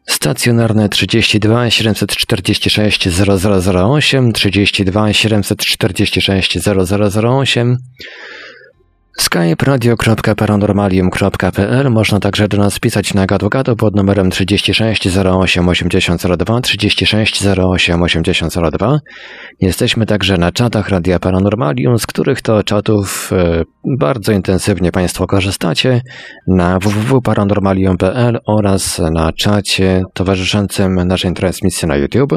stacjonarne 32 746 0008 32 746 0008 Skype radio.paranormalium.pl Można także do nas pisać na gadu pod numerem 36 08 8002 36 08 8002. Jesteśmy także na czatach Radia Paranormalium, z których to czatów e, bardzo intensywnie Państwo korzystacie na www.paranormalium.pl oraz na czacie towarzyszącym naszej transmisji na YouTube.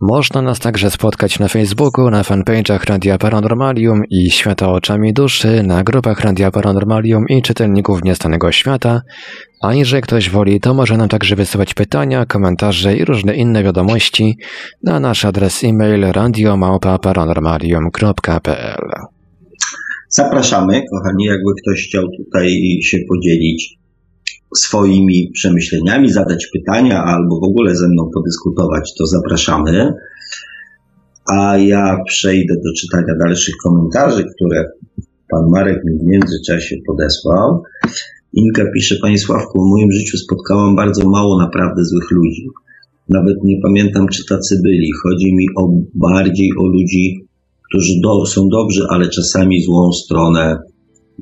Można nas także spotkać na Facebooku, na fanpage'ach Radia Paranormalium i Świata Oczami Duszy, na grupach Radia Paranormalium i czytelników Niestanego Świata, a jeżeli ktoś woli, to może nam także wysyłać pytania, komentarze i różne inne wiadomości na nasz adres e-mail radiomałpa-paranormalium.pl Zapraszamy, kochani, jakby ktoś chciał tutaj się podzielić swoimi przemyśleniami, zadać pytania albo w ogóle ze mną podyskutować, to zapraszamy. A ja przejdę do czytania dalszych komentarzy, które pan Marek mi w międzyczasie podesłał. Inka pisze, Panie Sławku, w moim życiu spotkałam bardzo mało naprawdę złych ludzi. Nawet nie pamiętam, czy tacy byli. Chodzi mi o bardziej o ludzi, którzy do, są dobrzy, ale czasami złą stronę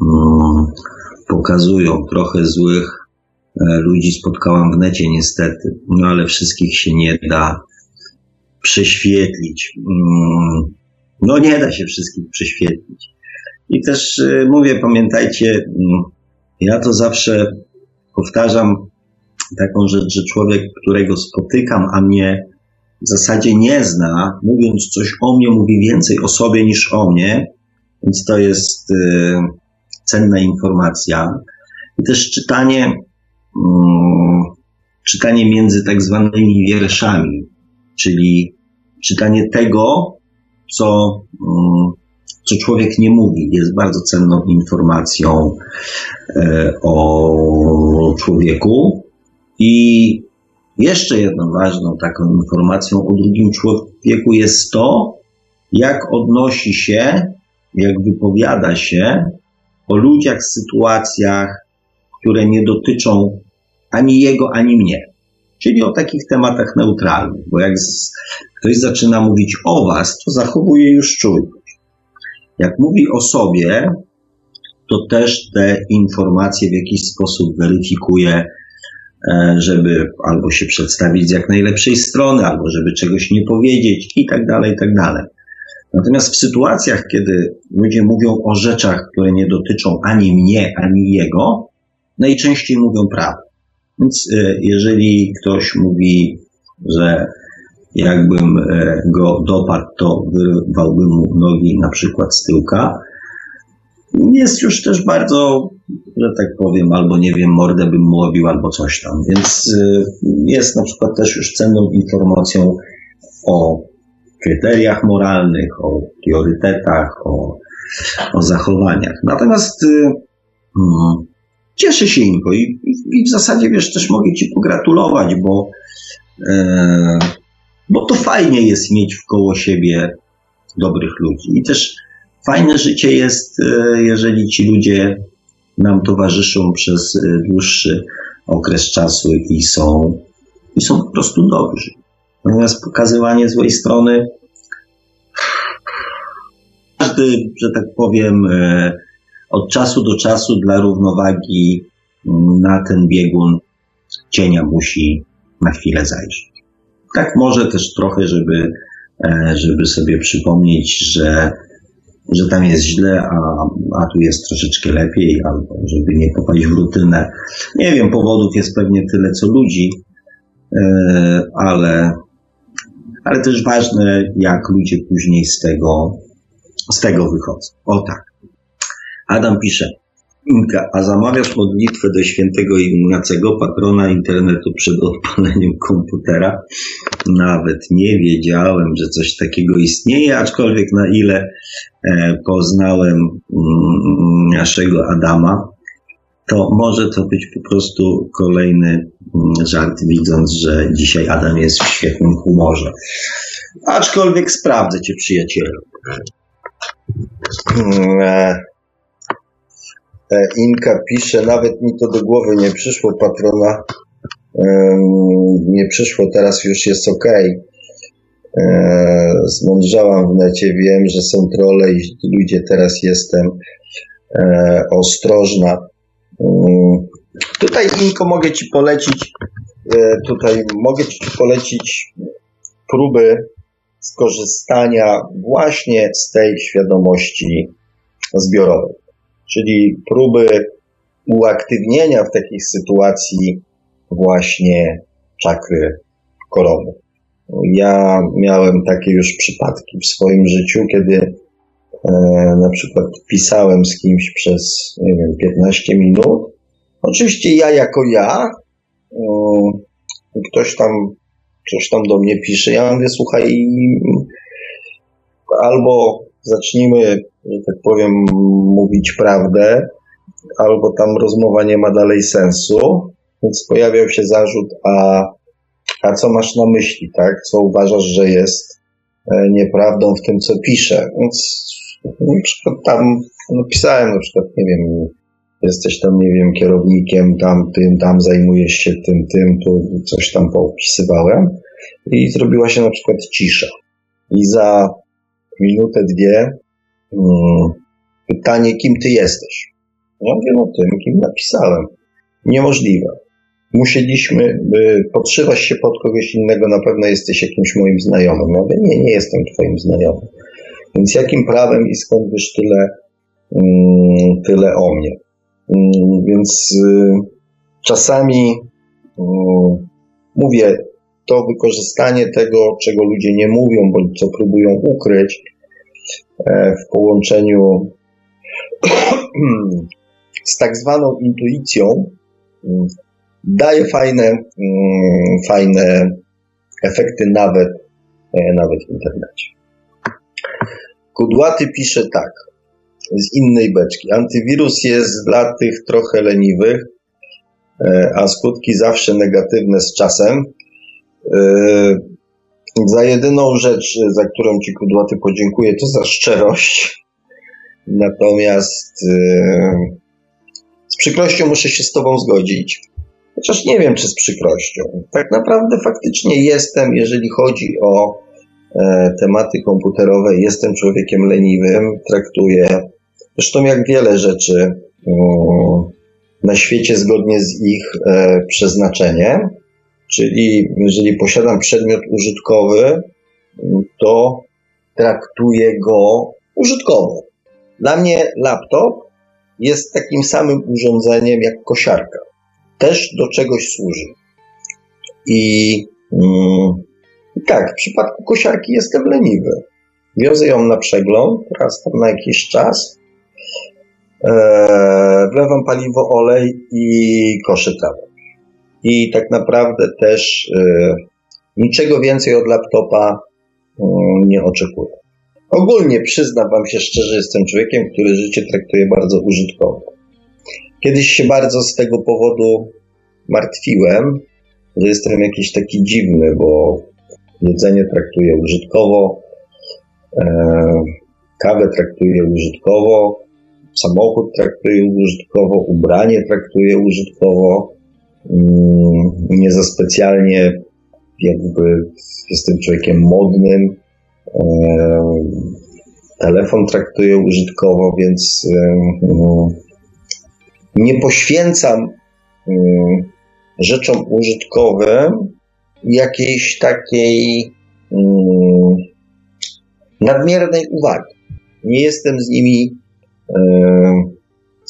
mm, pokazują. Trochę złych ludzi spotkałam w necie niestety, no ale wszystkich się nie da prześwietlić. Mm, no nie da się wszystkich prześwietlić. I też e, mówię, pamiętajcie, mm, ja to zawsze powtarzam taką rzecz, że człowiek, którego spotykam, a mnie w zasadzie nie zna, mówiąc coś o mnie, mówi więcej o sobie niż o mnie, więc to jest e, cenna informacja. I też czytanie czytanie między tak zwanymi wierszami, czyli czytanie tego, co, mm, co człowiek nie mówi, jest bardzo cenną informacją e, o człowieku. I jeszcze jedną ważną taką informacją o drugim człowieku jest to, jak odnosi się, jak wypowiada się o ludziach, sytuacjach, które nie dotyczą ani jego, ani mnie. Czyli o takich tematach neutralnych, bo jak ktoś zaczyna mówić o was, to zachowuje już czujność. Jak mówi o sobie, to też te informacje w jakiś sposób weryfikuje, e, żeby albo się przedstawić z jak najlepszej strony, albo żeby czegoś nie powiedzieć i tak dalej, i tak dalej. Natomiast w sytuacjach, kiedy ludzie mówią o rzeczach, które nie dotyczą ani mnie, ani jego, najczęściej mówią prawdę. Więc e, jeżeli ktoś mówi, że jakbym e, go dopadł, to wyrwałbym mu nogi na przykład z tyłka, jest już też bardzo, że tak powiem, albo nie wiem, mordę bym mu obił, albo coś tam. Więc e, jest na przykład też już cenną informacją o kryteriach moralnych, o priorytetach, o, o zachowaniach. Natomiast hmm, cieszę się Inko i, i w zasadzie wiesz, też mogę Ci pogratulować, bo, e, bo to fajnie jest mieć wkoło siebie dobrych ludzi. I też fajne życie jest, e, jeżeli ci ludzie nam towarzyszą przez e, dłuższy okres czasu i są, i są po prostu dobrzy. Natomiast pokazywanie złej strony, każdy, że tak powiem, e, od czasu do czasu dla równowagi mm, na ten biegun cienia musi na chwilę zajrzeć. Tak może też trochę, żeby, e, żeby sobie przypomnieć, że, że tam jest źle, a, a tu jest troszeczkę lepiej, albo żeby nie popaść w rutynę. Nie wiem, powodów jest pewnie tyle co ludzi, e, ale, ale też ważne, jak ludzie później z tego, z tego wychodzą. O tak. Adam pisze, Inka, a zamawiasz modlitwę do świętego Ignacego, patrona internetu przed odpaleniem komputera? Nawet nie wiedziałem, że coś takiego istnieje, aczkolwiek na ile e, poznałem mm, naszego Adama, to może to być po prostu kolejny mm, żart, widząc, że dzisiaj Adam jest w świetnym humorze. Aczkolwiek sprawdzę cię, przyjacielu. E, e, Inka pisze, nawet mi to do głowy nie przyszło, patrona. Nie przyszło, teraz już jest ok. E, zmądrzałam w necie, wiem, że są trole i ludzie, teraz jestem ostrożna. Mm, tutaj, Inko, mogę Ci polecić, tutaj mogę Ci polecić próby skorzystania właśnie z tej świadomości zbiorowej, czyli próby uaktywnienia w takiej sytuacji właśnie czakry korony. Ja miałem takie już przypadki w swoim życiu, kiedy e, na przykład pisałem z kimś przez, nie wiem, 15 minut. Oczywiście ja jako ja, e, ktoś tam coś tam do mnie pisze. Ja mówię, słuchaj, albo zacznijmy, że tak powiem, mówić prawdę, albo tam rozmowa nie ma dalej sensu. Więc pojawiał się zarzut, a, a co masz na myśli, tak? Co uważasz, że jest e, nieprawdą w tym, co piszę? Więc na przykład tam napisałem, na przykład, nie wiem, jesteś tam, nie wiem, kierownikiem, tam, tym, tam zajmujesz się tym, tym, tu coś tam poopisywałem i zrobiła się na przykład cisza. I za minutę, dwie pytanie, kim ty jesteś? Ja wiem o tym, kim napisałem. Niemożliwe. Musieliśmy, podszywasz się pod kogoś innego, na pewno jesteś jakimś moim znajomym. Ja mówię, nie, nie jestem twoim znajomym. Więc jakim prawem i skąd wiesz tyle, mm, tyle o mnie? Mm, więc y, czasami mm, mówię, to wykorzystanie tego, czego ludzie nie mówią, bądź co próbują ukryć, w połączeniu z tak zwaną intuicją, mm, daje fajne, fajne efekty nawet, e, nawet w internecie. Kudłaty pisze tak z innej beczki. Antywirus jest dla tych trochę leniwych, e, a skutki zawsze negatywne z czasem. E, za jedyną rzecz, za którą Ci Kudłaty podziękuję, to za szczerość. Natomiast e, z przykrością muszę się z Tobą zgodzić. Chociaż nie wiem, czy z przykrością. Tak naprawdę faktycznie jestem, jeżeli chodzi o tematy komputerowe, jestem człowiekiem leniwym, traktuję Zresztą jak wiele rzeczy na świecie zgodnie z ich e, przeznaczeniem, czyli jeżeli posiadam przedmiot użytkowy, to traktuję go użytkowo. Dla mnie laptop jest takim samym urządzeniem jak kosiarka. Też do czegoś służy. I mm, tak, w przypadku kosiarki jestem leniwy. Wiozę ją na przegląd, raz tam na jakiś czas. Eee, wlewam paliwo, olej i koszę trawę. I tak naprawdę też e, niczego więcej od laptopa e, nie oczekuję. Ogólnie przyznam Wam się szczerze, jestem człowiekiem, który życie traktuje bardzo użytkowo. Kiedyś się bardzo z tego powodu martwiłem, że jestem jakiś taki dziwny, bo jedzenie traktuję użytkowo, e, kawę traktuję użytkowo, samochód traktuję użytkowo, ubranie traktuję użytkowo. Mm, nie za specjalnie jakby jestem człowiekiem modnym. E, telefon traktuję użytkowo, więc e, no, nie poświęcam mm, rzeczom użytkowym jakiejś takiej mm, nadmiernej uwagi. Nie jestem z nimi, e,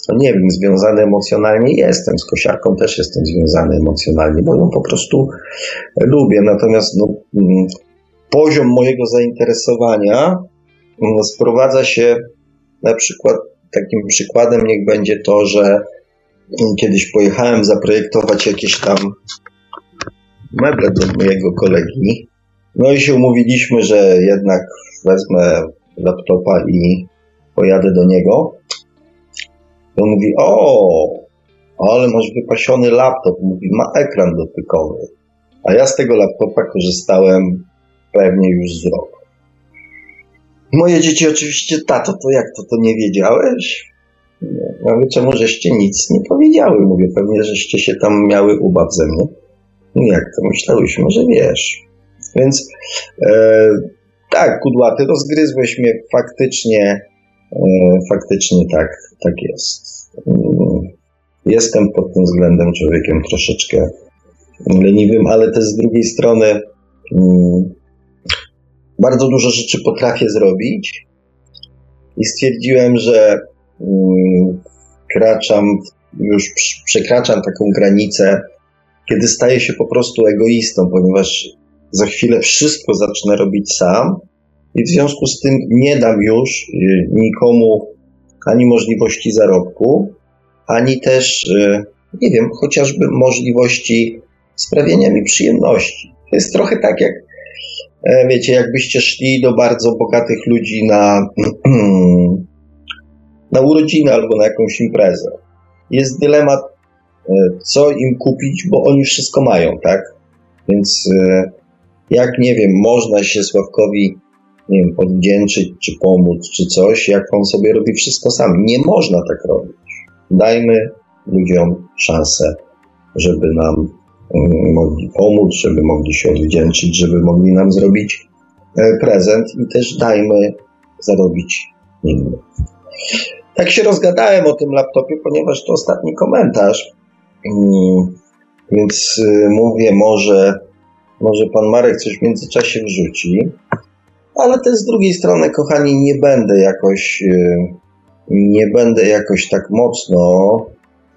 no nie wiem, związany emocjonalnie. Jestem z kosiarką, też jestem związany emocjonalnie, bo ją po prostu lubię. Natomiast no, mm, poziom mojego zainteresowania mm, sprowadza się na przykład, takim przykładem niech będzie to, że kiedyś pojechałem zaprojektować jakieś tam meble do mojego kolegi. No i się umówiliśmy, że jednak wezmę laptopa i pojadę do niego. On mówi, o, ale masz wypasiony laptop. Mówi, ma ekran dotykowy. A ja z tego laptopa korzystałem pewnie już z rok. Moje dzieci oczywiście, tato, to jak to, to nie wiedziałeś? No, ale czemu żeście nic nie powiedziały? Mówię, pewnie żeście się tam miały ubaw ze mnie. No jak to myślałyśmy, że wiesz. Więc e, tak, kudłaty, rozgryzłeś mnie faktycznie, e, faktycznie tak, tak jest. Mm, jestem pod tym względem człowiekiem troszeczkę leniwym, ale też z drugiej strony mm, bardzo dużo rzeczy potrafię zrobić i stwierdziłem, że mm, wkraczam, już przekraczam taką granicę, kiedy staję się po prostu egoistą, ponieważ za chwilę wszystko zacznę robić sam i w związku z tym nie dam już y, nikomu ani możliwości zarobku, ani też, y, nie wiem, chociażby możliwości sprawienia mi przyjemności. To jest trochę tak jak, e, wiecie, jakbyście szli do bardzo bogatych ludzi na, na urodziny albo na jakąś imprezę. Jest dylemat, e, co im kupić, bo oni wszystko mają, tak? Więc e, jak, nie wiem, można się Sławkowi nie wiem, odwdzięczyć, czy pomóc, czy coś, jak on sobie robi wszystko sam. Nie można tak robić. Dajmy ludziom szansę, żeby nam mm, mogli pomóc, żeby mogli się odwdzięczyć, żeby mogli nam zrobić e, prezent i też dajmy zarobić innym. Tak się rozgadałem o tym laptopie, ponieważ to ostatni komentarz, mm, więc y, mówię, może, może pan Marek coś w międzyczasie wrzuci. Ale też z drugiej strony, kochani, nie będę jakoś, y, nie będę jakoś tak mocno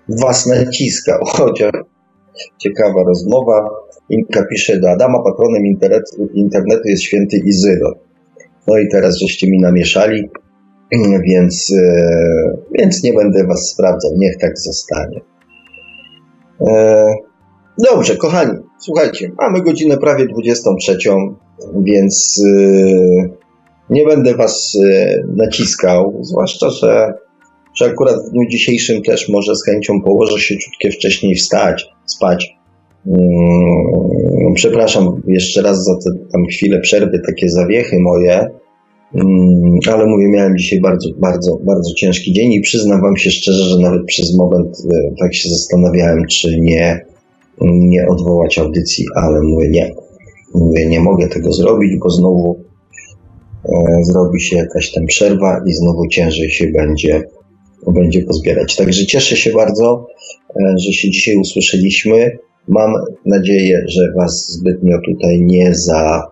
was naciskał. Chociaż ciekawa rozmowa. Inka pisze do Adama, patronem internetu jest święty Izydor. No i teraz żeście mi namieszali, więc, y, więc nie będę was sprawdzał. Niech tak zostanie. Dobrze, kochani, słuchajcie, mamy godzinę prawie 23 więc yy, nie będę Was yy, naciskał, zwłaszcza, że, że akurat w dniu dzisiejszym też może z chęcią położę się ciutkie wcześniej wstać, spać. Yy, przepraszam jeszcze raz za te tam chwilę przerwy, takie zawiechy moje, mm, ale mówię, miałem dzisiaj bardzo, bardzo, bardzo ciężki dzień i przyznam Wam się szczerze, że nawet przez moment y, tak się zastanawiałem, czy nie, nie odwołać audycji, ale mówię, nie, Mówię, nie mogę tego zrobić, bo znowu e, zrobi się jakaś tam przerwa i znowu ciężej się będzie, będzie pozbierać. Także cieszę się bardzo, e, że się dzisiaj usłyszeliśmy. Mam nadzieję, że Was zbytnio tutaj nie, za,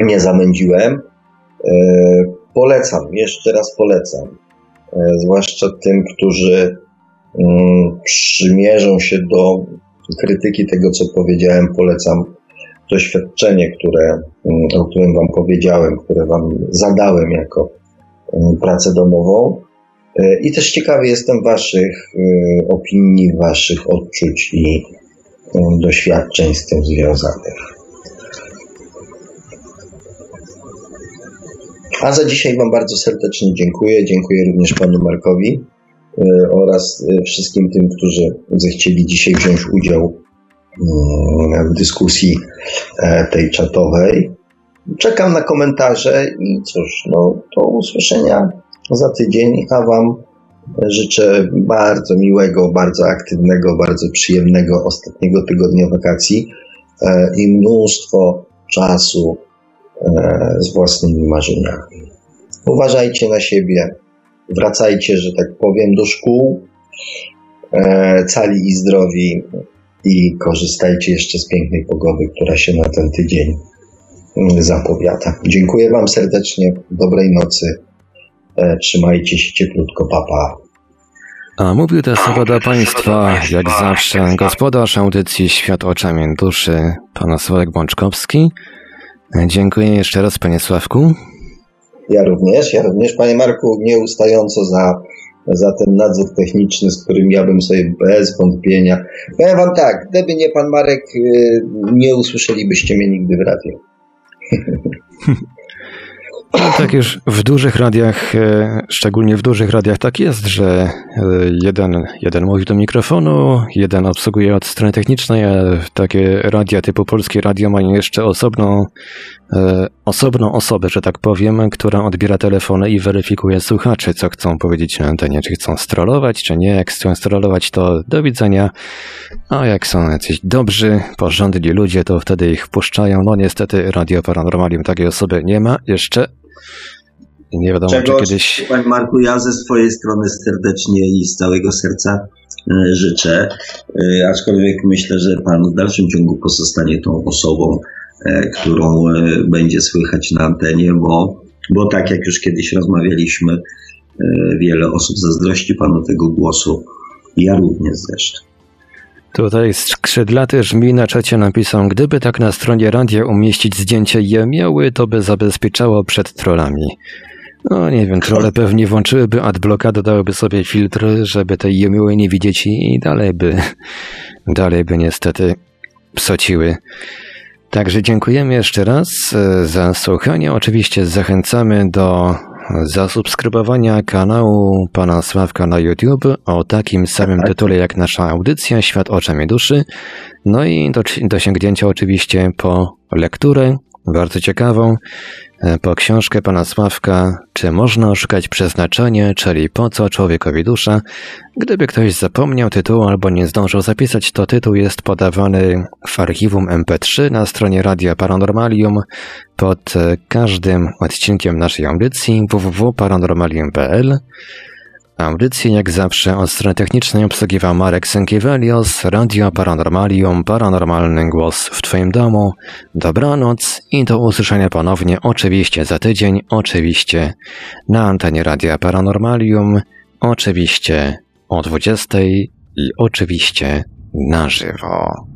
nie zamędziłem. Polecam, jeszcze raz polecam. Zwłaszcza tym, którzy mm, przymierzą się do krytyki tego, co powiedziałem, polecam doświadczenie, które, mm, o którym Wam powiedziałem, które Wam zadałem jako mm, pracę domową. E, I też ciekawy jestem Waszych e, opinii, Waszych odczuć i mm, doświadczeń z tym związanych. A za dzisiaj Wam bardzo serdecznie dziękuję. Dziękuję również Panu Markowi oraz wszystkim tym, którzy zechcieli dzisiaj wziąć udział w dyskusji tej czatowej. Czekam na komentarze i cóż, no, do usłyszenia za tydzień, a Wam życzę bardzo miłego, bardzo aktywnego, bardzo przyjemnego ostatniego tygodnia wakacji e, i mnóstwo czasu e, z własnymi marzeniami. Uważajcie na siebie, wracajcie, że tak powiem, do szkół, e, cali i zdrowi i korzystajcie jeszcze z pięknej pogody, która się na ten tydzień mm, zapowiada. Dziękuję Wam serdecznie, dobrej nocy E, trzymajcie się cieplutko, papa. A mówił te słowa do Państwa, jak zawsze, gospodarz audycji Świat oczami duszy, pan Sławek Bączkowski. Dziękuję jeszcze raz, panie Sławku. Ja również, ja również, panie Marku, nieustająco za, za ten nadzór techniczny, z którym ja bym sobie bez wątpienia. Powiem wam tak, gdyby nie pan Marek, y, nie usłyszelibyście mnie nigdy w radiu. No, tak już w dużych radiach, e, szczególnie w dużych radiach tak jest, że e, jeden, jeden mówi do mikrofonu, jeden obsługuje od strony technicznej, a takie radia typu Polskie Radio mają jeszcze osobną, osobną osobę, że tak powiem, która odbiera telefony i weryfikuje słuchaczy, co chcą powiedzieć na antenie, czy chcą strollować, czy nie. Jak chcą strollować, to do widzenia, a jak są jacyś dobrzy, porządni ludzie, to wtedy ich wpuszczają. No niestety Radio Paranormalium takiej osoby nie ma jeszcze, nie wiadomo, Czego, czy kiedyś. Panie Marku, ja ze swojej strony serdecznie i z całego serca e, życzę, e, aczkolwiek myślę, że Pan w dalszym ciągu pozostanie tą osobą, e, którą będzie słychać na antenie, bo, bo tak jak już kiedyś rozmawialiśmy, wiele osób zazdrości Panu tego głosu. Ja również zresztą. Tutaj skrzydlaty żmi na czacie napisał, gdyby tak na stronie radia umieścić zdjęcie jemioły, to by zabezpieczało przed trollami. No nie wiem, trolle pewnie włączyłyby adblocka, dodałyby sobie filtry, żeby tej jemioły nie widzieć i dalej by, dalej by niestety psociły. Także dziękujemy jeszcze raz e, za słuchanie. Oczywiście zachęcamy do zasubskrybowania kanału pana Sławka na YouTube o takim samym tak. tytule jak nasza audycja Świat oczami duszy. No i do, do sięgnięcia oczywiście po lekturę, bardzo ciekawą, e, po książkę pana Sławka Czy można oszukać przeznaczenie, czyli po co człowiekowi dusza? Gdyby ktoś zapomniał tytułu albo nie zdążył zapisać, to tytuł jest podawany w archiwum MP3 na stronie Radia Paranormalium pod e, każdym odcinkiem naszej audycji www.paranormalium.pl. Audycję jak zawsze od strony technicznej obsługiwał Marek Sękiewelios, Radio Paranormalium, Paranormalny Głos w Twoim domu. Dobranoc i do usłyszenia ponownie oczywiście za tydzień, oczywiście na antenie Radia Paranormalium, oczywiście o 20 i oczywiście na żywo.